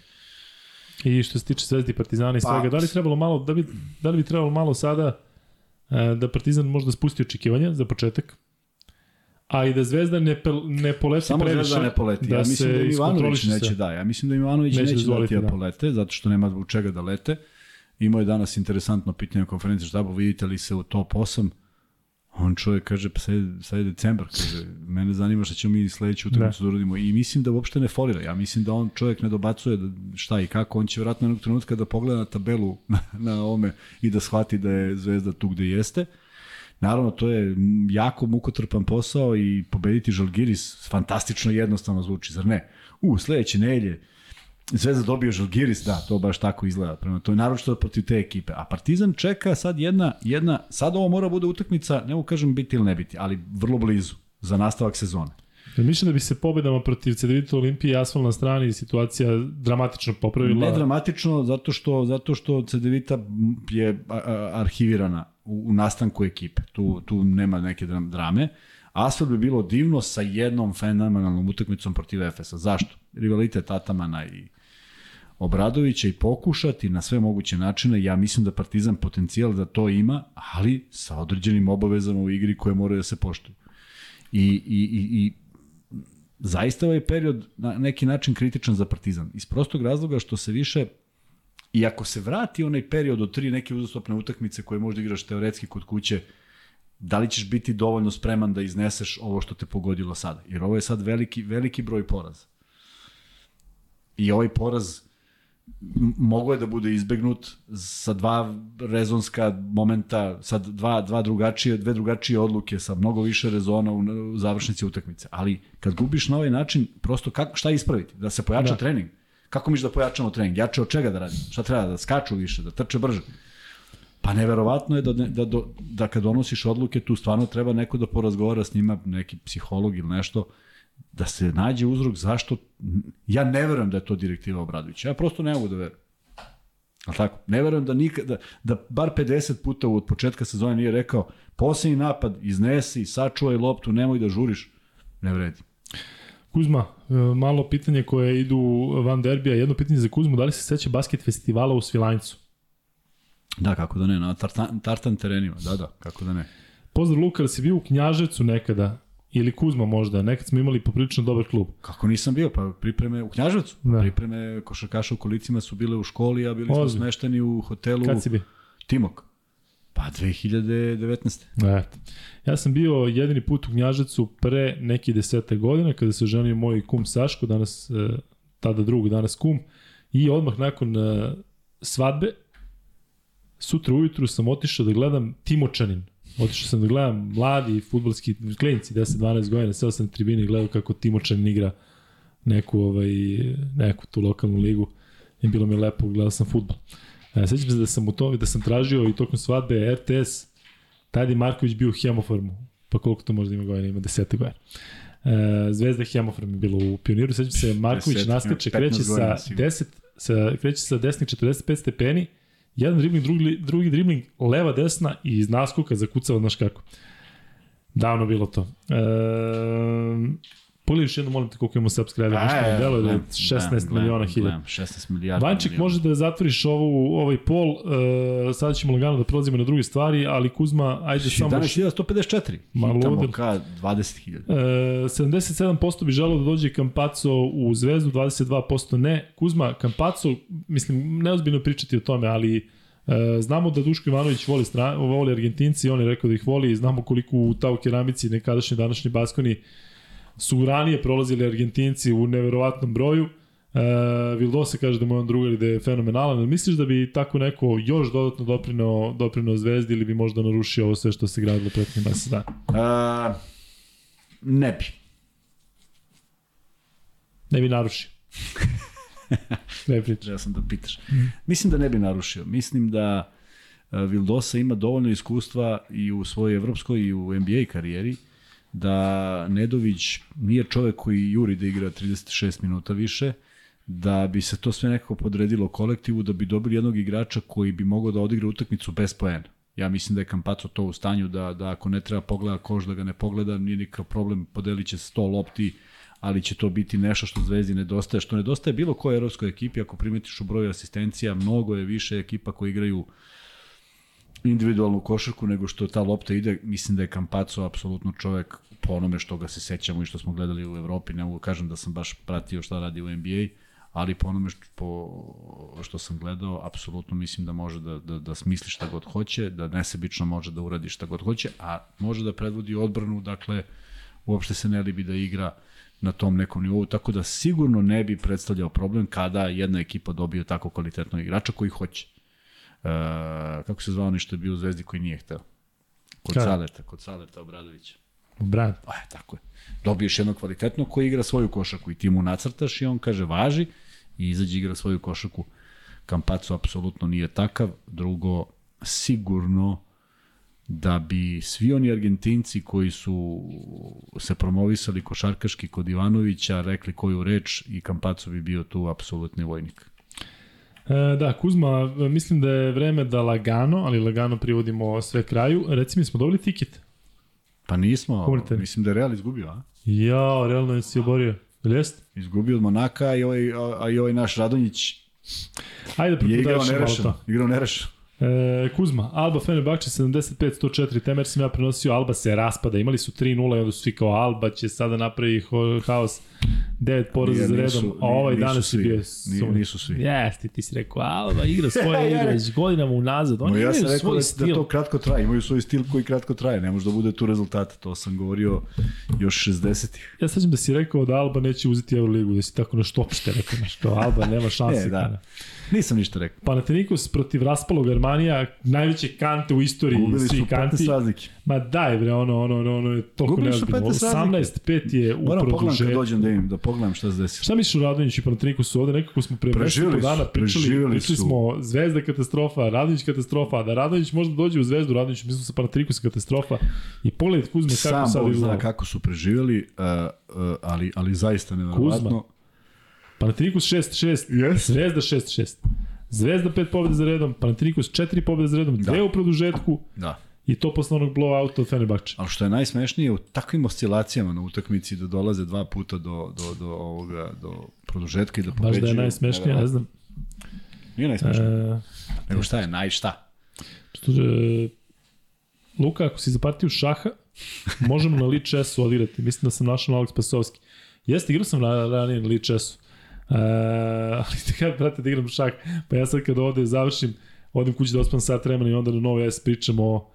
I što se tiče Zvezdi Partizana i pa, svega, da li trebalo malo, da bi, da li bi trebalo malo sada e, da Partizan možda spusti očekivanja za početak? A i da Zvezda ne, ne poleti Samo previše. Zvezda ne poleti. Da ja mislim da Ivanović neće, da. Ja mislim da Ivanović neće, neće dati da, da polete, zato što nema zbog čega da lete. Imao je danas interesantno pitanje na konferenciji štabu, vidite li se u top 8? On čovjek kaže, pa sad, sad je decembar, kaže, mene zanima šta ćemo mi sledeću utakmicu da. da uradimo. I mislim da uopšte ne folira. Ja mislim da on čovjek ne dobacuje da šta i kako. On će vratno jednog trenutka da pogleda na tabelu *laughs* na, na ome i da shvati da je Zvezda tu gde jeste. Naravno, to je jako mukotrpan posao i pobediti Žalgiris fantastično jednostavno zvuči, zar ne? U, sledeće nelje, Zvezda dobio Žalgiris, da, to baš tako izgleda. Prema to je naročito protiv te ekipe. A Partizan čeka sad jedna, jedna sad ovo mora bude utakmica, ne mogu kažem biti ili ne biti, ali vrlo blizu za nastavak sezone. Ja mislim da bi se pobedama protiv CDVita Olimpije i Asfal na strani situacija dramatično popravila. Ne dramatično, zato što, zato što CDVita je arhivirana u, u nastanku ekipe. Tu, tu nema neke drame. Asfalt bi bilo divno sa jednom fenomenalnom utakmicom protiv Efesa. Zašto? Rivalitet Atamana i Obradovića i pokušati na sve moguće načine. Ja mislim da Partizan potencijal da to ima, ali sa određenim obavezama u igri koje moraju da se poštuju. I, i, i, i zaista ovaj period na neki način kritičan za Partizan. Iz prostog razloga što se više I ako se vrati onaj period od tri neke uzastopne utakmice koje možda igraš teoretski kod kuće, da li ćeš biti dovoljno spreman da izneseš ovo što te pogodilo sada? Jer ovo je sad veliki, veliki broj poraza. I ovaj poraz mogo je da bude izbegnut sa dva rezonska momenta, sa dva, dva drugačije, dve drugačije odluke, sa mnogo više rezona u, u završnici utakmice. Ali kad gubiš na ovaj način, prosto kako, šta ispraviti? Da se pojača da. trening? Kako miš da pojačamo trening? Jače od čega da radimo? Šta treba? Da skaču više, da trče brže? Pa neverovatno je da, da, da, da kad donosiš odluke, tu stvarno treba neko da porazgovara s njima, neki psiholog ili nešto, da se nađe uzrok zašto, ja ne verujem da je to direktiva Obradovića, ja prosto ne mogu da verujem. Ali tako, ne verujem da, nikad, da, da bar 50 puta od početka sezone nije rekao posljednji napad, iznesi, sačuvaj loptu, nemoj da žuriš, ne vredi. Kuzma, e, malo pitanje koje idu van derbija, jedno pitanje za Kuzmu, da li se seća basket festivala u Svilajncu? Da, kako da ne, na tartan, tartan terenima, da, da, kako da ne. Pozdrav Luka, da si bio u Knjaževcu nekada ili Kuzma možda, nekad smo imali poprilično dobar klub. Kako nisam bio? Pa pripreme u Knjaževcu. Da. Pripreme košarkaša u kolicima su bile u školi, a bili smo smešteni u hotelu Kad si bio? Timok. Pa 2019. Eto. Ja sam bio jedini put u Knjaževcu pre neki desete godine, kada se oženio moj kum Saško, danas, e, tada drug, danas kum, i odmah nakon e, svadbe, sutra ujutru sam otišao da gledam Timočanin. Otišao sam da gledam mladi futbolski klinici, 10-12 godina, seo sam na tribini i gledao kako Timočanin igra neku, ovaj, neku tu lokalnu ligu i bilo mi lepo, gledao sam futbol. E, sećam se da sam u tome, da sam tražio i tokom svadbe RTS, tada je Marković bio u hemoformu, pa koliko to možda ima godina, ima desete godina. E, Zvezda hemoform je bilo u pioniru, sećam se Marković Deset, naskače, 15 kreće sa godina sigurno. 10, sa, kreće sa desnih 45 stepeni, jedan dribling, drugi, drugi dribling, leva, desna i iz naskoka zakucava, znaš kako. Davno bilo to. E, Pogledaj još jedno, molim te, koliko imamo subscribe, nešto mi delo da je 16 miliona hiljada. 16 milijarda. Vanček, miliona. može da zatvoriš ovu, ovaj pol, uh, sada ćemo lagano da prelazimo na druge stvari, ali Kuzma, ajde samo... 11.154. Ma, Hitamo ka 20.000. Uh, 77% bi želeo da dođe Kampaco u Zvezdu, 22% ne. Kuzma, Kampaco, mislim, neozbiljno pričati o tome, ali uh, znamo da Duško Ivanović voli, stra, voli Argentinci, on je rekao da ih voli znamo koliko u Tau Keramici, nekadašnji današnji Baskoni, su ranije prolazili Argentinci u neverovatnom broju. Uh, Vildosa kaže da mu je on drugar i da je fenomenalan. Ali Misliš da bi tako neko još dodatno doprinao, doprinao Zvezdi ili bi možda narušio ovo sve što se gradilo prethodnih mesec dana? A, ne bi. Ne bi narušio. *laughs* ne priča. Ja sam da pitaš. Mislim da ne bi narušio. Mislim da uh, Vildosa ima dovoljno iskustva i u svojoj evropskoj i u NBA karijeri da Nedović nije čovek koji juri da igra 36 minuta više, da bi se to sve nekako podredilo kolektivu, da bi dobili jednog igrača koji bi mogao da odigra utakmicu bez poena. Ja mislim da je Kampaco to u stanju da, da ako ne treba pogleda koš da ga ne pogleda, nije nikakav problem, podelit će 100 lopti, ali će to biti nešto što Zvezdi nedostaje. Što nedostaje bilo kojoj evropskoj ekipi, ako primetiš u broju asistencija, mnogo je više ekipa koji igraju individualnu košarku nego što ta lopta ide. Mislim da je Campazzo apsolutno čovek po onome što ga se sećamo i što smo gledali u Evropi. Ne mogu da kažem da sam baš pratio šta radi u NBA, ali po onome što, po, što sam gledao, apsolutno mislim da može da, da, da smisli šta god hoće, da nesebično može da uradi šta god hoće, a može da predvodi odbranu, dakle, uopšte se ne libi da igra na tom nekom nivou, tako da sigurno ne bi predstavljao problem kada jedna ekipa dobije tako kvalitetnog igrača koji hoće. Uh, kako se zvao nešto je bio u Zvezdi koji nije hteo? Kod Kada? Saleta, kod Saleta Obradovića. Brad. Pa je, tako je. Dobiješ jednog kvalitetnog koji igra svoju košarku i ti mu nacrtaš i on kaže važi i izađe igra svoju košarku. Kampacu apsolutno nije takav. Drugo, sigurno da bi svi oni Argentinci koji su se promovisali košarkaški kod Ivanovića rekli koju reč i Kampaco bi bio tu apsolutni vojnik. E, da, Kuzma, mislim da je vreme da lagano, ali lagano privodimo sve kraju. Reci mi, smo dobili tiket? Pa nismo, Humanitarni. mislim da je Real izgubio, a? Ja, realno je si oborio. Jel jest? Izgubio od Monaka, i ovaj, a, i ovaj naš Radonjić Ajde, je igrao nerešeno. Igrao nerešeno. E, Kuzma, Alba Fenerbahče 75-104, temer sam ja prenosio, Alba se raspada, imali su 3-0 i onda su svi kao Alba će sada napravi haos, 9 poraza za nisu- redom, a ovaj nisu danas je svi. bio Nije- sumnjiv. nisu svi. Jeste, ti si rekao, Alba igra svoje *laughs* igre već godinama unazad, oni Ma ja imaju svoj da, stil. da to kratko traje, imaju svoj stil koji kratko traje, ne može da bude tu rezultata, to sam govorio još 60-ih. Ja sećam da si rekao da Alba neće uzeti Euroligu, da si tako nešto opšte rekao, nešto, Alba nema *laughs* šanse. E, da. Nisam ništa rekao. Panathinaikos protiv raspalog Armanija, najveće kante u istoriji Gubili su svih kanti. 15 razlike. Ma daj bre, ono, ono, ono, ono je toliko Gubili su neozbiljno. 15 razlike. 18-5 je u Moram pogledam kad produžetku. dođem da im, da pogledam šta se desilo. Šta misliš o Radonjiću i Panathinaikosu ovde? Nekako smo pre mesec i Preživeli po dana su, pričali, pričali su. smo Zvezda katastrofa, Radonjić katastrofa, da Radonjić možda dođe u Zvezdu, Radonjić mislim sa Panathinaikos katastrofa. I pogledaj Kuzma kako Sam sad Bog zna izgleda. kako su preživjeli, uh, uh, ali, ali zaista nevjerovatno. Panathinaikos 6-6, Yes. Zvezda 6-6. Zvezda 5 pobjede za redom, Panathinaikos 4 pobjede za redom, dve u produžetku Da. i to posle onog blowouta od Fenerbahče. Ali što je najsmešnije, u takvim oscilacijama na utakmici da dolaze dva puta do, do, do, ovoga, do produžetka i da pobeđuju. Baš da je najsmešnije, ne znam. Nije najsmešnije. E, Nego šta je, naj šta? što, e, Luka, ako si za partiju šaha, možemo na Lee Chessu odigrati. Mislim da sam našao na Alex Pasovski. Jeste, igrao sam ranije na Lee Chessu. Uh, ali *laughs* te kad, brate, da igram šah, pa ja sad kad ovde završim, odem kući da ospam sat vremena i onda na Novo S pričamo o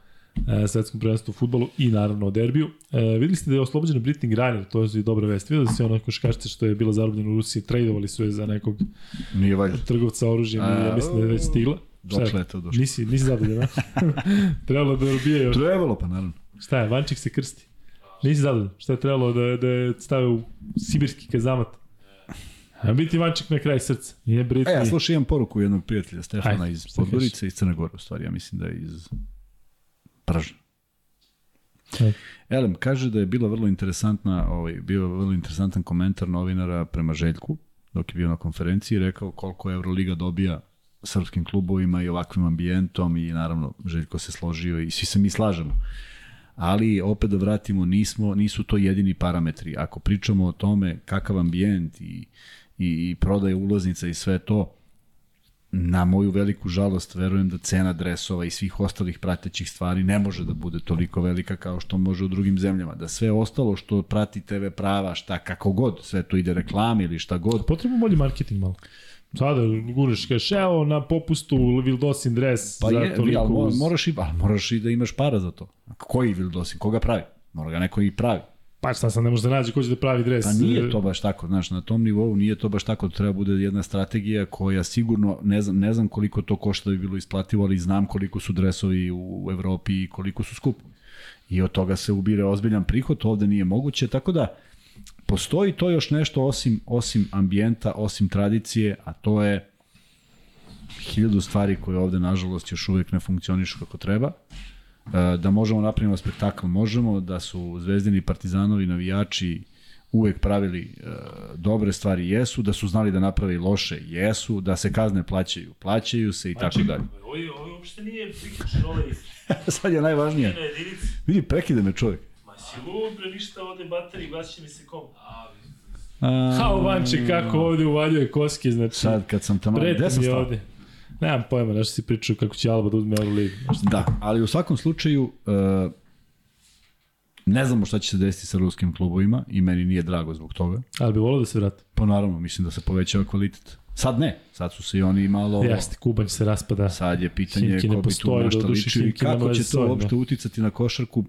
e, svetskom prvenstvu u futbolu i naravno o derbiju. E, videli ste da je oslobođena Britney Griner, to je dobra vest. Videli ste ona koškačica što je bila zarobljena u Rusiji, trejdovali su je za nekog Nije valjda. trgovca oružjem i ja mislim da je već stigla. Dokle je to došlo? Nisi, nisi zadovoljan, a? *laughs* trebalo da robije još. Trebalo pa naravno. Šta je, Vančik se krsti. Nisi zadovoljan. Šta je trebalo da, da je stave u sibirski kazamat? A biti Vančik na kraj srca. Nije Britney. E, ja slušaj, imam poruku jednog prijatelja Stefana Ajde, iz Podgorice, iz Crne Gore, u stvari, ja mislim da je iz Pržna. Elem, kaže da je bila vrlo interesantna, ovaj, bio vrlo interesantan komentar novinara prema Željku, dok je bio na konferenciji, i rekao koliko Euroliga dobija srpskim klubovima i ovakvim ambijentom i naravno Željko se složio i svi se mi slažemo. Ali opet da vratimo, nismo, nisu to jedini parametri. Ako pričamo o tome kakav ambijent i, i, i prodaje ulaznica i sve to, na moju veliku žalost verujem da cena dresova i svih ostalih pratećih stvari ne može da bude toliko velika kao što može u drugim zemljama. Da sve ostalo što prati TV prava, šta kako god, sve to ide reklame ili šta god, Potrebno bolji marketing malo. Sada gurneš, kažeš, evo na popustu Vildosin dres Pa za je, toliko ali moraš i, ali moraš i da imaš para za to. Koji Vildosin? Koga pravi? Mora ga neko i pravi. Pa šta sam, ne može da nađe ko će da pravi dres. Pa nije to baš tako, znaš, na tom nivou nije to baš tako, treba bude jedna strategija koja sigurno, ne znam, ne znam koliko to košta da bi bilo isplativo, ali znam koliko su dresovi u Evropi i koliko su skupi. I od toga se ubire ozbiljan prihod, ovde nije moguće, tako da postoji to još nešto osim, osim ambijenta, osim tradicije, a to je hiljadu stvari koje ovde, nažalost, još uvijek ne funkcionišu kako treba. Da možemo napravimo spektakl, možemo, da su zvezdini partizanovi navijači uvek pravili e, dobre stvari, jesu, da su znali da naprave i loše, jesu, da se kazne plaćaju, plaćaju se i tako dalje. Ovo, je- ovo uopšte nije priključen ovaj Sad je najvažnije. Vidi, prekida me čovjek. Ma si lud, bre, ništa ovde baterij, gasit mi se kom. A, Hao Vanček kako ovde uvaljuje koske, znači... Sad kad sam tamo... Gde sam stao? ovde. Nemam pojma, nešto si pričao kako će Alba da uzme Euroligu. Da, ali u svakom slučaju uh, ne znamo šta će se desiti sa ruskim klubovima i meni nije drago zbog toga. Ali bi volio da se vrati. Pa naravno, mislim da se povećava kvalitet. Sad ne, sad su se i oni malo... Jeste, Kubanj se raspada. Sad je pitanje Himki ko bi tu postoji, na šta doduše ličio i kako će to uopšte uticati na košarku.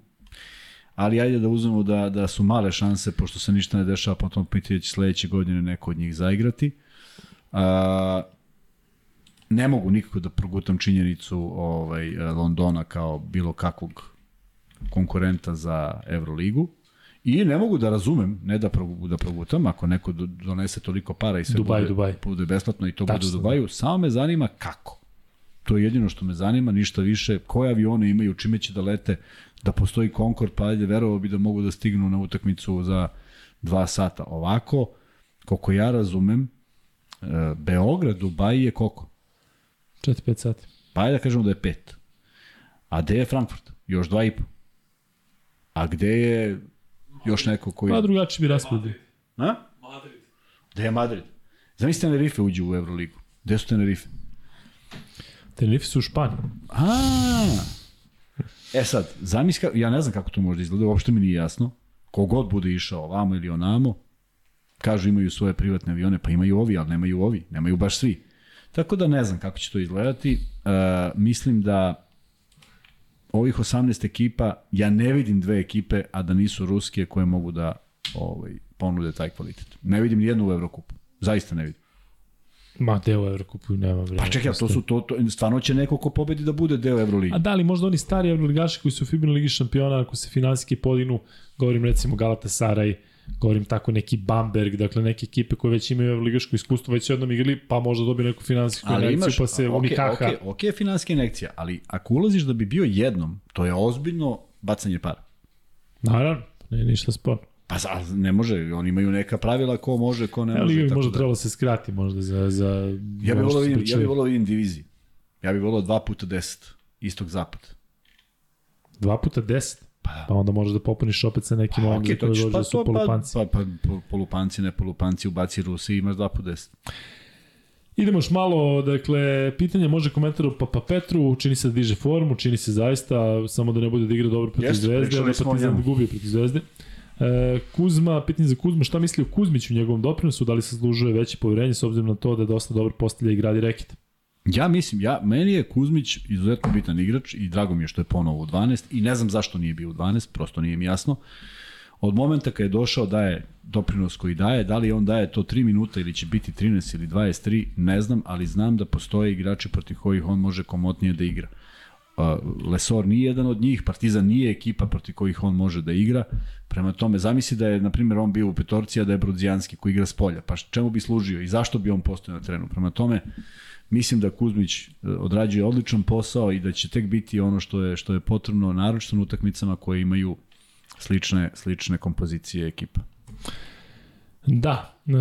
Ali ajde da uzmemo da, da su male šanse, pošto se ništa ne dešava po tom pitanju da će sledeće godine neko od njih zaigrati. A, ne mogu nikako da progutam činjenicu ovaj, Londona kao bilo kakvog konkurenta za Euroligu. I ne mogu da razumem, ne da, progu, da progutam, ako neko do- donese toliko para i sve Dubaj, bude, Dubaj. bude besplatno i to bude Tačno, u Dubaju, samo me zanima kako. To je jedino što me zanima, ništa više. Koje avione imaju, čime će da lete, da postoji Concord, pa ajde, verovao bi da mogu da stignu na utakmicu za dva sata. Ovako, koliko ja razumem, e, Beograd, Dubaj je koliko? 4-5 sati. Pa ajde da kažemo da je pet. A gde je Frankfurt? Još dva i po. A gde je još neko koji... Pa drugačiji bi raspored. A? Madrid. Gde je Madrid? Zamislite Tenerife uđu u Euroligu. Gde su Tenerife? Tenerife su u Španiji. A. E sad, zamisli, ka- ja ne znam kako to može da izgleda, uopšte mi nije jasno. Kogod bude išao ovamo ili onamo, kažu imaju svoje privatne avione, pa imaju ovi, ali nemaju ovi, nemaju baš svi. Tako da ne znam kako će to izgledati. E, mislim da ovih 18 ekipa, ja ne vidim dve ekipe, a da nisu ruske koje mogu da ovaj, ponude taj kvalitet. Ne vidim ni jednu u Evrokupu. Zaista ne vidim. Ma, deo Evrokupu nema vremena. Pa čekaj, to su to, to stvarno će neko ko pobedi da bude deo Evroligi. A da li možda oni stari evroligaši koji su u FIBA ligi šampiona, ako se finansijski podignu, govorim recimo Galatasaray, govorim tako neki Bamberg, dakle neke ekipe koje već imaju evroligaško iskustvo, već jednom igrali, pa možda dobije neku finansijsku ali injekciju, imaš, pa se ok, Unikaha... ok, ok, je finansijska injekcija, ali ako ulaziš da bi bio jednom, to je ozbiljno bacanje para. Naravno, nije ništa sporno. Pa za, ne može, oni imaju neka pravila ko može, ko ne Ja, može. bi tako možda da. trebalo se skrati možda za... za Ja bih volao ja bih volao vidim divizije. Ja bih volao dva puta 10, istog zapad. Dva puta deset. Pa, Pa onda možeš da popuniš opet sa nekim ovim okay, okay, koji dođe da su polupanci. Pa, pa, pa, polupanci, ne polupanci, ubaci Rusi i imaš dva puta 10. Idemo još malo, dakle, pitanje može komentar o Papa Petru, čini se da diže formu, čini se zaista, samo da ne bude da igra dobro protiv Jeste, Zvezde, ali Partizan njemu. gubio protiv Zvezde. E, Kuzma, pitanje za Kuzma, šta misli o Kuzmiću u njegovom doprinosu, da li se zaslužuje veće poverenje s obzirom na to da je dosta dobro postavlja i gradi reket? Ja mislim, ja, meni je Kuzmić izuzetno bitan igrač i drago mi je što je ponovo u 12 i ne znam zašto nije bio u 12, prosto nije mi jasno. Od momenta kad je došao daje doprinos koji daje, da li on daje to 3 minuta ili će biti 13 ili 23, ne znam, ali znam da postoje igrači protiv kojih on može komotnije da igra. Lesor nije jedan od njih, Partizan nije ekipa protiv kojih on može da igra. Prema tome, zamisli da je, na primjer, on bio u petorci, a da je Brudzijanski koji igra s polja. Pa čemu bi služio i zašto bi on postao na terenu? Prema tome, mislim da Kuzmić e, odrađuje odličan posao i da će tek biti ono što je što je potrebno naročito na utakmicama koje imaju slične slične kompozicije ekipa. Da. E,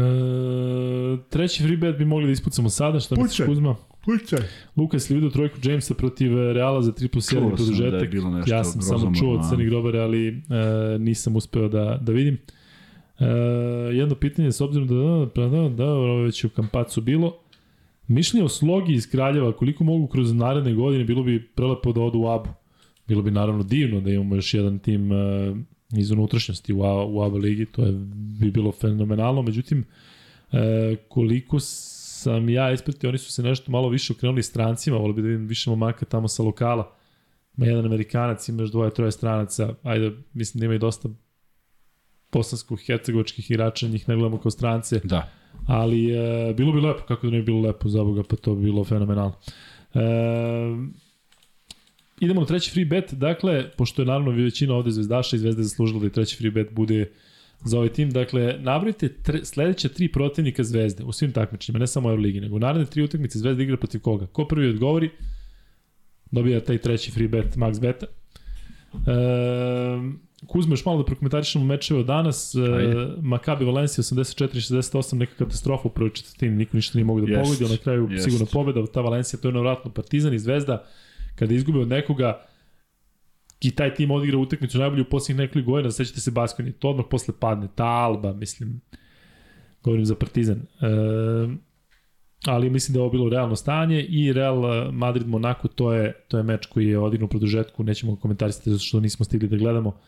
treći free bet bi mogli da ispucamo sada, šta misliš Pucaj. Kuzma? Pućaj. Lukas je vidio trojku Jamesa protiv Reala za 3 plus 1 Čuo sam produžetak. da je bilo nešto ja sam samo čuo od? Crnih grobara, ali e, nisam uspeo da, da vidim. E, jedno pitanje, s obzirom da, da, da, da, ovo je već u Kampacu bilo. Mišljenje o slogi iz Kraljeva, koliko mogu kroz naredne godine, bilo bi prelepo da odu u Abu. Bilo bi naravno divno da imamo još jedan tim e, iz unutrašnjosti u, u ABA ligi, to je, bi bilo fenomenalno, međutim, e, koliko sam ja ispratio, oni su se nešto malo više okrenuli strancima, volio bi da vidim više momaka tamo sa lokala. Ima jedan Amerikanac, ima još dvoje, troje stranaca, ajde, mislim da ima i dosta bosansko-hercegovačkih igrača, njih ne gledamo kao strance, Da. ali e, bilo bi lepo, kako da ne bi bilo lepo za Boga, pa to bi bilo fenomenalno. E, idemo na treći free bet, dakle, pošto je naravno većina ovde zvezdaša i zvezda zaslužila da i treći free bet bude za ovaj tim, dakle, nabrojite tre, sledeće tri protivnika zvezde u svim takmičenjima, ne samo u Euroligi, nego u naredne tri utakmice zvezda igra protiv koga? Ko prvi odgovori, dobija taj treći free bet, max beta. E, Kuzma, još malo da prokomentarišemo mečeve od danas. E, Ajde. Maccabi Valencija 84-68, neka katastrofa u prvoj četvrtini, niko ništa nije mogu da Jest, pogodi, na kraju jest. sigurno pobeda, ta Valencija, to je nevratno Partizan i Zvezda, kada izgube od nekoga, i taj tim odigra utakmicu najbolju u posljednjih nekoliko godina, sećate se Baskoni, to odmah posle padne, ta Alba, mislim, govorim za Partizan. E, ali mislim da je ovo bilo realno stanje i Real Madrid Monaco to je to je meč koji je odigrao u produžetku, nećemo komentarisati zato što nismo stigli da gledamo.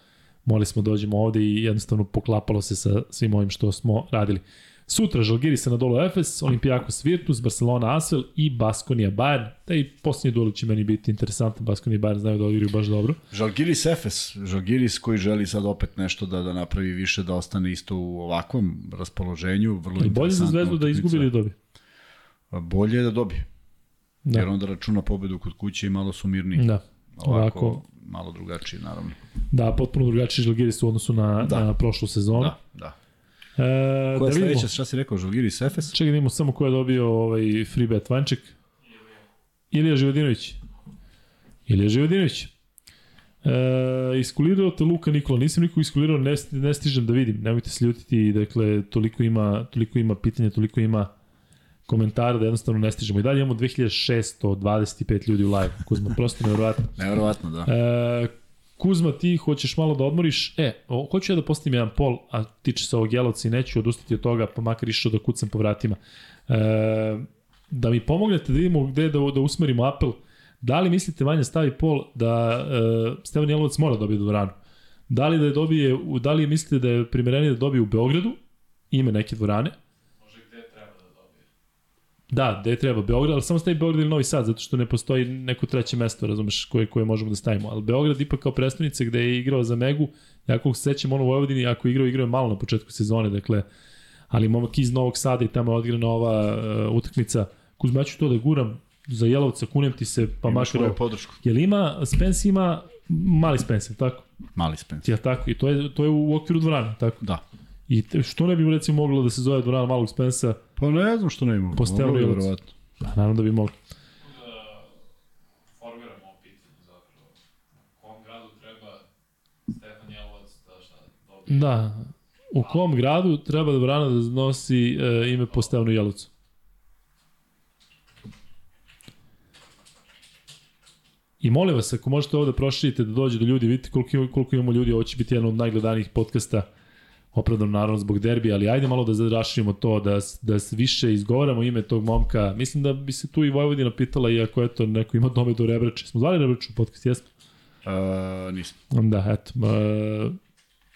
Morali smo da dođemo ovde i jednostavno poklapalo se sa svim ovim što smo radili. Sutra Žalgiris Anadolu Efes, Olympiakos Virtus, Barcelona Asvel i Baskonija Bayern. Da i posljednji duel će meni biti interesantan. Baskonija i Bayern znaju da odigraju baš dobro. Žalgiris Efes, Žalgiris koji želi sad opet nešto da da napravi više, da ostane isto u ovakvom raspoloženju, vrlo Ali bolje za Zvezdu da izgubi ili dobije. Bolje je da dobije, Da. jer onda računa pobedu kod kuće i malo su mirniji. Da. Ovako, Ovako, malo drugačije, naravno. da, potpuno drugačiji Žalgiris u odnosu na, Da. na prošlu sezonu. Da, da. E, Koja da je sledeća, šta si rekao, Žalgiris Efes? Čekaj da imamo samo ko je dobio ovaj free bet Vanček. Ilija Živodinović. Ilija Živodinović. E, iskulirao te Luka Nikola. Nisam nikog iskulirao, ne, ne stižem da vidim. Nemojte se ljutiti, dakle, toliko ima, toliko ima pitanja, toliko ima komentara da jednostavno ne stižemo. I dalje imamo 2625 ljudi u live. Kuzma, prosto nevjerovatno. *laughs* Nevjerovatno, da. E, Kuzma, ti hoćeš malo da odmoriš. E, o, hoću ja da postavim jedan pol, a tiče se ovog jelovca i neću odustati od toga, pa makar išao da kucam po vratima. E, da mi pomognete da vidimo gde da, da usmerimo apel. Da li mislite, Vanja, stavi pol da e, Stevan Jelovac mora da dobije dvoranu? Da li da je dobije, da li mislite da je primjerenije da dobije u Beogradu, ime neke dvorane, Može gde treba da dobije. Da, gde treba Beograd, ali samo stavi Beograd ili Novi Sad, zato što ne postoji neko treće mesto, razumeš, koje, koje možemo da stavimo. Ali Beograd ipak kao predstavnica gde je igrao za Megu, ja kako se sećam ono u Vojvodini, ako je igrao, igrao je malo na početku sezone, dakle, ali momak iz Novog Sada i tamo je odigrana ova uh, utakmica. Kuzma, ja ću to da guram za Jelovca, kunem ti se, pa Imaš makar... moju ovo. podršku. Jel ima, Spence ima mali Spence, tako? Mali Spence. Ja tako, i to je, to je u okviru dvorana, tako? Da. I te, što ne bi recimo moglo da se zove dvorana malog Spensa? Pa ne znam što ne. Po bi, Jelovcu. verovatno. Pa naravno da bi moglo. Da formiramo ovo pitanje zapravo. U kom gradu treba Stefan Jelovac da? Da. U kom gradu treba da brana da nosi e, ime po Stevanu Jelovcu? I molim vas, ako možete ovo da proširite, da dođe do ljudi, vidite koliko, koliko imamo ljudi, ovo će biti jedan od najgledanijih podcasta opravdano naravno zbog derbija, ali ajde malo da zarašimo to, da, da se više izgovaramo ime tog momka. Mislim da bi se tu i Vojvodina pitala, iako eto, neko ima dome do Rebrače. Smo zvali Rebraču u podcast, jesmo? Uh, nisam. Da, eto. Uh,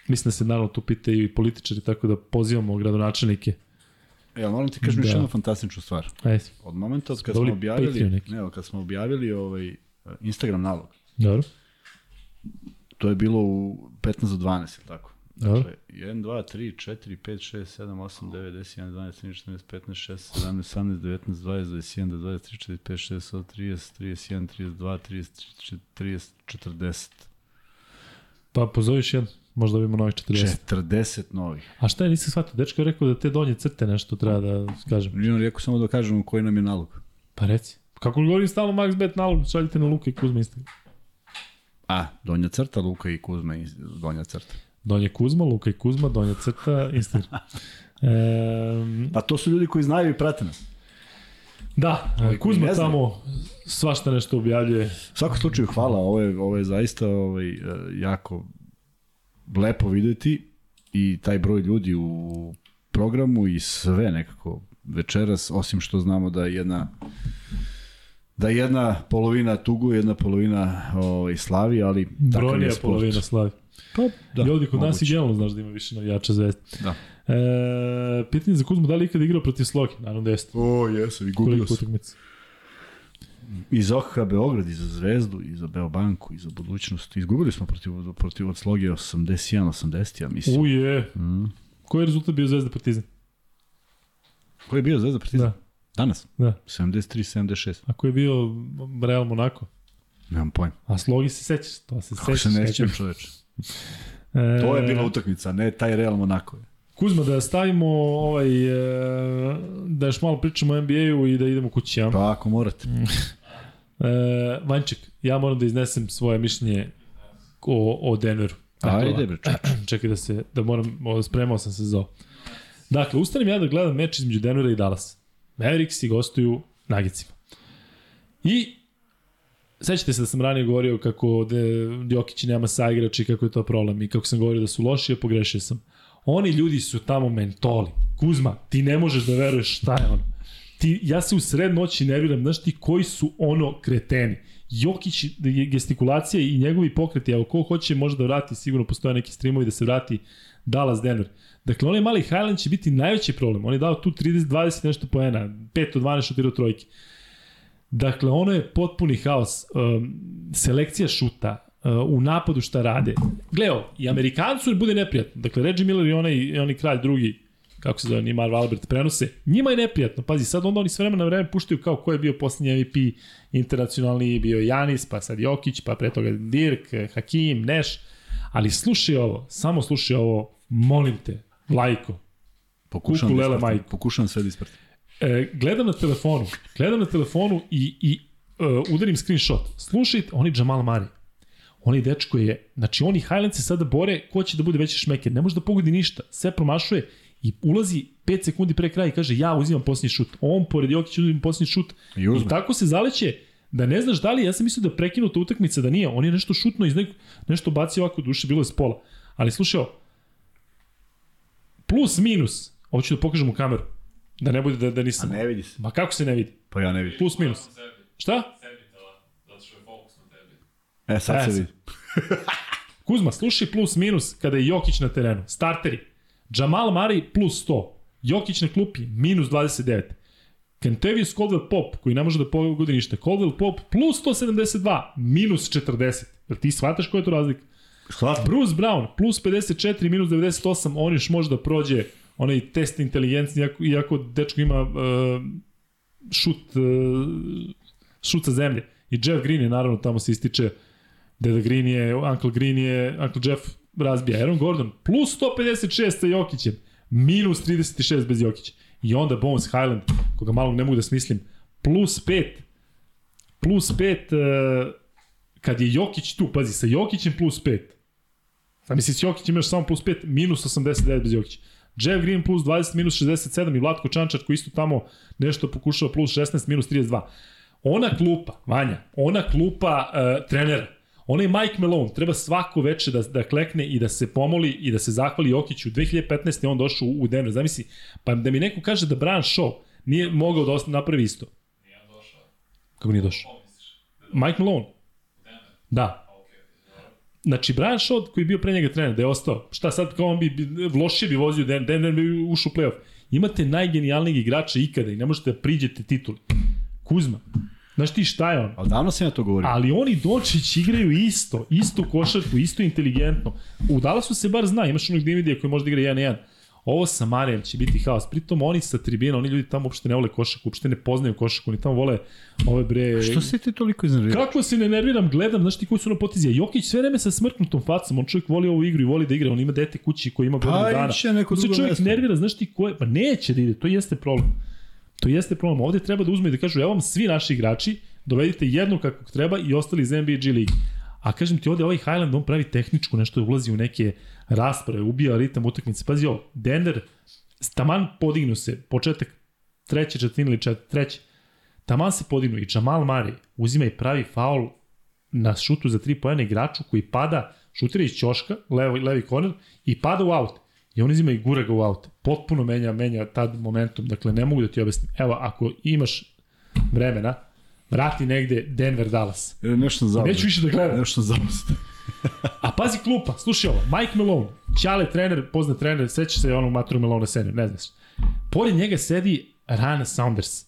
mislim da se naravno tu pitaju i političari, tako da pozivamo gradonačelnike. Ja moram ti kažem još Da. jednu fantastičnu stvar. Ajde, Od momenta od kad smo objavili, ne, kad smo objavili ovaj Instagram nalog, dobro. to je bilo u 15 do 12, ili tako? Dakle, 1, 2, 3, 4, 5, 6, 7, 8, 9, 10, 11, 12, 13, 14, 15, 16, 17, 18, 19, 20, 21, 23, 24, 5, 6, 7, 30, 31, 32, 33, 30, 40. Pa pozoviš jedan, možda imamo novih 40. 40 novih. A šta je, nisam shvatio, dečko je rekao da te donje crte nešto treba da kažem. Nije on rekao samo da kažemo koji nam je nalog. Pa reci. Kako govorim stalno Max Bet nalog, šaljite na Luka i Kuzma Instagram. A, donja crta, Luka i Kuzma i donja crta. Donje Kuzma, Luka i Kuzma, donja crta, Instagram. E, Pa to su ljudi koji znaju i prate nas. da, koji Kuzma ne znaju. tamo svašta nešto objavljuje. U svakom slučaju hvala, ovo je, ovo je zaista ovaj, e, jako lepo videti i taj broj ljudi u programu i sve nekako večeras, osim što znamo da je jedna da jedna polovina tugu, jedna polovina ovaj, slavi, ali takav je Brojnija sport. polovina slavi. Pa, Da, I ovdje kod nas i moguće. generalno znaš da ima više navijača zvezde. Da. E, pitanje za Kuzmu, da li je ikad igrao protiv Slogi? Naravno da jeste. O, jesu, i Koliko sam. utakmica? I za OHK Beograd, i za Zvezdu, i za Beobanku, i za budućnost. Izgubili smo protiv, protiv od sloge 81-80, ja mislim. Uje. Mm. Koji je rezultat bio Zvezda Partizan? Ko je bio Zvezda Partizan? Da, Danas? da. 73-76. A ko je bio Real Monako? Nemam pojma. A Slogi se sećaš, to se Kako sećaš. se ne kako- sjećam čoveče. E, To je bila utakmica, ne taj Real Monaco. Kuzma, da stavimo ovaj, e, da još malo pričamo o NBA-u i da idemo kući, ja? Pa ako morate. E, Vanček, ja moram da iznesem svoje mišljenje o, o Denveru. Dakle, Ajde bre, *clears throat* čekaj. Da se, da moram, spremao sam se za ovo. Dakle, ustanem ja da gledam meč između Denvera i Dallasa. Mavericks i gostuju Nagicima. I Sećate se da sam ranije govorio kako Jokić nema saigrač i kako je to problem i kako sam govorio da su loši, a pogrešio sam. Oni ljudi su tamo mentoli. Kuzma, ti ne možeš da veruješ šta je ono. Ti, ja se u sred noći nerviram, znaš ti koji su ono kreteni. Jokić, gestikulacija i njegovi pokreti, evo ko hoće može da vrati, sigurno postoje neki streamovi da se vrati Dallas Denver. Dakle, onaj mali Highland će biti najveći problem. On je dao tu 30, 20 nešto poena, 5 od 12 šutirao trojke. Dakle, ono je potpuni haos. Um, selekcija šuta, uh, u napadu šta rade. Gleo, i Amerikancu bude neprijatno. Dakle, Reggie Miller i onaj, i onaj kralj drugi, kako se zove, ni Marv Albert, prenose. Njima je neprijatno. Pazi, sad onda oni sve vremena na vreme puštaju kao ko je bio posljednji MVP internacionalni, bio Janis, pa sad Jokić, pa pre toga Dirk, Hakim, Neš. Ali slušaj ovo, samo slušaj ovo, molim te, lajko, Pokušam, Kuku, da lele, ispratim. majku. Pokušam sve da ispratim. E, gledam na telefonu, gledam na telefonu i, i uh, udarim screenshot. Slušajte, oni Jamal Mari. Oni dečko je, znači oni Highlands se sada bore ko će da bude veći šmeker. Ne može da pogodi ništa. Sve promašuje i ulazi 5 sekundi pre kraja i kaže ja uzimam posljednji šut. On pored Jokića uzima posljednji šut. I uzme. I tako se zaleće da ne znaš da li, ja sam mislio da je prekinuta utakmica, da nije. On je nešto šutno iz nek, nešto bacio ovako duše, bilo je s pola. Ali slušaj ovo, plus minus, hoću da pokažem u kameru, da ne bude da, da A nisam. ne vidi se. Ma kako se ne vidi? Pa ja ne vidim. Plus minus. Šta? Sebi tela. Zato što je fokus na tebi. E, sad E, se vidi. *laughs* Kuzma, slušaj plus minus kada je Jokić na terenu. Starteri. Jamal Murray plus 100. Jokić na klupi minus 29. Kentavious Caldwell Pop, koji ne može da pogodi ništa. Caldwell Pop plus 172, minus 40. Jel ti shvataš koja je to razlika? Hvala. Bruce Brown, plus 54, minus 98, on još može da prođe onaj test inteligencije, iako, iako dečko ima uh, šut, uh, šut sa zemlje. I Jeff Green je naravno tamo se ističe, Deda Green je, Uncle Green je, Uncle Jeff razbija. Aaron Gordon, plus 156 sa Jokićem, minus 36 bez Jokića. I onda Bones Highland, koga malo ne mogu da smislim, plus 5, plus 5, uh, kad je Jokić tu, pazi, sa Jokićem plus 5. Sad misli, s Jokićem imaš samo plus 5, minus 89 bez Jokića. Jeff Green plus 20, minus 67 i Vlatko Čančar koji isto tamo nešto pokušava plus 16, minus 32. Ona klupa, Vanja, ona klupa uh, trenera, On je Mike Malone, treba svako veče da, da klekne i da se pomoli i da se zahvali Jokiću. 2015. je on došao u Denver, zamisli, pa da mi neko kaže da Brian Shaw nije mogao da napravi isto. Nije došao. Kako nije došao? Mike Malone. Da. A, okej, okay, dobro. Znači, Brian Shaw koji je bio pre njega trener, da je ostao, šta sad kao on bi, lošije bi vozio Den, Denver bi ušao u playoff. Imate najgenijalnijeg igrača ikada i ne možete da priđete tituli. Kuzma. Znaš ti šta je on? Ali davno sam ja to govorio. Ali oni i Dončić igraju isto, isto košarku, isto inteligentno. U Dallasu se bar zna, imaš onog Dividija koji može da igra 1 na 1. Ovo sa Marijem će biti haos. Pritom oni sa tribina, oni ljudi tamo uopšte ne vole košarku, uopšte ne poznaju košarku, oni tamo vole ove bre... Što si ti toliko iznervirao? Kako se ne nerviram, gledam, znaš ti koji su na potezi. Jokić sve vreme sa smrknutom facom, on čovjek voli ovu igru i voli da igra, on ima dete kući koji ima godinu Pa dana. iće neko se drugo čovjek mesto. nervira, znaš ti ko je, pa neće da ide, to jeste problem. To jeste problem. Ovde treba da uzme i da kažu, evo vam svi naši igrači, dovedite jednog kakvog treba i ostali iz NBA G ligi. A kažem ti ovde ovaj Highland, on pravi tehničku, nešto ulazi u neke rasprave, ubija ritam utakmice. Pazi ovo, Denver, taman podignu se, početak treće četvrtine ili čet, treće, taman se podignu i Jamal Murray uzima i pravi faul na šutu za tri pojene igraču koji pada, šutira iz ćoška, levi, levi korner, i pada u aut. I on uzima i gura ga u aut. Potpuno menja, menja tad momentum. Dakle, ne mogu da ti objasnim. Evo, ako imaš vremena, vrati negde Denver Dallas. E, Nešto zabavio. Neću više da gledam. Nešto zabavio. A pazi klupa, slušaj ovo, Mike Malone, Ćale trener, poznat trener, seća se onog Maturu Malone senior, ne znaš. Pored njega sedi Rana Saunders,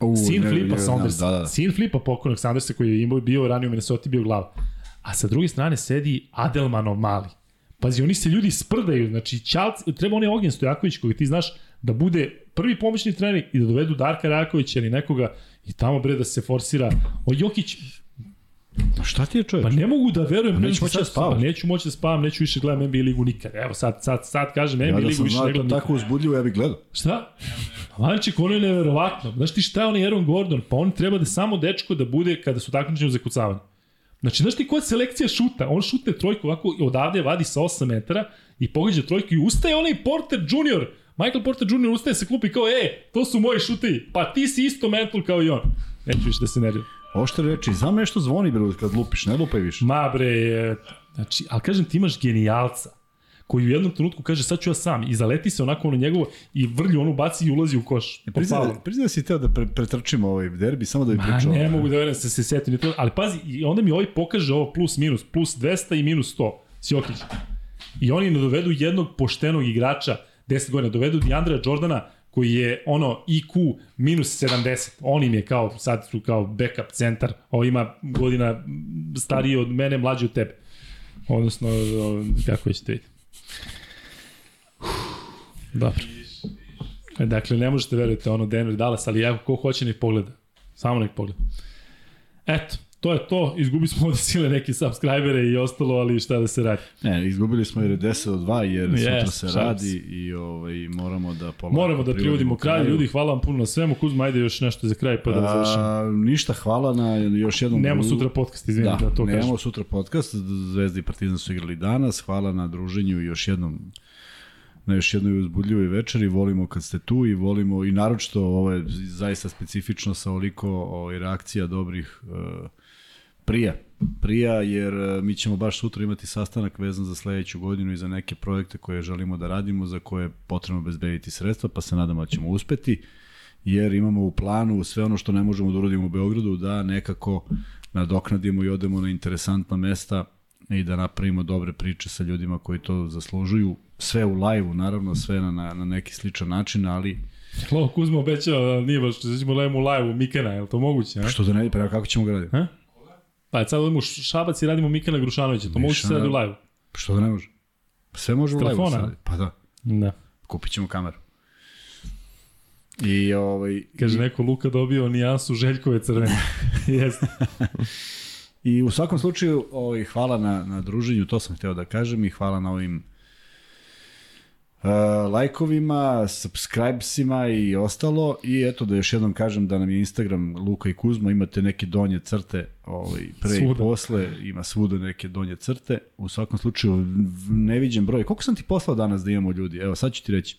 U, sin ne, Flipa ne, Saundersa, Da, da, da. sin Flipa pokojnog Saundersa koji je imao, bio ranije u Minnesota bio glava. A sa druge strane sedi Adelmanov mali. Pazi, oni se ljudi sprdaju, znači Čalc, treba onaj Ognjen Stojaković koga ti znaš da bude prvi pomoćni trener i da dovedu Darka Rakovića ili nekoga i tamo bre da se forsira. O Jokić, Pa Šta ti je čovječ? Pa ne mogu da verujem. Pa neću moći da spavaš. Pa neću moći da spavam, neću više gledam NBA ligu nikad. Evo sad, sad, sad kažem NBA ja da ligu više ne gledam tako uzbudljivo, ja bih gledao. Šta? Vanček, ono je neverovatno. Znaš ti šta je on Aaron Gordon? Pa on treba da samo dečko da bude kada su takmičeni u zakucavanju. Znači, znaš ti koja selekcija šuta? On šutne trojku ovako i odavde vadi sa 8 metara i pogađa trojku i ustaje onaj Porter Jr. Michael Porter Jr. ustaje sa klupi kao, e, to su moji šutevi, pa ti si isto mental kao i on. Neću više da se nerviram. Ošte reči, znam nešto zvoni bre kad lupiš, ne lupaj više. Ma bre, e, znači, ali kažem ti imaš genijalca koji u jednom trenutku kaže sad ću ja sam i zaleti se onako ono njegovo i vrlju onu baci i ulazi u koš. Priznaj, faulu. da- da si teo da pre, pretrčimo ovaj derbi, samo da bi Ma pričao. ne mogu da verujem da se, se setim. Ali pazi, i onda mi ovaj pokaže ovo plus minus, plus 200 i minus 100. Sjokić. I oni ne dovedu jednog poštenog igrača 10 godina. Dovedu Diandra Jordana koji je ono IQ minus 70. On im je kao, sad su kao backup centar. Ovo ima godina stariji od mene, mlađi od tebe. Odnosno, kako ćete vidjeti. Dobro. Dakle, ne možete verujete ono Denver Dallas, ali evo ko hoće nek pogleda. Samo nek pogleda. Eto, to je to. Izgubili smo *laughs* ovde sile neke subscribere i ostalo, ali šta da se radi. Ne, izgubili smo jer je 10 od 2, jer Yes, sutra se šalim radi i ovaj, moramo da polako Moramo da privodimo kraj. Ljudi, hvala vam puno na svemu. Kuzma, ajde još nešto za kraj pa da završimo. A, ništa, hvala na još jednom... Nemamo sutra podcast, izvini Da, da, to nemamo kažem. sutra podcast, Zvezda i Partizan su igrali danas, hvala na druženju i još jednom na još jednoj uzbudljivoj večeri, volimo kad ste tu i volimo i naročito ovo je zaista specifično sa oliko ovaj, reakcija dobrih uh, prija. Prija jer e, mi ćemo baš sutra imati sastanak vezan za sledeću godinu i za neke projekte koje želimo da radimo, za koje je potrebno bezbediti sredstva, pa se nadamo da ćemo uspeti jer imamo u planu sve ono što ne možemo da uradimo u Beogradu da nekako nadoknadimo i odemo na interesantna mesta i da napravimo dobre priče sa ljudima koji to zaslužuju. Sve u live-u, naravno, sve na, na, na neki sličan način, ali Ovo Kuzma obećao da nije baš, da ćemo u live u Mikena, je li to moguće? A? što da ne, pa kako ćemo ga raditi? Pa sad odemo Šabac i radimo Mikena Grušanovića, to moguće se radi u live. Što da ne može? Sve može u live-u telefona? sad. Pa da, Da. kupit ćemo kameru. I ovaj, Kaže neko Luka dobio nijansu Željkove crvene. *laughs* Jeste. I u svakom slučaju, ovaj, hvala na, na druženju, to sam hteo da kažem i hvala na ovim uh, lajkovima, subscribesima i ostalo. I eto da još jednom kažem da nam je Instagram Luka i Kuzma, imate neke donje crte ovaj, pre Svuda. i posle, ima svuda neke donje crte. U svakom slučaju, neviđen broj. Koliko sam ti poslao danas da imamo ljudi? Evo, sad ću ti reći.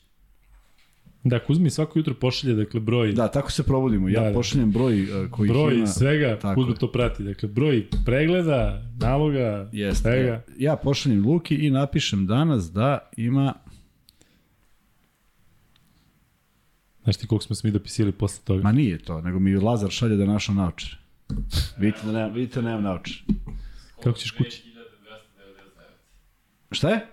Da, Kuzmi svako jutro pošalje, dakle, broj, Da, tako se probudimo. Ja Da, da. pošaljem broj uh, koji broj ima... svega, tako Kuzma je. to prati. Dakle, broj pregleda, naloga, Jeste. svega. Ja pošaljem Luki i napišem danas da ima... Znaš ti koliko smo se mi dopisili posle toga? Ma nije to, nego mi Lazar šalje da našao naočare. Vidite da nemam, vidite da nemam naočare. Kako ćeš kući? 2299. Šta je?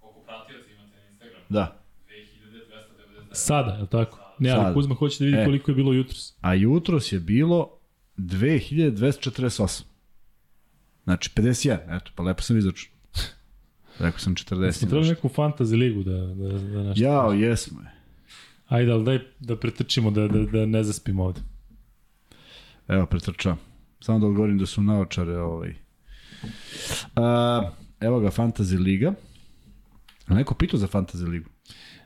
Koliko pratioca imate na Instagramu? Da. 2299. Sada, je li tako? Ne, ali Sada. Kuzma hoće da vidi E. koliko je bilo jutros. A jutros je bilo 2248. Znači 51, eto, pa lepo sam izračun. Rekao sam 40. Smo trebali neku fantasy ligu da, da, da nešto. Jao, jesmo. je. Ajde, ali daj da pretrčimo, da, da, da ne zaspimo ovde. Evo, pretrčam. Samo da odgovorim da su naočare ovaj. A, evo ga Fantasy Liga. A neko pitao za Fantasy Ligu?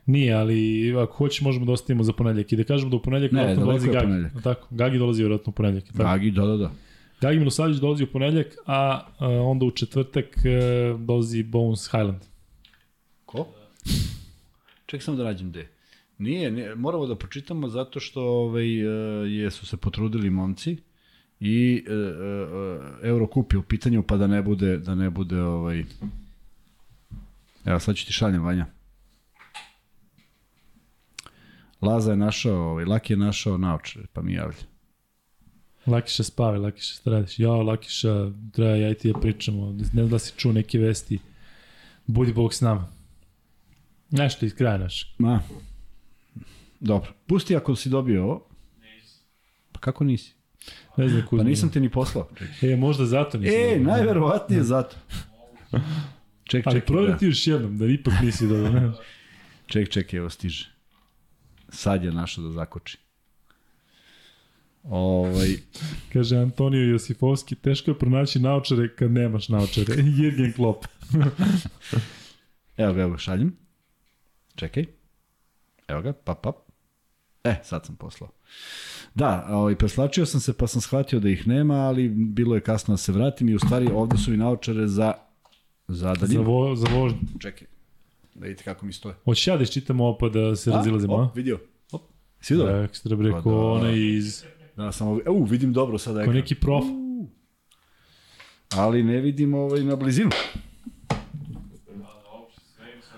Nije, ali ako hoćeš možemo da ostavimo za ponedljak i da kažemo da u ponedljak Ne, dolazi Gagi. li Tako, Gagi dolazi vjerojatno u ponedljak. Tako. Gagi, da, da, da. Gagi Milosavljević dolazi u ponedljak, a, a onda u četvrtak e, dolazi Bones Highland. Ko? Ček samo da nađem gde. Nije, nije, moramo da pročitamo zato što ovaj, e, je, su se potrudili momci i e, e, e, Eurokup je u pitanju pa da ne bude, da ne bude ovaj... Evo sad ću ti šaljem, Vanja. Laza je našao, ovaj, Laki je našao naočare, pa mi javlja. Lakiša spave, Lakiša šta radiš? Jao, Lakiša, treba ja i ti da pričamo. Ne znam da si čuo neke vesti. Budi Bog s nama. Nešto iz kraja našeg. Ma. Dobro. Pusti ako si dobio ovo. Pa kako nisi? Ne znam Pa nisam ti ni poslao. E, možda zato nisam. E, dobio. najverovatnije zato. Ček, Ali ček, proveri da. ti još jednom, da ipak nisi dobro. Ne? ček, ček, evo stiže. Sad je našao da zakoči. Ovaj, Kaže Antonio Josifovski, teško je pronaći naočare kad nemaš naočare. *laughs* Jürgen Klopp. evo ga, evo ga, šaljem. Čekaj. Evo ga, pap, pap. E, sad sam poslao. Da, ovaj, preslačio sam se pa sam shvatio da ih nema, ali bilo je kasno da se vratim i u stvari ovde su i naočare za, za za, daljinu. vo, za vožnju. Čekaj, da vidite kako mi stoje. Hoćeš ja da iščitam ovo pa da se razilazimo, a? Op, vidio. Op. Si vidio? Da, ekstra bre, Pa ko da. onaj iz... Da, samo, u, vidim dobro sada Ko ekran. neki prof. Ali ne vidim ovaj na blizinu.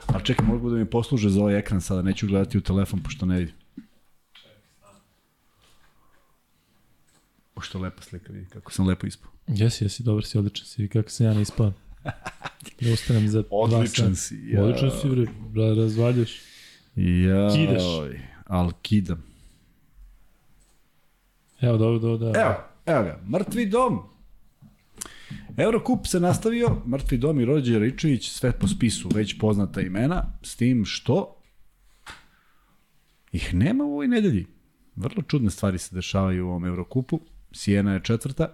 A čekaj, mogu da mi posluže za ovaj ekran sada, neću gledati u telefon, pošto ne vidim. Pošto lepa slika, vidi kako sam lepo ispao. Jesi, jesi, dobar si, odličan si. Kako se ja ne ispavam. *laughs* Da ustanem za dva Odličan sata. si, ja. Odličan si, bre, ra- razvaljaš. Ja, Kidaš. Al kidam. Evo, dobro, dobro, da. Evo, evo ga, mrtvi dom. Eurokup se nastavio, mrtvi dom i Rođe Ričević, sve po spisu, već poznata imena, s tim što ih nema u ovoj nedelji. Vrlo čudne stvari se dešavaju u ovom Eurokupu. Sijena je četvrta.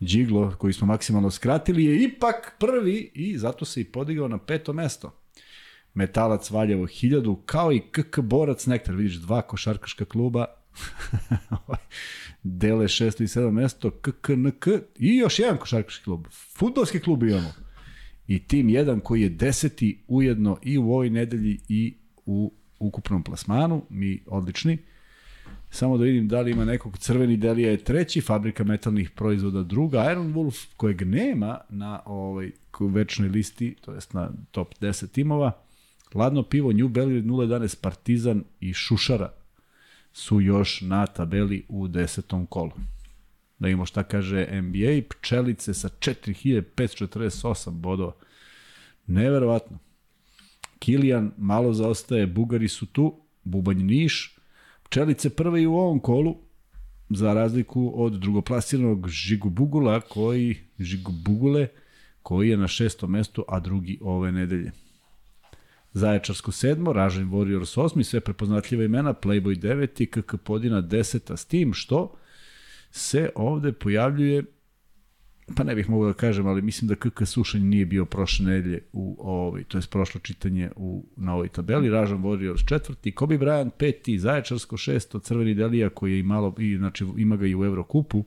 Điglo, koji smo maksimalno skratili, je ipak prvi i zato se i podigao na peto mesto. Metalac Valjevo 1000, kao i KK Borac Nektar. Vidiš, dva košarkaška kluba *laughs* dele šesto i sedam mesto, KKNK i još jedan košarkaški klub. Futbolski klub imamo. I tim jedan koji je deseti ujedno i u ovoj nedelji i u ukupnom plasmanu. Mi odlični. Samo da vidim da li ima nekog crveni delija je treći, fabrika metalnih proizvoda druga, Iron Wolf kojeg nema na ovaj večnoj listi, to jest na top 10 timova. Ladno pivo New Belgrade 011 Partizan i Šušara su još na tabeli u desetom kolu. Da imamo šta kaže NBA, pčelice sa 4548 bodova. Neverovatno. Kilijan malo zaostaje, Bugari su tu, Bubanj Niš, pčelice prve i u ovom kolu, za razliku od drugoplasiranog Žigu Bugula, koji, Žigu Bugule, koji je na šestom mestu, a drugi ove nedelje. Zaječarsko sedmo, Ražanj Warriors osmi, sve prepoznatljive imena, Playboy 9, KK Podina 10, s tim što se ovde pojavljuje pa ne bih mogao da kažem, ali mislim da KK Sušanj nije bio prošle nedelje u ovaj, to je prošlo čitanje u, na ovoj tabeli, Ražan Warriors četvrti, Kobe Bryant peti, Zaječarsko šesto, Crveni Delija koji je i malo, i, znači ima ga i u Evrokupu,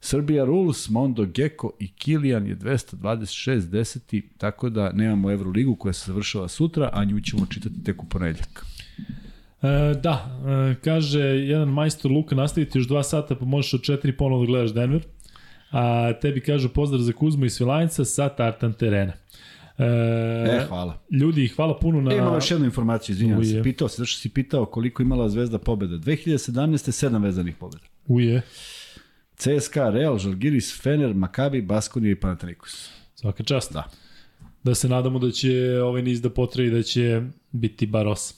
Srbija Rules, Mondo Gecko i Kilian je 226 deseti, tako da nemamo Euroligu koja se završava sutra, a nju ćemo čitati tek u ponedljak. E, da, e, kaže jedan majstor Luka nastaviti još dva sata pa možeš od četiri ponovno da gledaš Denver. A tebi kažu pozdrav za Kuzmu i Svilajnca sa tartan terena. E, E, hvala. Ljudi, hvala puno na... E, imamo još jednu informaciju, izvinjam se. Pitao se, zašto si pitao koliko imala Zvezda pobjeda. 2017. sedam vezanih pobjeda. Uje, CSKA, Real, Žalgiris, Fener, Makabi, Baskonija i Panathinaikos. svaka čast. Da. Da se nadamo da će ovaj niz da potraji da će biti bar 8.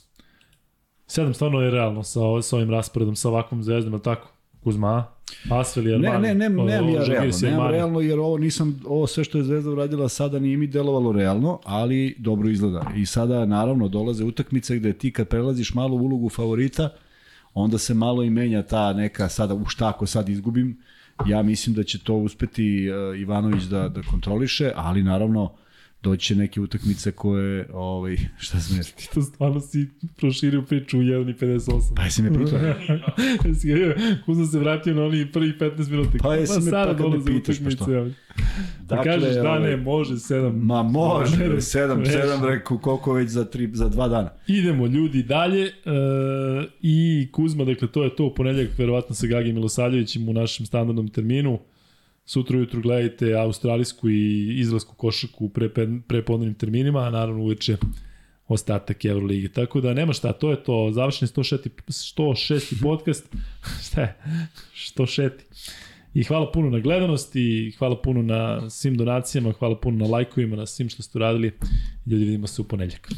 7 stvarno je realno sa, sa ovim rasporedom, sa ovakvom zvezdom, ali tako? Kuzma, Asvel i Ne, Armani. ne, ne, nemam ja realno, nemam realno jer ovo nisam, ovo sve što je Zvezda uradila sada nije mi delovalo realno, ali dobro izgleda. I sada naravno dolaze utakmice gde ti kad prelaziš malo u ulogu favorita, onda se malo i menja ta neka sada u šta ako sad izgubim. Ja mislim da će to uspeti uh, Ivanović da, da kontroliše, ali naravno doći neke utakmice koje, ovaj, šta smiješ? Ti to stvarno si proširio priču u 1.58. Pa jesi me pitao? Kuzma se vratio na oni prvi 15 minuta. Pa jesi me sada pa kad me pitaš, pa što? Da Dakle, kažeš da ovaj, ne, može 7. Ma može, *laughs* Ne, bre, sedam, rešeno. sedam, rekao, koliko već za, tri, za dva dana. Idemo ljudi dalje e, i Kuzma, dakle to je to u ponedljak verovatno sa Gagi Milosavljevićem u našem standardnom terminu. Sutra ujutru gledajte australijsku i izraelsku košarku u pre, prepodnevnim terminima, a naravno uveče ostatak Euroligi. Tako da nema šta, to je to. Završen je 106. 106. podcast. *laughs* šta je? 106. I hvala puno na gledanosti, hvala puno na svim donacijama, hvala puno na lajkovima, na svim što ste uradili. Ljudi, vidimo se u ponedljak.